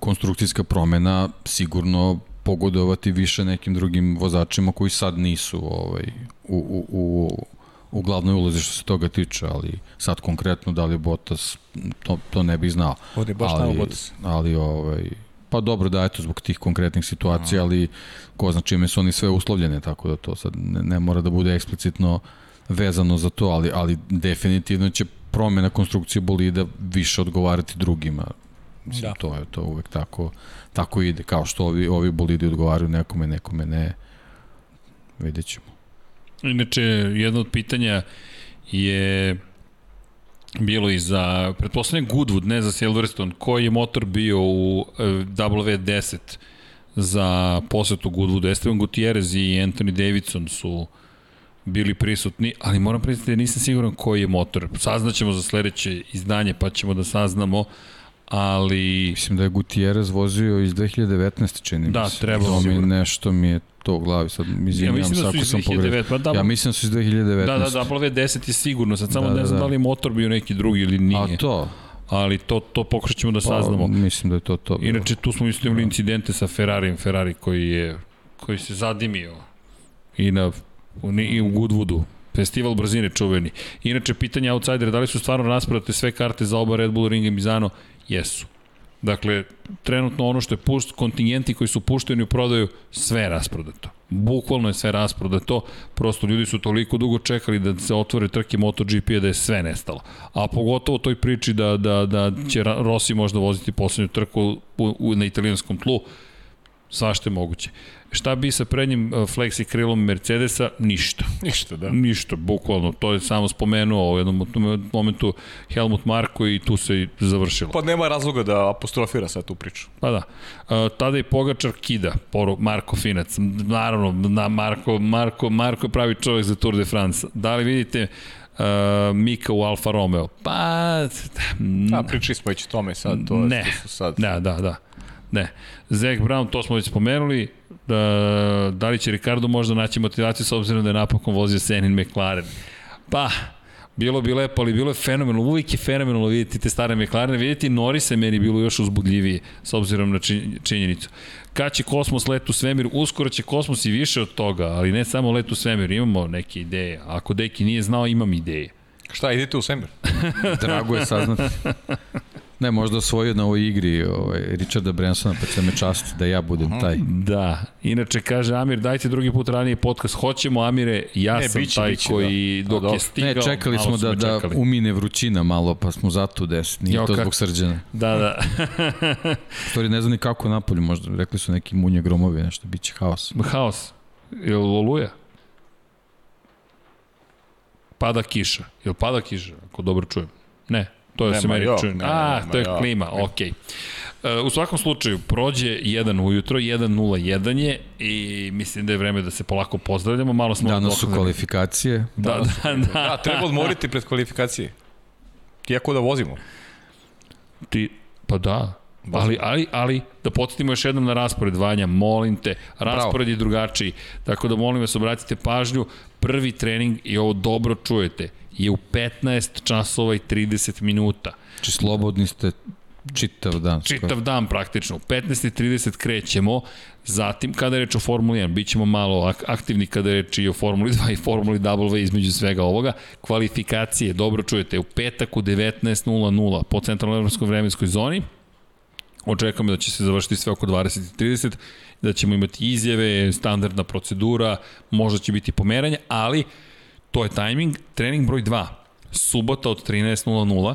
konstrukcijska promena sigurno pogodovati više nekim drugim vozačima koji sad nisu ovaj, u, u, u, u glavnoj ulozi što se toga tiče, ali sad konkretno da li je Bottas, to, to ne bih znao. Ovdje baš ali, Bottas. Ali, ovaj, pa dobro da, eto, zbog tih konkretnih situacija, ali ko zna čime su oni sve uslovljene, tako da to sad ne, ne mora da bude eksplicitno vezano za to, ali, ali definitivno će promjena konstrukcije bolida više odgovarati drugima. Mislim, da. to je to uvek tako tako ide, kao što ovi, ovi bolidi odgovaraju nekome, nekome ne. Vidjet ćemo. Inače, jedno od pitanja je bilo i za, pretpostavljam Goodwood, ne za Silverstone, koji je motor bio u e, W10 za posetu Goodwood. Esteban Gutierrez i Anthony Davidson su bili prisutni, ali moram priznati da nisam siguran koji je motor. Saznaćemo za sledeće izdanje, pa ćemo da saznamo, ali... Mislim da je Gutierrez vozio iz 2019. čini da, mi se. trebalo mi nešto mi je to u glavi, sad mi izvinjam ja, da ako sam pogrešio. Pa da, ja mislim da su iz 2019. Da, da, da, W10 je sigurno, sad samo da, ne znam da, da. da li je motor bio neki drugi ili nije. A to? ali to, to pokrećemo da pa, saznamo. Mislim da je to to. Inače, tu smo isto imali incidente sa Ferrarijem, Ferrari koji je koji se zadimio i na i u Goodwoodu. Festival brzine čuveni. Inače, pitanje outsidera, da li su stvarno rasprodate sve karte za oba Red Bull Ring i Mizano? Jesu. Dakle, trenutno ono što je pušt, kontingenti koji su pušteni u prodaju, sve je rasprodato. Bukvalno je sve rasprodato, prosto ljudi su toliko dugo čekali da se otvore trke MotoGP-a da je sve nestalo. A pogotovo toj priči da, da, da će Rossi možda voziti poslednju trku u, u, na italijanskom tlu, svašte je moguće. Šta bi sa prednjim uh, flexi krilom Mercedesa? Ništa. Ništa, da. Ništa, bukvalno. To je samo spomenuo u jednom momentu Helmut Marko i tu se i završilo. Pa nema razloga da apostrofira sad tu priču. Pa da. Uh, tada i Pogačar kida, poru, Marko Finac. Naravno, na Marko, Marko, Marko je pravi čovjek za Tour de France. Da li vidite uh, Mika u Alfa Romeo? Pa... Da, pričali smo već o tome sad. To ne, su sad... da, da, da. Ne. Zach Brown, to smo već spomenuli, da, da li će Ricardo možda naći motivaciju s obzirom da je napokon vozio Senin McLaren. Pa, bilo bi lepo, ali bilo je fenomenalno, uvijek je fenomenalno vidjeti te stare McLarene, vidjeti Norris je meni bilo još uzbudljivije s obzirom na činjenicu. Kad će kosmos let u svemir, uskoro će kosmos i više od toga, ali ne samo let u svemir, imamo neke ideje. Ako Deki nije znao, imam ideje. Šta, idete u svemir? Drago je saznati. Ne, možda osvojio na ovoj igri ovaj, Richarda Bransona, pa će me čast da ja budem taj. Da, inače kaže Amir, dajte drugi put ranije podcast. Hoćemo, Amire, ja ne, sam biće, taj biće, koji da. dok da, je stigao... Ne, čekali smo da, da umine vrućina malo, pa smo zato des, nije jo, to zbog srđana. Da, da. Stvari, ne znam ni kako napolju, možda rekli su neki munje gromovi, nešto, bit će haos. Haos. Je li oluja? Pada kiša. Je li pada kiša, ako dobro čujem? Ne, To je se meni čuje. A, to je klima, okej. Okay. Uh, u svakom slučaju, prođe 1 ujutro, 1.01 je i mislim da je vreme da se polako pozdravljamo. Malo smo Danas su kvalifikacije. Da, da, da. da. da treba odmoriti pred kvalifikacije. Iako da vozimo. Ti, pa da, Ali, ali, ali, da podsjetimo još jednom na raspored, Vanja, molim te, raspored Bravo. je drugačiji, tako da molim vas, obratite pažnju, prvi trening, i ovo dobro čujete, je u 15 časova i 30 minuta. Či slobodni ste čitav dan. Čitav dan praktično. U 15.30 krećemo, zatim kada je reč o Formuli 1, bit ćemo malo aktivni kada je reč i o Formuli 2 i Formuli W između svega ovoga. Kvalifikacije, dobro čujete, u petak u 19.00 po centralnoj evropskoj vremenskoj zoni. Očekujemo da će se završiti sve oko 20.30, da ćemo imati izjave, standardna procedura, možda će biti pomeranja, ali To je tajming. Trening broj 2. Subota od 13.00.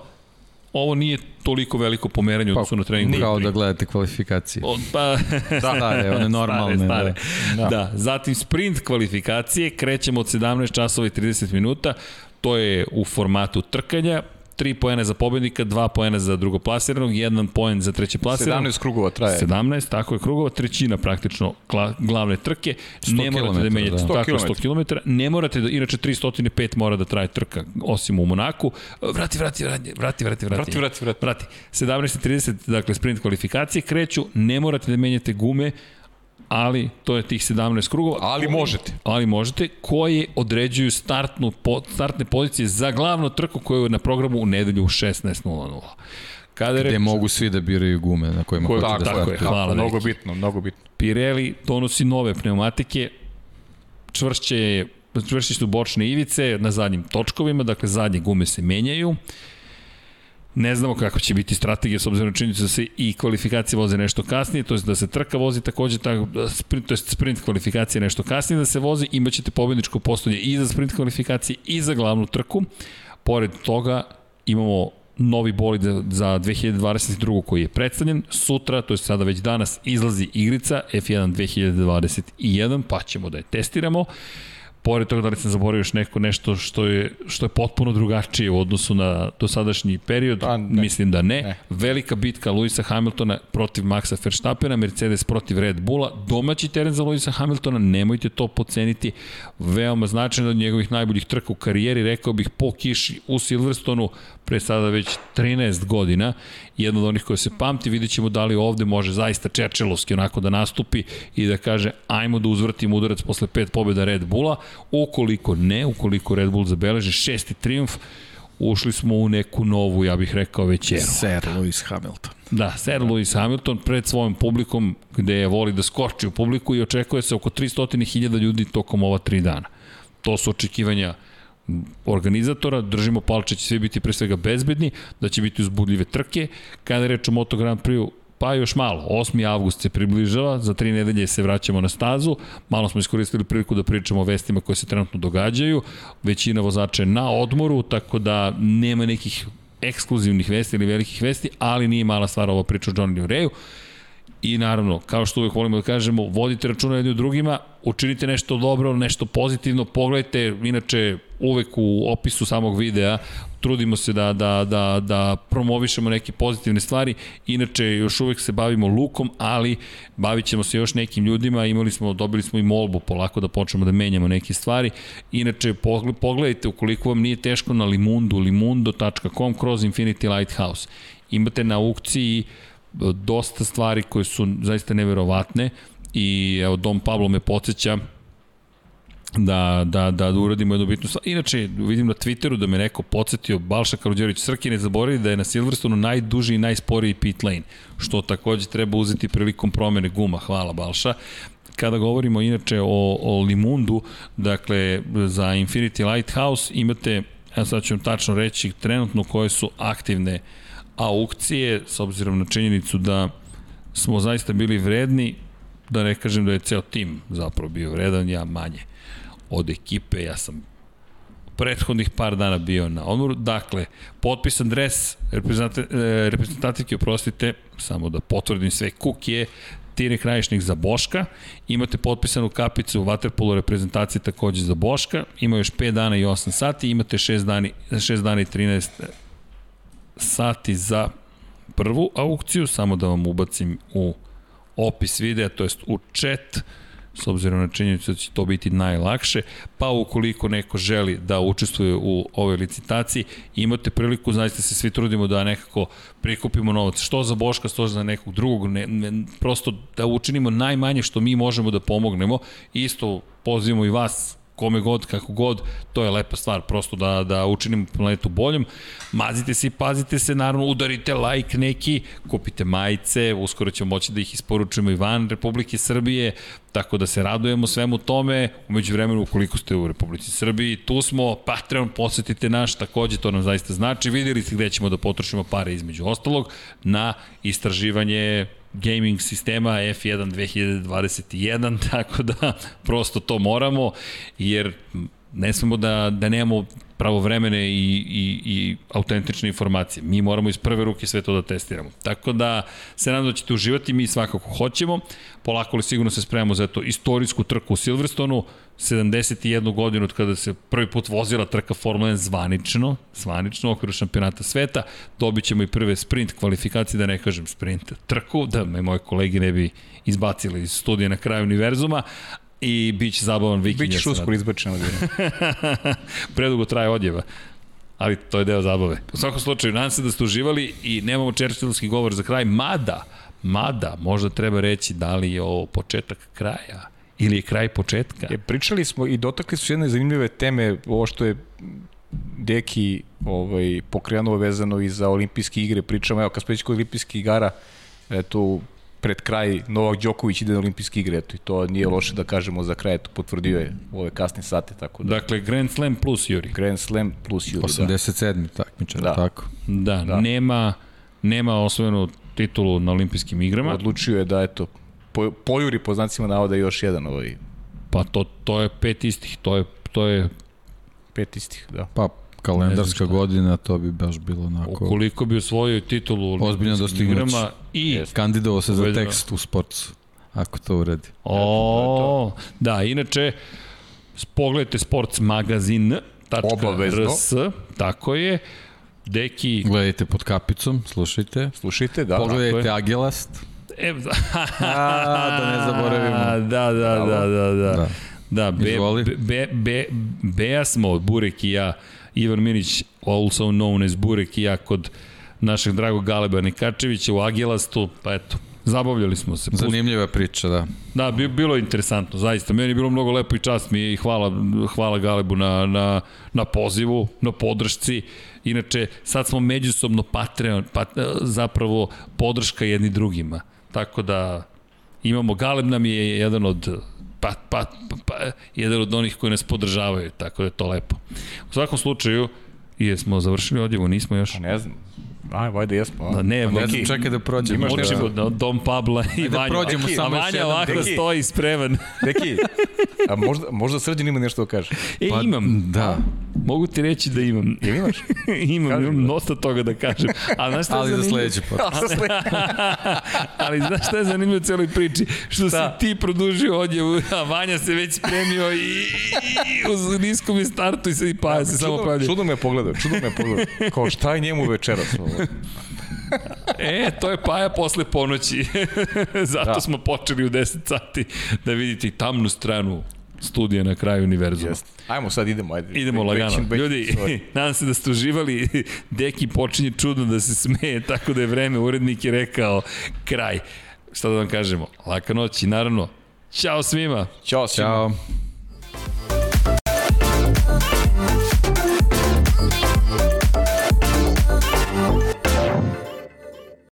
Ovo nije toliko veliko pomeranje pa, odnosu na trening broj 3. Kao da gledate kvalifikacije. O, pa, da, stare, one normalne. Stare, stare. Da. da. Zatim sprint kvalifikacije, krećemo od 17 časova i 30 minuta. To je u formatu trkanja, 3 poena za pobednika, 2 poena za drugoplasiranog, 1 poen za treće plasiranog. 17 krugova traje. 17, tako je krugova, trećina praktično glavne trke. Ne morate da menjate da. 100 tako, 100 km. Ne morate da, inače 305 mora da traje trka, osim u Monaku. Vrati, vrati, vrati, vrati, vrati. Vrati, vrati, vrati. vrati. 17.30, dakle, sprint kvalifikacije kreću, ne morate da menjate gume, ali to je tih 17 krugova. Ali koji, možete. Ali možete, koji određuju startnu, po, startne pozicije za glavnu trku koja je na programu u nedelju u 16.00. Kada Gde reč... mogu svi da biraju gume na kojima hoće da Tako je, hvala. Mnogo bitno, mnogo bitno. Pirelli donosi nove pneumatike, čvršće, čvršće su bočne ivice na zadnjim točkovima, dakle zadnje gume se menjaju. Ne znamo kako će biti strategija s obzirom na činjenicu da se i kvalifikacije voze nešto kasnije, to je da se trka vozi takođe tako, sprint, to je sprint kvalifikacije nešto kasnije da se vozi, imaćete pobedničko postolje i za sprint kvalifikacije i za glavnu trku. Pored toga imamo novi bolid za 2022. koji je predstavljen. Sutra, to je sada već danas, izlazi igrica F1 2021, pa ćemo da je testiramo pored toga da li sam zaboravio još neko nešto što je, što je potpuno drugačije u odnosu na dosadašnji period, pa, ne. mislim da ne. ne. Velika bitka Luisa Hamiltona protiv Maxa Verstappena, Mercedes protiv Red Bulla, domaći teren za Luisa Hamiltona, nemojte to poceniti, veoma značajno od njegovih najboljih trka u karijeri, rekao bih po kiši u Silverstonu, pre sada već 13 godina, jedna od onih koja se pamti, vidjet ćemo da li ovde može zaista Čečelovski onako da nastupi i da kaže ajmo da uzvrtimo udarac posle pet pobjeda Red Bulla, ukoliko ne, ukoliko Red Bull zabeleže šesti triumf, ušli smo u neku novu, ja bih rekao, večeru. Sir Lewis Hamilton. Da, Sir Lewis Hamilton pred svojom publikom, gde je voli da skoči u publiku i očekuje se oko 300.000 ljudi tokom ova tri dana. To su očekivanja organizatora, držimo palče, će svi biti pre svega bezbedni, da će biti uzbudljive trke. Kada je reč o Moto Grand Prix, pa još malo. 8. avgust se približava, za tri nedelje se vraćamo na stazu. Malo smo iskoristili priliku da pričamo o vestima koje se trenutno događaju. Većina vozača je na odmoru, tako da nema nekih ekskluzivnih vesti ili velikih vesti, ali nije mala stvar ova priča o Johnny Reju. I naravno, kao što uvek volimo da kažemo, vodite računa jedni u drugima, učinite nešto dobro, nešto pozitivno, pogledajte, inače uvek u opisu samog videa trudimo se da, da, da, da promovišemo neke pozitivne stvari, inače još uvek se bavimo lukom, ali bavit ćemo se još nekim ljudima, imali smo, dobili smo i molbu polako da počnemo da menjamo neke stvari, inače pogledajte ukoliko vam nije teško na limundu, limundo.com kroz Infinity Lighthouse. Imate na aukciji dosta stvari koje su zaista neverovatne i evo Dom Pablo me podsjeća da, da, da, da uradimo jednu bitnu stvar. Inače, vidim na Twitteru da me neko podsjetio, Balša Karuđerić Srki ne zaboravi da je na Silverstonu najduži i najsporiji pit lane, što takođe treba uzeti prilikom promene guma. Hvala Balša kada govorimo inače o, o Limundu, dakle za Infinity Lighthouse imate, ja sad ću vam tačno reći, trenutno koje su aktivne aukcije, s obzirom na činjenicu da smo zaista bili vredni, da ne kažem da je ceo tim zapravo bio vredan, ja manje od ekipe, ja sam prethodnih par dana bio na odmoru. Dakle, potpisan dres e, reprezentativke, oprostite, samo da potvrdim sve, Kuk je Tire Krajišnik za Boška, imate potpisanu kapicu Waterpolo reprezentaciji takođe za Boška, ima još 5 dana i 8 sati, imate 6 dana, 6 dana i 13 sati za prvu aukciju, samo da vam ubacim u opis videa, to jest u chat, s obzirom na činjenicu da će to biti najlakše, pa ukoliko neko želi da učestvuje u ovoj licitaciji, imate priliku, zaista se svi trudimo da nekako prikupimo novac, što za Boška, što za nekog drugog, ne, ne, prosto da učinimo najmanje što mi možemo da pomognemo, isto pozivamo i vas kome god, kako god, to je lepa stvar, prosto da, da učinimo planetu boljom. Mazite se i pazite se, naravno, udarite like neki, kupite majice, uskoro ćemo moći da ih isporučujemo i van Republike Srbije, tako da se radujemo svemu tome. Umeđu vremenu, ukoliko ste u Republici Srbiji, tu smo, Patreon, posetite naš, takođe to nam zaista znači. Videli ste gde ćemo da potrošimo pare između ostalog na istraživanje gaming sistema F1 2021, tako da prosto to moramo, jer ne smemo da, da nemamo pravovremene i, i, i autentične informacije. Mi moramo iz prve ruke sve to da testiramo. Tako da se nadam da ćete uživati, mi svakako hoćemo. Polako li sigurno se spremamo za to istorijsku trku u Silverstonu, 71 godinu od kada se prvi put vozila trka Formula 1 zvanično, zvanično u okviru šampionata sveta, dobit ćemo i prve sprint kvalifikacije, da ne kažem sprint trku, da me moje kolege ne bi izbacili iz studija na kraju univerzuma, i bit će zabavan vikend. Biće uskoro izbačeno. Predugo traje odjeva ali to je deo zabave. U svakom slučaju, nadam se da ste uživali i nemamo čerčilski govor za kraj, mada, mada, možda treba reći da li je ovo početak kraja ili je kraj početka. Je, pričali smo i dotakli su jedne zanimljive teme, ovo što je Deki ovaj, pokrenuo vezano i za olimpijske igre, pričamo, evo, kad smo već kod olimpijskih igara, eto, pred kraj Novak Đoković ide na olimpijske igre, eto, i to nije loše da kažemo za kraj, eto, potvrdio je ove kasne sate, tako da. Dakle, Grand Slam plus Juri. Grand Slam plus Juri, 87. da. takmičar, da. tako. Da, da, nema, nema osvojenu titulu na olimpijskim igrama. Odlučio je da, eto, po, pojuri po znacima navoda još jedan ovaj. Pa to, to je pet istih, to je, to je pet istih, da. Pa kalendarska godina, to bi baš bilo onako... Ukoliko bi osvojio titulu Ozbiljno dostignuć. I kandidovao se za tekst u sportu, ako to uredi. O, da, inače, pogledajte Sports magazin, rs, tako je. Deki... Gledajte pod kapicom, slušajte. Slušajte, da. Pogledajte Agilast. E, A, da ne zaboravimo. Da, da, da, da, da. da. Da, be, be, be, be, smo, Burek i ja, Ivan Minić, also known as Burek i ja, kod našeg dragog Galeba Nikačevića u Agilastu, pa eto, zabavljali smo se. Zanimljiva priča, da. Da, bi, bilo je interesantno, zaista. Meni je bilo mnogo lepo i čast mi je i hvala, hvala Galebu na, na, na pozivu, na podršci. Inače, sad smo međusobno Patreon, pat, zapravo podrška jedni drugima. Tako da imamo, Galeb nam je jedan od pa, pa, pa, pa, jedan od onih koji nas podržavaju, tako da je to lepo. U svakom slučaju, jesmo završili odjevu, nismo još. Pa ne znam. Aj, vajde jesmo. Da, ne, Pa ne Deki, znam, čekaj da prođemo. Imaš nešto? Očimo da Dom Pabla i da Vanja. prođemo a samo još Vanja jedan. ovako Deki. stoji spreman. Deki, a možda, možda Srđan ima nešto da kaže. E, Pa, imam. Da. Mogu ti reći da imam. Jel imaš? imam, Kaži imam dosta toga da kažem. A znaš šta je Ali za sledeći pot. Ali znaš šta je zanimljivo u celoj priči? Što Šta? si ti produžio odjevu, a Vanja se već spremio i, i uz niskom je startu i se i Paja se samo pravlja. čudno me pogledao, čudno me pogledao. Kao šta je njemu večeras? Ovo? E, to je Paja posle ponoći. Zato Da. smo počeli u 10 sati da vidite i tamnu stranu studija na kraju univerzuma. Jeste. Ajmo sad idemo, ajde. Idemo lagano. već- Ljudi, sorry. nadam se da ste uživali. Deki počinje čudno da se smeje, tako da je vreme. Urednik je rekao kraj. Šta da vam kažemo? Laka noć i naravno, Ćao svima! Ćao svima. Ćao.